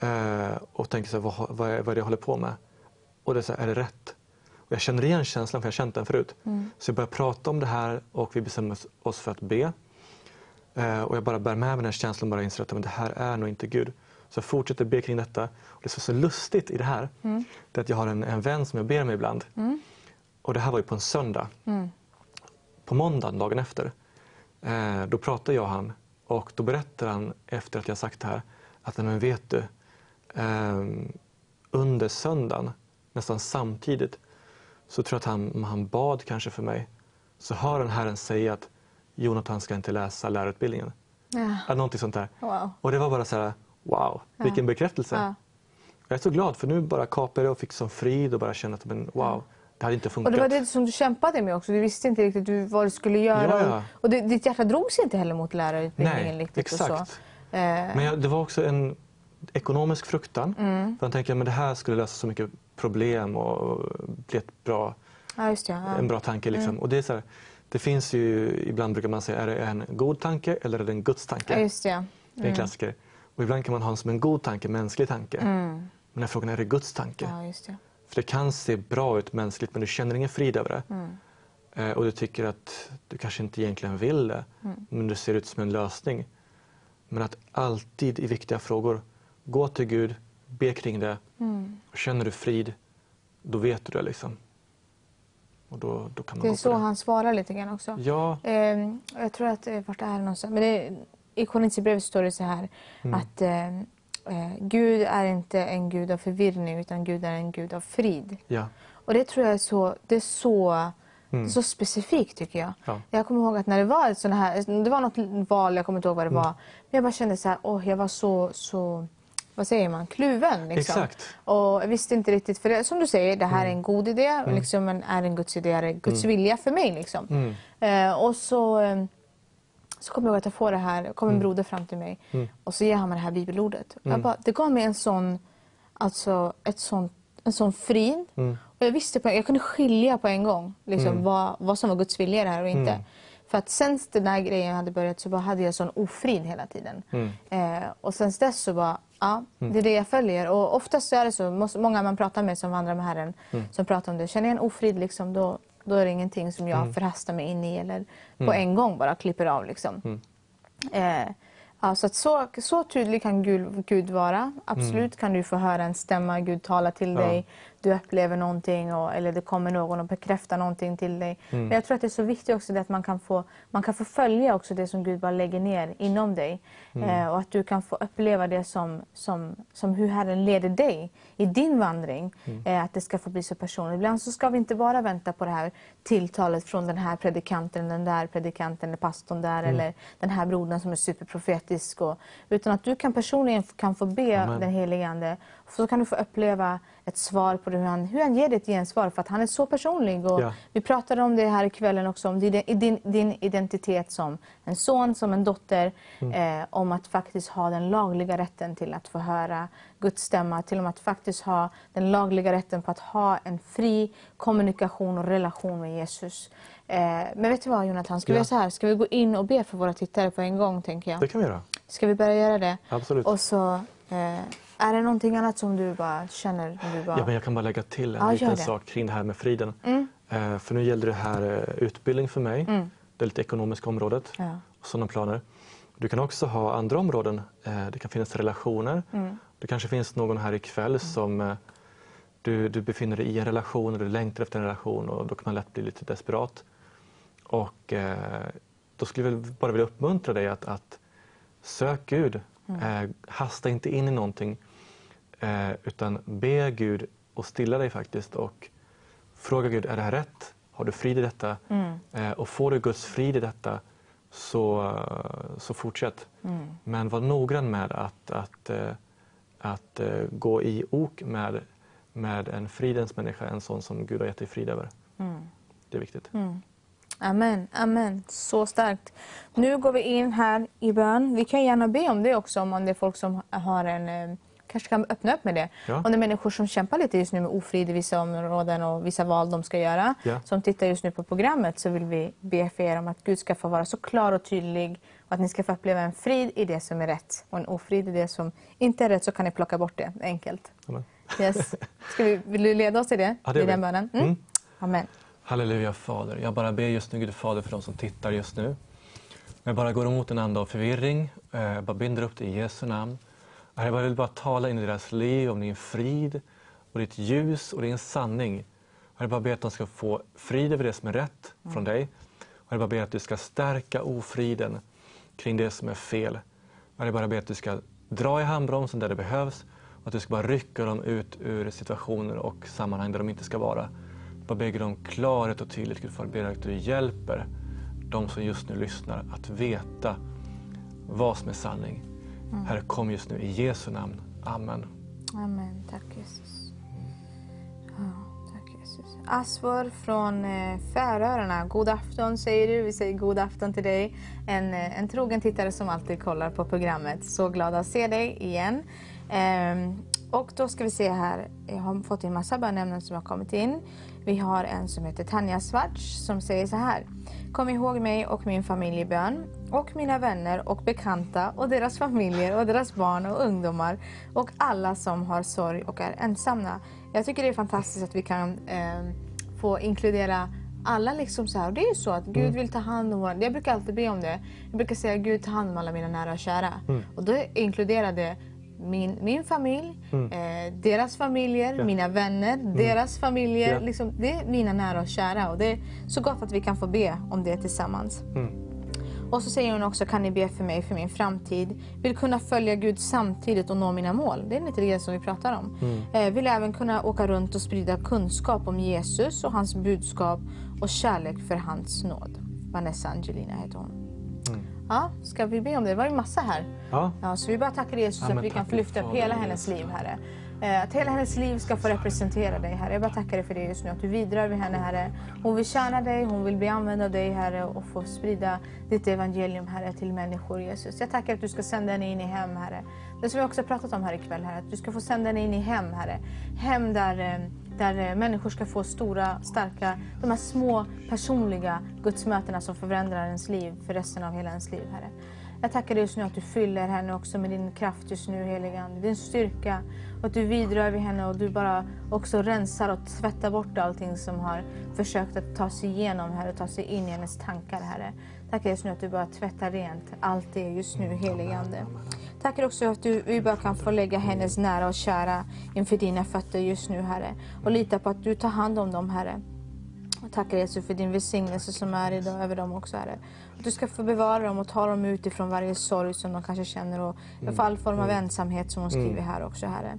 Eh, och tänker så här, vad, vad, är, vad är det jag håller på med? Och det är, så här, är det rätt? Och jag känner igen känslan för jag har känt den förut. Så jag börjar prata om det här och vi bestämmer oss för att be. Eh, och jag bara bär med mig den här känslan och bara inser att men det här är nog inte Gud. Så jag fortsätter be kring detta. Och det som är så lustigt i det här, det är att jag har en, en vän som jag ber med ibland. Och det här var ju på en söndag. På måndagen, dagen efter, eh, då pratar jag och han och då berättar han efter att jag sagt det här att "Nej, men vet du, ehm, under söndagen, nästan samtidigt, så tror jag att han, han bad kanske för mig. Så hör han Herren säga att Jonathan ska inte läsa lärarutbildningen. Ja. Eller någonting sånt där. Wow. Och det var bara så här, wow, vilken bekräftelse. Ja. Jag är så glad för nu bara kapade jag och fick sån frid och bara kände att men, wow, det hade inte Och funkat. det var det som du kämpade med också. Du visste inte riktigt du- vad du skulle göra. Ja, ja. Och, och det, ditt hjärta drog sig inte heller mot lärarutbildningen Nej, riktigt. Och exakt. så. Eh, Men jag, det var också en ekonomisk fruktan. Mm. För jag tänkte att det här skulle lösa så mycket problem och bli ett bra, ja, just det. Ja. en bra tanke. Liksom. Och det, är så här, det finns ju, ibland brukar man säga, är det en god tanke eller är det en Guds tanke? Ja, just det. ja. Det är en klassiker. Och ibland kan man ha den som en god tanke, mänsklig tanke. Men den frågan är det Guds tanke? Mm. Ja, just det. För det kan se bra ut mänskligt men du känner ingen frid över det. Mm. Eh, och du tycker att du kanske inte egentligen vill det. Mm. Men det ser ut som en lösning. Men att alltid i viktiga frågor gå till Gud, be kring det. Mm. Och känner du frid, då vet du det liksom. Och då, då kan man Det är så det. han svarar lite grann också. Ja, Ehm, jag tror att, eh, vart är det någonstans? Men det, I Korinthierbrevet står det så här Mm. att eh, eh, Gud är inte en gud av förvirring utan Gud är en gud av frid. ja, Och det tror jag är så, det är så, Mm. så specifikt tycker jag. Ja. Jag kommer ihåg att när det var ett sån här, det var något val, jag kommer inte ihåg vad det Mm. var. Men jag bara kände så här, åh, jag var så, så vad säger man, kluven. Liksom. Exakt. Och jag visste inte riktigt, för det, som du säger, det här är en god idé. Mm. Liksom, men är det en Guds idé? Är det Guds vilja för mig? Liksom. Eh, och så, eh, så kommer jag ihåg att jag får det här, kom en Mm. broder fram till mig och så ger han mig det här bibelordet. Jag bara, det gav mig en sån, alltså, ett sån, en sån frid. Mm. Och jag visste på, jag kunde skilja på en gång liksom, vad, vad som var Guds vilja i det här och inte. Mm. För att sen den här grejen hade börjat så bara hade jag sån ofrid hela tiden. Mm. Eh, och sen dess så bara, ja, det är det jag följer. Och oftast så är det så, många man pratar med som vandrar med Herren Mm. som pratar om det, känner jag en ofrid liksom, då, då är det ingenting som jag förhastar mig in i eller på en gång bara klipper av. Liksom. Eh, ja, så, så, så tydlig kan Gud, Gud vara. Absolut kan du få höra en stämma, Gud tala till Ja. dig. Du upplever någonting och, eller det kommer någon och bekräftar någonting till dig. Men jag tror att det är så viktigt också att man kan få, man kan få följa också det som Gud bara lägger ner inom dig. Eh, och att du kan få uppleva det som, som, som hur Herren leder dig i din vandring. Eh, att det ska få bli så personligt. Ibland så ska vi inte bara vänta på det här tilltalet från den här predikanten, den där predikanten, eller pastorn där eller den här brodern som är superprofetisk. Och, utan att du kan personligen kan få be Amen. den helige Ande. Så kan du få uppleva ett svar på det, hur han, hur han ger ett gensvar för att han är så personlig. Och Ja. Vi pratade om det här ikvällen också, om din, din, din identitet som en son, som en dotter. Eh, om att faktiskt ha den lagliga rätten till att få höra Guds stämma. Till och med att faktiskt ha den lagliga rätten på att ha en fri kommunikation och relation med Jesus. Eh, men vet du vad Jonathan, ska vi Ja. göra så här? Ska vi gå in och be för våra tittare på en gång tänker jag? Det kan vi göra. Ska vi börja göra det? Absolut. Och så, eh, är det någonting annat som du bara känner? Du bara... Ja, men jag kan bara lägga till en Ja, liten sak kring det här med friden. Mm. Eh, för nu gällde det här eh, utbildning för mig, det lite ekonomiska området Ja. och sådana planer. Du kan också ha andra områden. Eh, det kan finnas relationer. Mm. Det kanske finns någon här ikväll som eh, du, du befinner dig i en relation och du längtar efter en relation och då kan man lätt bli lite desperat. Och då skulle jag bara vilja uppmuntra dig att, att sök Gud. Eh, hasta inte in i någonting eh, utan be Gud och stilla dig faktiskt och fråga Gud, är det här rätt? Har du frid i detta? Eh, och får du Guds frid i detta så, så fortsätt. Men var noggrann med att, att, eh, att eh, gå i ok med, med en fridens människa, en sån som Gud har gett dig frid över. Det är viktigt. Amen, amen. Så starkt. Nu går vi in här i bön. Vi kan gärna be om det också om det är folk som har en kanske kan öppna upp med det. Ja. Om det är människor som kämpar lite just nu med ofrid i vissa områden och vissa val de ska göra. Ja. Som tittar just nu på programmet så vill vi be för er om att Gud ska få vara så klar och tydlig och att ni ska få uppleva en frid i det som är rätt och en ofrid i det som inte är rätt så kan ni plocka bort det enkelt. Amen. Yes. Ska vi, vill du leda oss i det? Ja, det I den bönen? Mm. Mm. Amen. Halleluja Fader. Jag bara ber just nu Gud Fader för de som tittar just nu. Jag bara går emot en ande av förvirring. Eh, Jag bara binder upp det i Jesu namn. Herre, Jag vill bara tala in i deras liv om din frid och ditt ljus och din sanning. Herre, Jag bara ber att de ska få frid över det som är rätt från dig. Herre, jag bara ber att du ska stärka ofriden kring det som är fel. Herre, Jag bara ber att du ska dra i handbromsen där det behövs och att du ska bara rycka dem ut ur situationer och sammanhang där de inte ska vara. Jag bara ber om klarhet och tydlighet. Gud, Fader, ber att du hjälper de som just nu lyssnar att veta vad som är sanning. Herre, kom just nu i Jesu namn. Amen. Amen. Tack Jesus. Ja, tack Jesus. Asvor från eh, Färöarna. God afton säger du. Vi säger god afton till dig. En, eh, en trogen tittare som alltid kollar på programmet. Så glad att se dig igen. Ehm, och då ska vi se här. Jag har fått en massa bönämnen som har kommit in. Vi har en som heter Tanja Svarts som säger så här. Kom ihåg mig och min familj i bön och mina vänner och bekanta och deras familjer och deras barn och ungdomar och alla som har sorg och är ensamma. Jag tycker det är fantastiskt att vi kan eh, få inkludera alla liksom så här. Och det är ju så att Gud vill ta hand om våra... Jag brukar alltid be om det. Jag brukar säga Gud ta hand om alla mina nära och kära. Och då inkluderar det min, min familj, eh, deras familjer, Ja. mina vänner, deras familjer. Ja. Liksom, det är mina nära och kära. Och det är så gott att vi kan få be om det tillsammans. Och så säger hon också, kan ni be för mig för min framtid? Vill kunna följa Gud samtidigt och nå mina mål. Det är lite det som vi pratar om. Eh, vill även kunna åka runt och sprida kunskap om Jesus och hans budskap och kärlek för hans nåd. Vanessa Angelina heter hon. Ja, ska vi be om det? Det var ju massa här. Ja. Ja, så vi bara tackar Jesus Ja, att vi kan få lyfta upp hela hennes liv, Herre. Eh, Att hela hennes liv ska få representera dig, Herre. Jag bara tackar dig för det just nu, att du vidrör vid henne, Herre. Hon vill tjäna dig, hon vill bli använd av dig, Herre, och få sprida ditt evangelium, Herre, till människor, Jesus. Jag tackar att du ska sända henne in i hem, Herre. Det som vi också pratat om här ikväll, Herre, att du ska få sända henne in i hem, Herre. Hem där, eh, där eh, människor ska få stora, starka, de här små personliga gudsmötena som förändrar ens liv för resten av hela ens liv, Herre. Jag tackar dig just nu att du fyller henne också med din kraft just nu, heliga Ande. Din styrka. Och att du vidrör vid henne och du bara också rensar och tvättar bort allting som har försökt att ta sig igenom här och ta sig in i hennes tankar, Herre. Tackar just nu att du bara tvättar rent allt det just nu, heligande. Tackar också att du, vi bara kan få lägga hennes nära och kära inför dina fötter just nu, Herre. Och lita på att du tar hand om dem, Herre. Jag tackar Jesus för din välsignelse som är idag över dem också, Herre. Du ska få bevara dem och ta dem ut ifrån varje sorg som de kanske känner och för all form av ensamhet som hon skriver här också, Herre.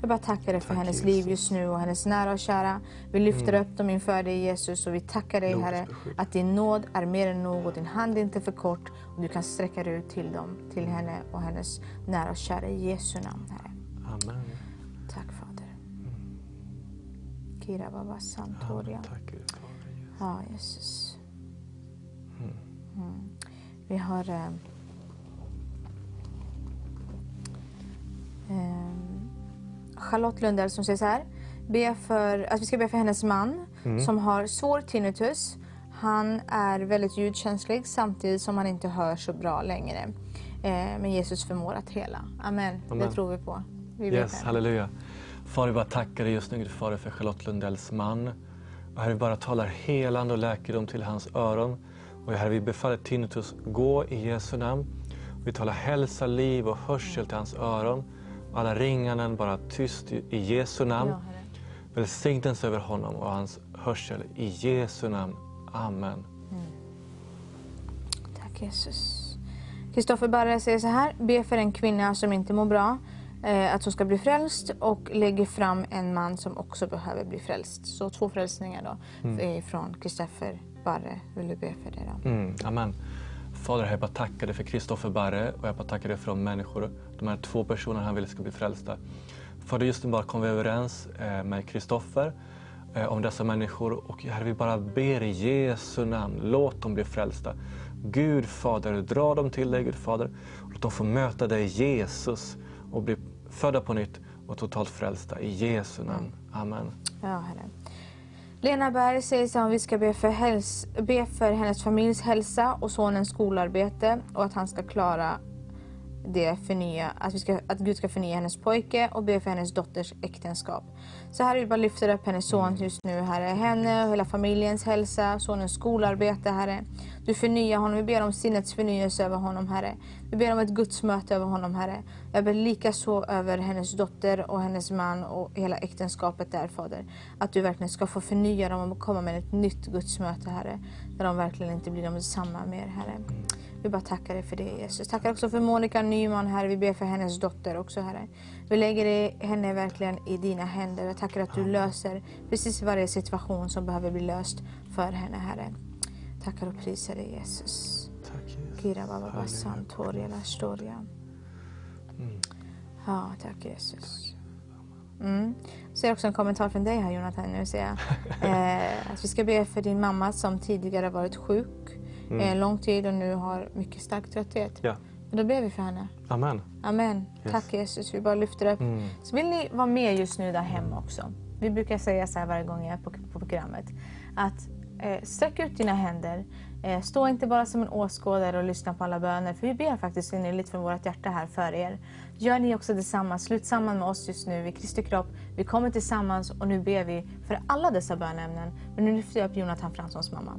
Jag bara tackar dig för hennes liv just nu och hennes nära och kära. Vi lyfter upp dem inför dig Jesus och vi tackar dig, Herre, att din nåd är mer än nog och din hand är inte för kort och du kan sträcka dig ut till dem, till henne och hennes nära och kära i Jesu namn, Herre. Amen. Tack Fader. Kira Baba Santoria. Tack Gud. Fader. Ja, Jesus. Mm. Vi har... Eh, eh, Charlotte Lundell som säger så här. Be för, att vi ska be för hennes man som har svår tinnitus. Han är väldigt ljudkänslig samtidigt som han inte hör så bra längre. Eh, men Jesus förmår att hela. Amen. Det Amen. tror vi på. Vi Yes, halleluja. Fader, vi bara tackar dig just nu, Gud Fader, för Charlotte Lundells man. Och Herre, vi bara talar helande och läkedom till hans öron. Och Herre, vi befaller tinnitus, gå i Jesu namn. Vi talar hälsa, liv och hörsel till hans öron. Alla ringanden bara tyst i Jesu namn. Ja. Välsignelse över honom och hans hörsel i Jesu namn. Amen. Tack Jesus. Kristoffer Barre säger så här. Be för en kvinna som inte mår bra. Eh, att hon ska bli frälst och lägger fram en man som också behöver bli frälst. Så två frälsningar då mm. från Kristoffer Barre. Vill du be för det då? Mm, amen. Fader, jag bara tackar dig för Kristoffer Barre och jag bara tackar dig för de människor, de här två personerna han vill ska bli frälsta. Fader, just nu bara kom vi överens eh, med Kristoffer eh, om dessa människor och Herre, vi bara ber i Jesu namn, låt dem bli frälsta. Gud Fader, dra dem till dig Gud Fader. Låt dem få möta dig Jesus och bli födda på nytt och totalt frälsta. I Jesu namn. Amen. Ja, Herre. Lena Berg säger att vi ska be för, häls- be för hennes familjs hälsa och sonens skolarbete och att han ska klara det förnya, att, vi ska, att Gud ska förnya hennes pojke och be för hennes dotters äktenskap. Så här vi bara lyfter upp hennes son just nu, Herre. Henne och hela familjens hälsa, sonens skolarbete, Herre. Du förnyar honom. Vi ber om sinnets förnyelse över honom, Herre. Vi ber om ett gudsmöte över honom, Herre. Jag ber lika så över hennes dotter och hennes man och hela äktenskapet där, Fader. Att du verkligen ska få förnya dem och komma med ett nytt gudsmöte, Herre. Där de verkligen inte blir de samma mer, Herre. Vi bara tackar dig för det Jesus. Tackar också för Monica Nyman Herre. Vi ber för hennes dotter också Herre. Vi lägger henne verkligen i dina händer. Jag tackar att du löser precis varje situation som behöver bli löst för henne Herre. Tackar och prisar dig Jesus. Tack Jesus. Baba la storia. Ja, tack Jesus. Mm. Ser också en kommentar från dig här Jonathan. Nu ser jag. Eh, att vi ska be för din mamma som tidigare varit sjuk eh, lång tid och nu har mycket stark trötthet. Ja. Men då ber vi för henne. Amen. Amen. Yes. Tack Jesus. Vi bara lyfter upp. Mm. Så vill ni vara med just nu där hemma också. Vi brukar säga så här varje gång jag är på, på programmet. Att eh, sträck ut dina händer. Eh, stå inte bara som en åskådare och lyssna på alla böner. För vi ber faktiskt innerligt från vårt hjärta här för er. Gör ni också detsamma. Slut samman med oss just nu i Kristi kropp. Vi kommer tillsammans och nu ber vi för alla dessa bönämnen. Men nu lyfter jag upp Jonathan Franssons mamma.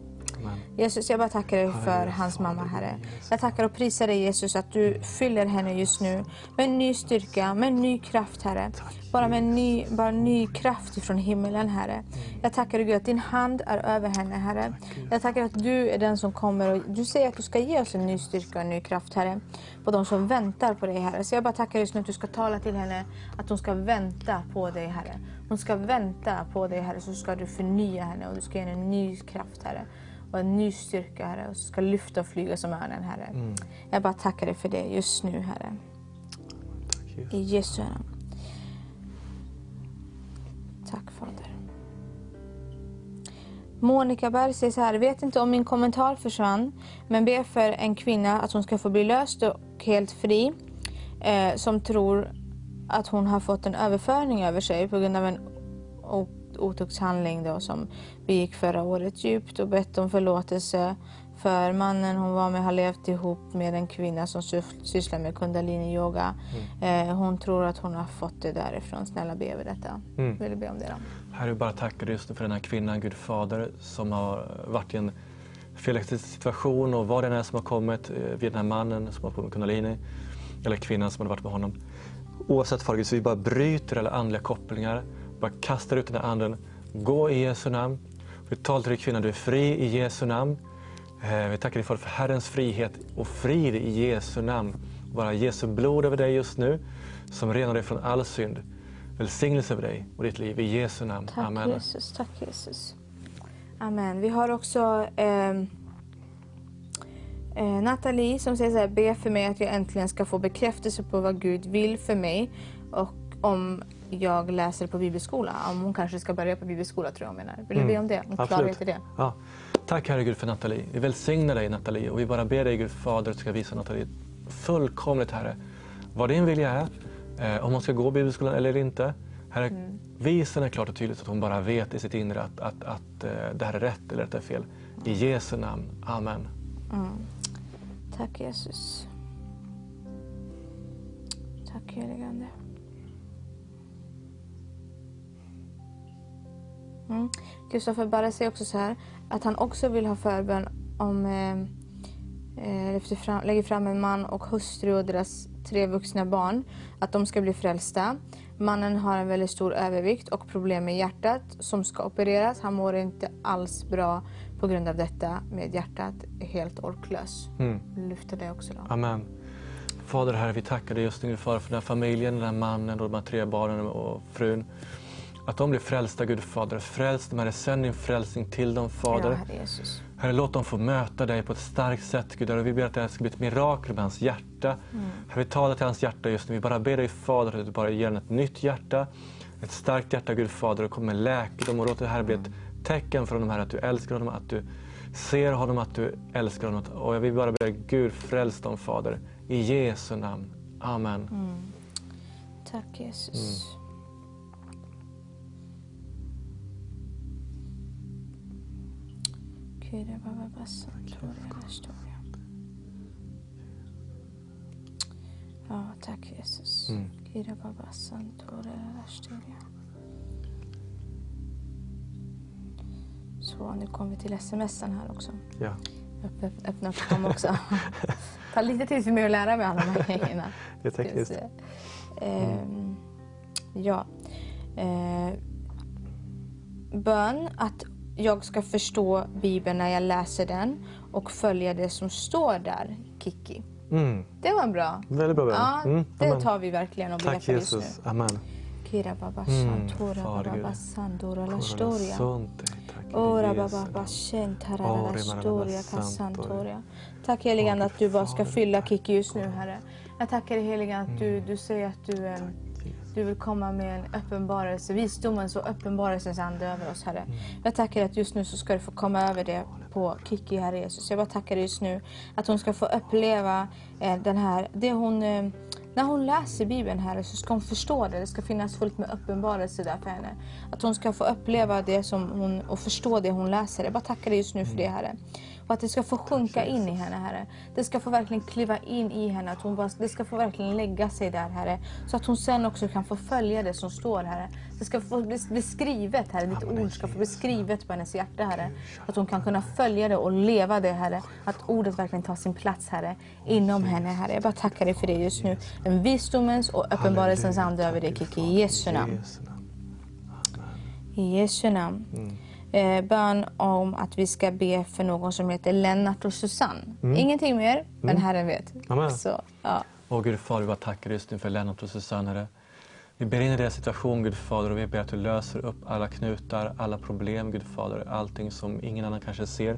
Amen. Jesus, jag bara tackar dig för hans mamma, Herre. Jag tackar och prisar dig, Jesus, att du fyller henne just nu med ny styrka, med ny kraft, Herre. Bara med ny, bara ny kraft ifrån himmelen, Herre. Jag tackar dig, Gud, att din hand är över henne, Herre. Jag tackar att du är den som kommer och du säger att du ska ge oss en ny styrka och en ny kraft, Herre. På de som väntar på dig, Herre. Så jag bara tackar just nu att du ska tala till henne, att hon ska vänta på dig, Herre. Hon ska vänta på dig, Herre, så ska du förnya henne och du ska ge henne en ny kraft, Herre. Och en ny styrka Herre och ska lyfta och flyga som örnen Herre. Jag bara tackar dig för det just nu Herre. Tack, Jesus. I Jesu namn. Tack Fader. Monica Berg säger så här, vet inte om min kommentar försvann, men ber för en kvinna att hon ska få bli löst och helt fri, eh, som tror att hon har fått en överföring över sig på grund av en otuktshandling då, som begick förra året djupt och bett om förlåtelse för mannen hon var med har levt ihop med en kvinna som sysslar med kundalini yoga. Eh, hon tror att hon har fått det därifrån. Snälla be över detta. Mm. Vill du be om det då? Herre, vi bara tackar just för den här kvinnan, Gud Fader, som har varit i en felaktig situation och vad det än är som har kommit eh, vid den här mannen som har på med kundalini, eller kvinnan som har varit med honom. Oavsett Fader så vi bara bryter alla andliga kopplingar, bara kastar ut den här anden. Gå i Jesu namn. Vi talar till dig kvinna, du är fri i Jesu namn. Eh, Vi tackar dig för Herrens frihet och frid i Jesu namn. Bara Jesu blod över dig just nu, som renar dig från all synd. Välsignelse över dig och ditt liv i Jesu namn. Tack Amen. Jesus, tack Jesus. Amen. Vi har också ehm, eh, Nathalie som säger så här, be för mig att jag äntligen ska få bekräftelse på vad Gud vill för mig och om jag läser på bibelskola. Om hon kanske ska börja på bibelskola tror jag hon menar. Vill du be om det? Om klarhet det? Ja. Tack Herre Gud för Nathalie. Vi välsignar dig Nathalie och vi bara ber dig Gud Fader att du ska visa Nathalie fullkomligt Herre vad din vilja är. Eh, om hon ska gå bibelskolan eller inte. Herre, Mm. visa henne klart och tydligt så att hon bara vet i sitt inre att, att, att eh, det här är rätt eller att det är fel. I Jesu namn. Amen. Tack Jesus. Tack helige Mm. Kristoffer Barre säger också så här att han också vill ha förbön om eh, eh, fram, lägger fram en man och hustru och deras tre vuxna barn. Att de ska bli frälsta. Mannen har en väldigt stor övervikt och problem med hjärtat som ska opereras. Han mår inte alls bra på grund av detta med hjärtat. Är helt orklös. Mm. Lyfter det också då. Amen. Fader Herre, vi tackar dig just nu Fader för den här familjen, den här mannen och de här tre barnen och frun. Att de blir frälsta Gud Fader. Fräls dem Herre, sänd din frälsning till dem Fader. Ja, Herre Jesus. Herre, låt dem få möta dig på ett starkt sätt, Gud. Och vi ber att det här ska bli ett mirakel med hans hjärta. Herre, vi talar till hans hjärta just nu. Vi bara ber dig, Fader, att du bara ger honom ett nytt hjärta. Ett starkt hjärta, Gud Fader, och kom med läkedom. Och låt det här bli ett tecken för honom, Herre, att du älskar honom, att du ser honom, att du älskar honom. Och jag vill bara be Gud, fräls dem, Fader. I Jesu namn. Amen. Tack Jesus. Kyrie baba bassan, Toria Rastoria. Ja, tack Jesus. Mm. Kyrie baba bassan, Toria Rastoria. Så, nu kommer vi till smsen här också. Ja. Öpp, öpp, öppna upp dem också. Ta lite tid för mig att lära mig alla de här grejerna. Det är tekniskt. se. Ehm, ja. Eh, bön att jag ska förstå Bibeln när jag läser den och följa det som står där, Kiki. Mm. Det var bra. Väldigt bra bön. Ja, Mm, det amen. tar vi verkligen och ber för just nu. Amen. Kira baba Mm, shantora baba sandora la storia. Ora baba bashentara la storia kasantoria. Tack heligande att du bara ska fylla Kiki just nu Herre. Jag tackar dig heligande att du, du säger att du, du vill komma med en uppenbarelse, visdomens och uppenbarelsens ande över oss Herre. Jag tackar dig att just nu så ska du få komma över det på Kiki Herre Jesus. Jag bara tackar dig just nu att hon ska få uppleva eh, den här, det hon eh, när hon läser Bibeln Herre så ska hon förstå det. Det ska finnas fullt med uppenbarelse där för henne. Att hon ska få uppleva det som hon, och förstå det hon läser. Jag bara tackar dig just nu för det Herre. Att det ska få sjunka in i henne Herre. Det ska få verkligen kliva in i henne. Att hon bara, det ska få verkligen lägga sig där Herre. Så att hon sen också kan få följa det som står Herre. Det ska få bli, bli skrivet Herre. Ditt ord ska få bli skrivet på hennes hjärta Herre. Att hon kan kunna följa det och leva det Herre. Att ordet verkligen tar sin plats Herre. Inom henne Herre. Jag bara tackar dig för det just nu. En visdomens och uppenbarelsens ande över dig Kiki. I Jesu namn. Jesu namn. I Jesu namn. Eh, bön om att vi ska be för någon som heter Lennart och Susanne. Ingenting mer, men Herren vet. Amen. Så, ja. Åh Gud Fader, vi bara tackar dig just nu för Lennart och Susanne, Herre. Vi ber in i deras situation, Gud Fader, och vi ber att du löser upp alla knutar, alla problem, Gud Fader, allting som ingen annan kanske ser.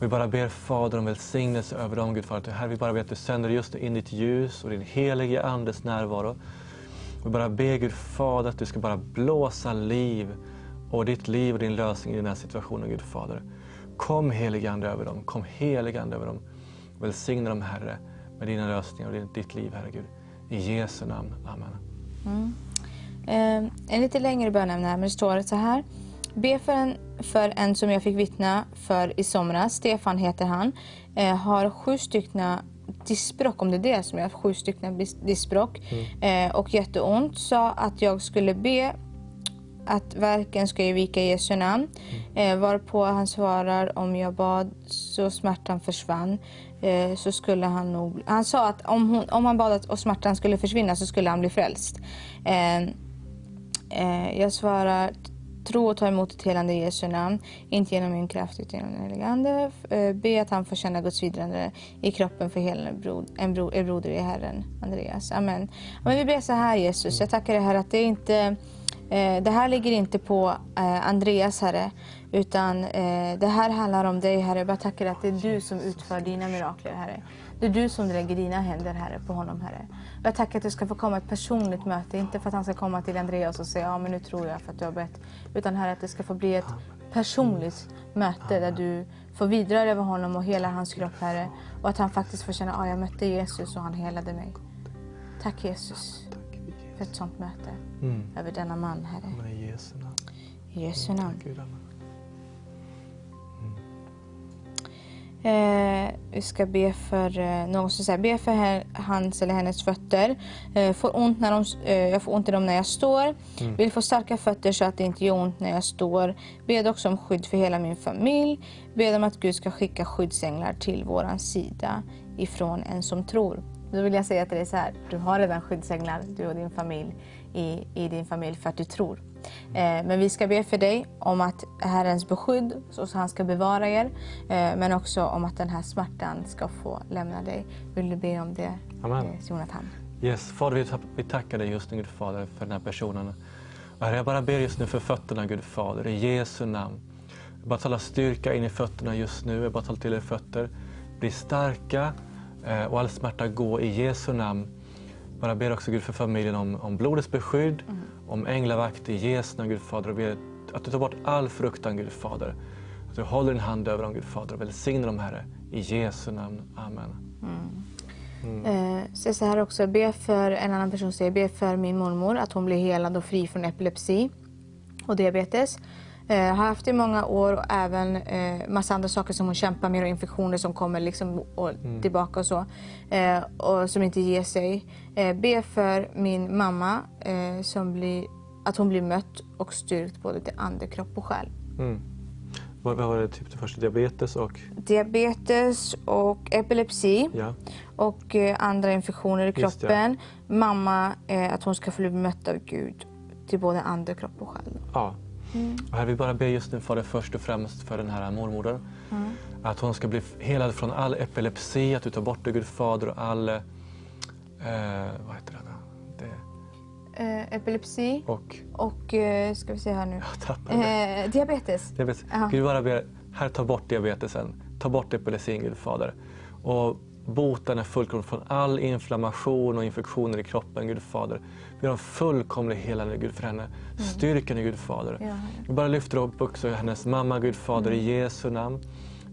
Vi bara ber Fader om välsignelse över dem, Gud Fader. Herre, vi bara ber att du sänder just nu in ditt ljus och din helige Andes närvaro. Vi bara ber Gud Fader att du ska bara blåsa liv och ditt liv och din lösning i den här situationen, Gud Fader. Kom helige Ande över dem, kom helige Ande över dem. Välsigna dem Herre med dina lösningar och ditt liv Herre Gud. I Jesu namn. Amen. Eh, en lite längre bönämne här, men det står så här. Be för en, för en som jag fick vittna för i somras. Stefan heter han. Eh, har sju stycken diskbråck, om det är det som jag har sju stycken dis- diskbråck. Eh, och jätteont. Sa att jag skulle be att verken ska ge vika i Jesu namn. Eh, varpå han svarar om jag bad så smärtan försvann eh, så skulle han nog... Han sa att om, hon, om han bad att och smärtan skulle försvinna så skulle han bli frälst. Eh, eh, jag svarar tro och ta emot ett helande i Jesu namn. Inte genom min kraft utan genom den helige Ande. Eh, be att han får känna Guds vidrande i kroppen för hela en, bro, broder i Herren. Andreas. Amen. Men vi ber så här Jesus. Jag tackar dig Herre att det inte Eh, det här ligger inte på eh, Andreas, Herre, utan eh, det här handlar om dig, Herre. Jag bara tackar att det är du som utför dina mirakler, Herre. Det är du som lägger dina händer, Herre, på honom, Herre. Jag tackar att det ska få komma ett personligt möte, inte för att han ska komma till Andreas och säga ja, men nu tror jag för att du har bett. Utan, Herre, att det ska få bli ett personligt möte där du får vidröra över honom och hela hans kropp, Herre. Och att han faktiskt får känna att jag mötte Jesus och han helade mig. Tack Jesus ett sånt möte Mm. över denna man, Herre. I Jesu namn. I Jesu namn. Amen. Eh, vi ska be för eh, någon som säger, be för he- hans eller hennes fötter. Eh, får ont när de, eh, jag får ont i dem när jag står. Vill få starka fötter så att det inte gör ont när jag står. Bed också om skydd för hela min familj. Bed om att Gud ska skicka skyddsänglar till våran sida ifrån en som tror. Då vill jag säga till dig så här, du har redan skyddsänglar, du och din familj, i, i din familj för att du tror. Eh, men vi ska be för dig om att Herrens beskydd, så så han ska bevara er. Eh, men också om att den här smärtan ska få lämna dig. Vill du be om det, Amen. eh, Jonathan? Yes, Fader, vi, tack- vi tackar dig just nu, Gud Fader, för den här personen. Herre, jag bara ber just nu för fötterna, Gud Fader, i Jesu namn. Jag bara talar styrka in i fötterna just nu. Jag bara talar till er fötter. Bli starka och all smärta gå i Jesu namn. Bara ber också Gud för familjen om, om blodets beskydd, om änglavakt i Jesu namn, Gud Fader. Och ber att du tar bort all fruktan, Gud Fader. Att du håller din hand över dem, Gud Fader, och välsignar dem, Herre. I Jesu namn. Amen. Eh, så så här också, be för en annan person säger, be för min mormor att hon blir helad och fri från epilepsi och diabetes. Eh, har haft i många år och även eh, massa andra saker som hon kämpar med och infektioner som kommer liksom och tillbaka och så. Eh, och som inte ger sig. Eh, be för min mamma eh, som blir, att hon blir mött och styrkt både till ande, kropp och själ. Mm. Vad, vad var det typ det första? Diabetes och... Diabetes och epilepsi. Ja. och eh, andra infektioner i Just det. kroppen. Mamma, eh, att hon ska få bli bemött av Gud till både ande, kropp och själ. Ja. Och här vi bara ber just nu Fader först och främst för den här mormodern. Att hon ska bli helad från all epilepsi, att du tar bort det Gud Fader och all... Eh, vad heter det? Eh, epilepsi och... och, eh, ska vi se här nu, eh, diabetes. Diabetes. Ja. Gud bara ber, här ta bort diabetesen, ta bort epilepsin Gud Fader. Och bota den fullkomligt från all inflammation och infektioner i kroppen Gud Fader. Har en fullkomlig helande Gud för henne. Styrkan i Gud Fader. Mm. Ja, bara lyfter upp också hennes mamma Gud Fader i Jesu namn.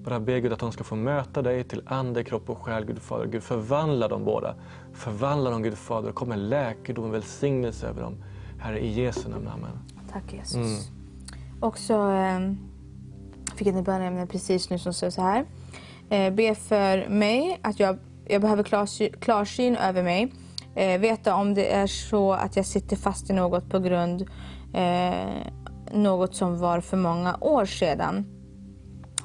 Bara ber Gud att hon ska få möta dig till ande, kropp och själ Gud Fader. Gud förvandla dem båda. Förvandla dem Gud Fader kom med läkedom och välsignelse över dem. Herre i Jesu namn. Amen. Tack Jesus. Mm. Och så eh, fick jag ett bönämne precis nu som står så här. Eh, be för mig att jag, jag behöver klarsyn, klarsyn över mig. Eh, veta om det är så att jag sitter fast i något på grund eh, något som var för många år sedan.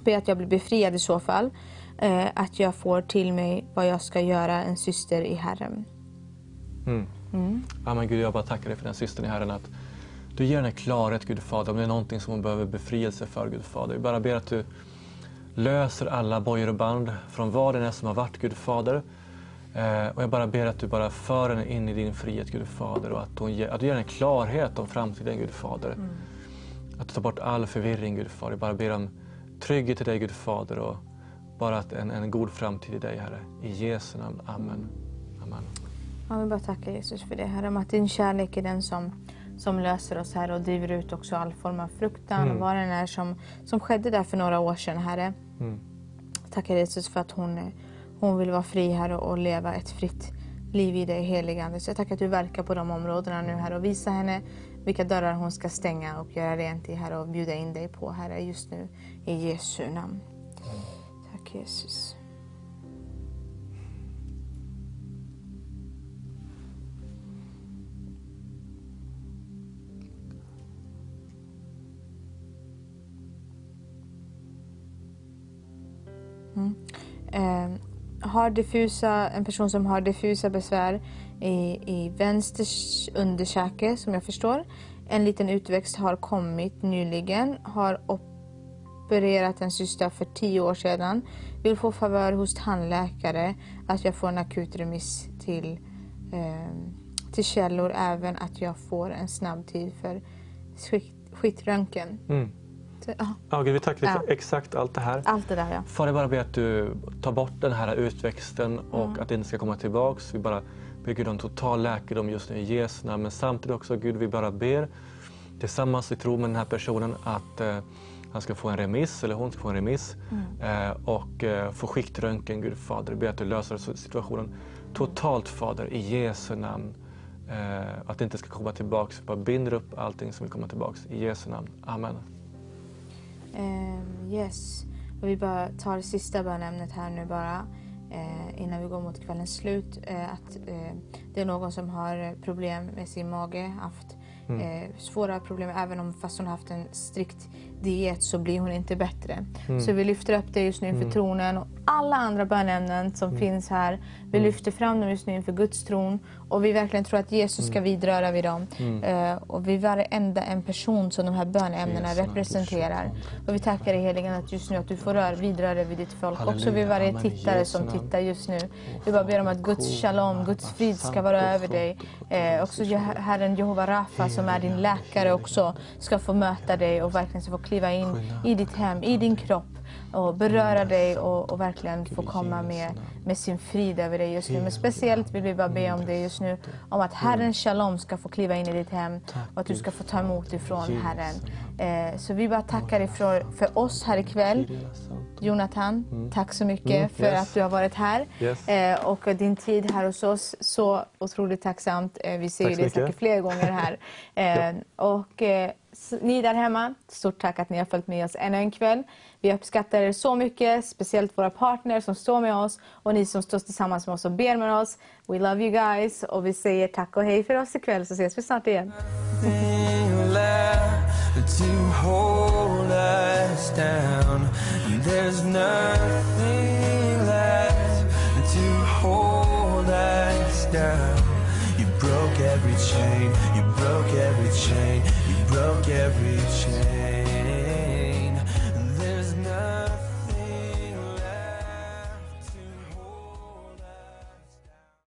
Be att jag blir befriad i så fall. Eh, att jag får till mig vad jag ska göra, en syster i Herren. Mm. Ja, men Gud, jag bara tackar dig för den systern i Herren. Att du ger henne klarhet, Gud Fader, om det är någonting som hon behöver befrielse för, Gud Fader. Vi bara ber att du löser alla bojor och band från vad det är som har varit, Gud Fader. Eh, och jag bara ber att du bara för henne in i din frihet, Gud Fader. Och att, hon att du ger henne klarhet om framtiden, Gud Fader. Att du tar bort all förvirring, Gud Fader. Jag bara ber om trygghet till dig, Gud Fader. Och bara att en, en god framtid i dig, Herre. I Jesu namn. Amen. Amen. Ja, vi bara tackar Jesus för det, Herre. Om att din kärlek är den som, som löser oss, Herre, och driver ut också all form av fruktan Mm. vad den är som, som skedde där för några år sedan, Herre. Mm. Tackar Jesus för att hon, hon vill vara fri, Herre, och leva ett fritt liv i dig, helige Ande. Så jag tackar att du verkar på de områdena nu, Herre, och visa henne vilka dörrar hon ska stänga och göra rent i, Herre, och bjuda in dig på, Herre, just nu. I Jesu namn. Tack Jesus. Mm. Eh, har diffusa, en person som har diffusa besvär i, i vänster underkäke som jag förstår. En liten utväxt har kommit nyligen. Har opererat en cysta för tio år sedan. Vill få favör hos tandläkare att jag får en akut remiss till, eh, till källor. Även att jag får en snabb tid för skit, skitröntgen. Mm. Ja, Ja, Gud, vi tackar dig för Ja. exakt allt det här. allt det där ja. Far, jag bara ber att du tar bort den här utväxten och att det inte ska komma tillbaks. Vi bara ber Gud om total läkedom just nu i Jesu namn. Men samtidigt också Gud, vi bara ber tillsammans i tro med den här personen att eh, han ska få en remiss, eller hon ska få en remiss eh, och eh, få skiktröntgen, Gud Fader. Vi ber att du löser situationen totalt Fader i Jesu namn. Eh, att det inte ska komma tillbaks. Vi bara binder upp allting som vill komma tillbaks i Jesu namn. Amen. Ehm, yes. Och vi bara tar det sista bönämnet här nu bara. Eh, innan vi går mot kvällens slut. Eh, att eh, det är någon som har problem med sin mage. Haft eh, svåra problem. Även om fast hon har haft en strikt diet så blir hon inte bättre. Så vi lyfter upp det just nu inför tronen. Och alla andra bönämnen som finns här. Vi lyfter fram dem just nu inför Guds tron. Och vi verkligen tror att Jesus ska vidröra vid dem. Eh, och vi varenda en person som de här namn. representerar. Och vi tackar dig heliga att just nu att du får rör, vidröra vid ditt folk. Halleluja. Också vid varje tittare som tittar just nu. Vi bara ber om att Guds shalom, Guds frid ska vara över dig. Eh, också Herren Jehova Rafa som är din läkare också ska få möta dig och verkligen få kliva in i ditt hem, i din kropp och beröra dig och, och verkligen få komma med, med sin frid över dig just nu. Men speciellt vill vi bara be om det just nu, om att Herrens shalom ska få kliva in i ditt hem och att du ska få ta emot ifrån Herren. Eh, så vi bara tackar dig för, för oss här ikväll. Jonathan, tack så mycket Mm, för yes. att du har varit här Yes. eh, och din tid här hos oss. Så otroligt tacksamt. Eh, vi ser Tack ju mycket. säkert fler gånger här. Eh, och ni där hemma, stort tack att ni har följt med oss ännu en kväll. Vi uppskattar er så mycket, speciellt våra partners som står med oss och ni som står tillsammans med oss och ber med oss. We love you guys och vi säger tack och hej för oss ikväll så ses vi snart igen. broke every chain, you broke every chain, you broke every chain.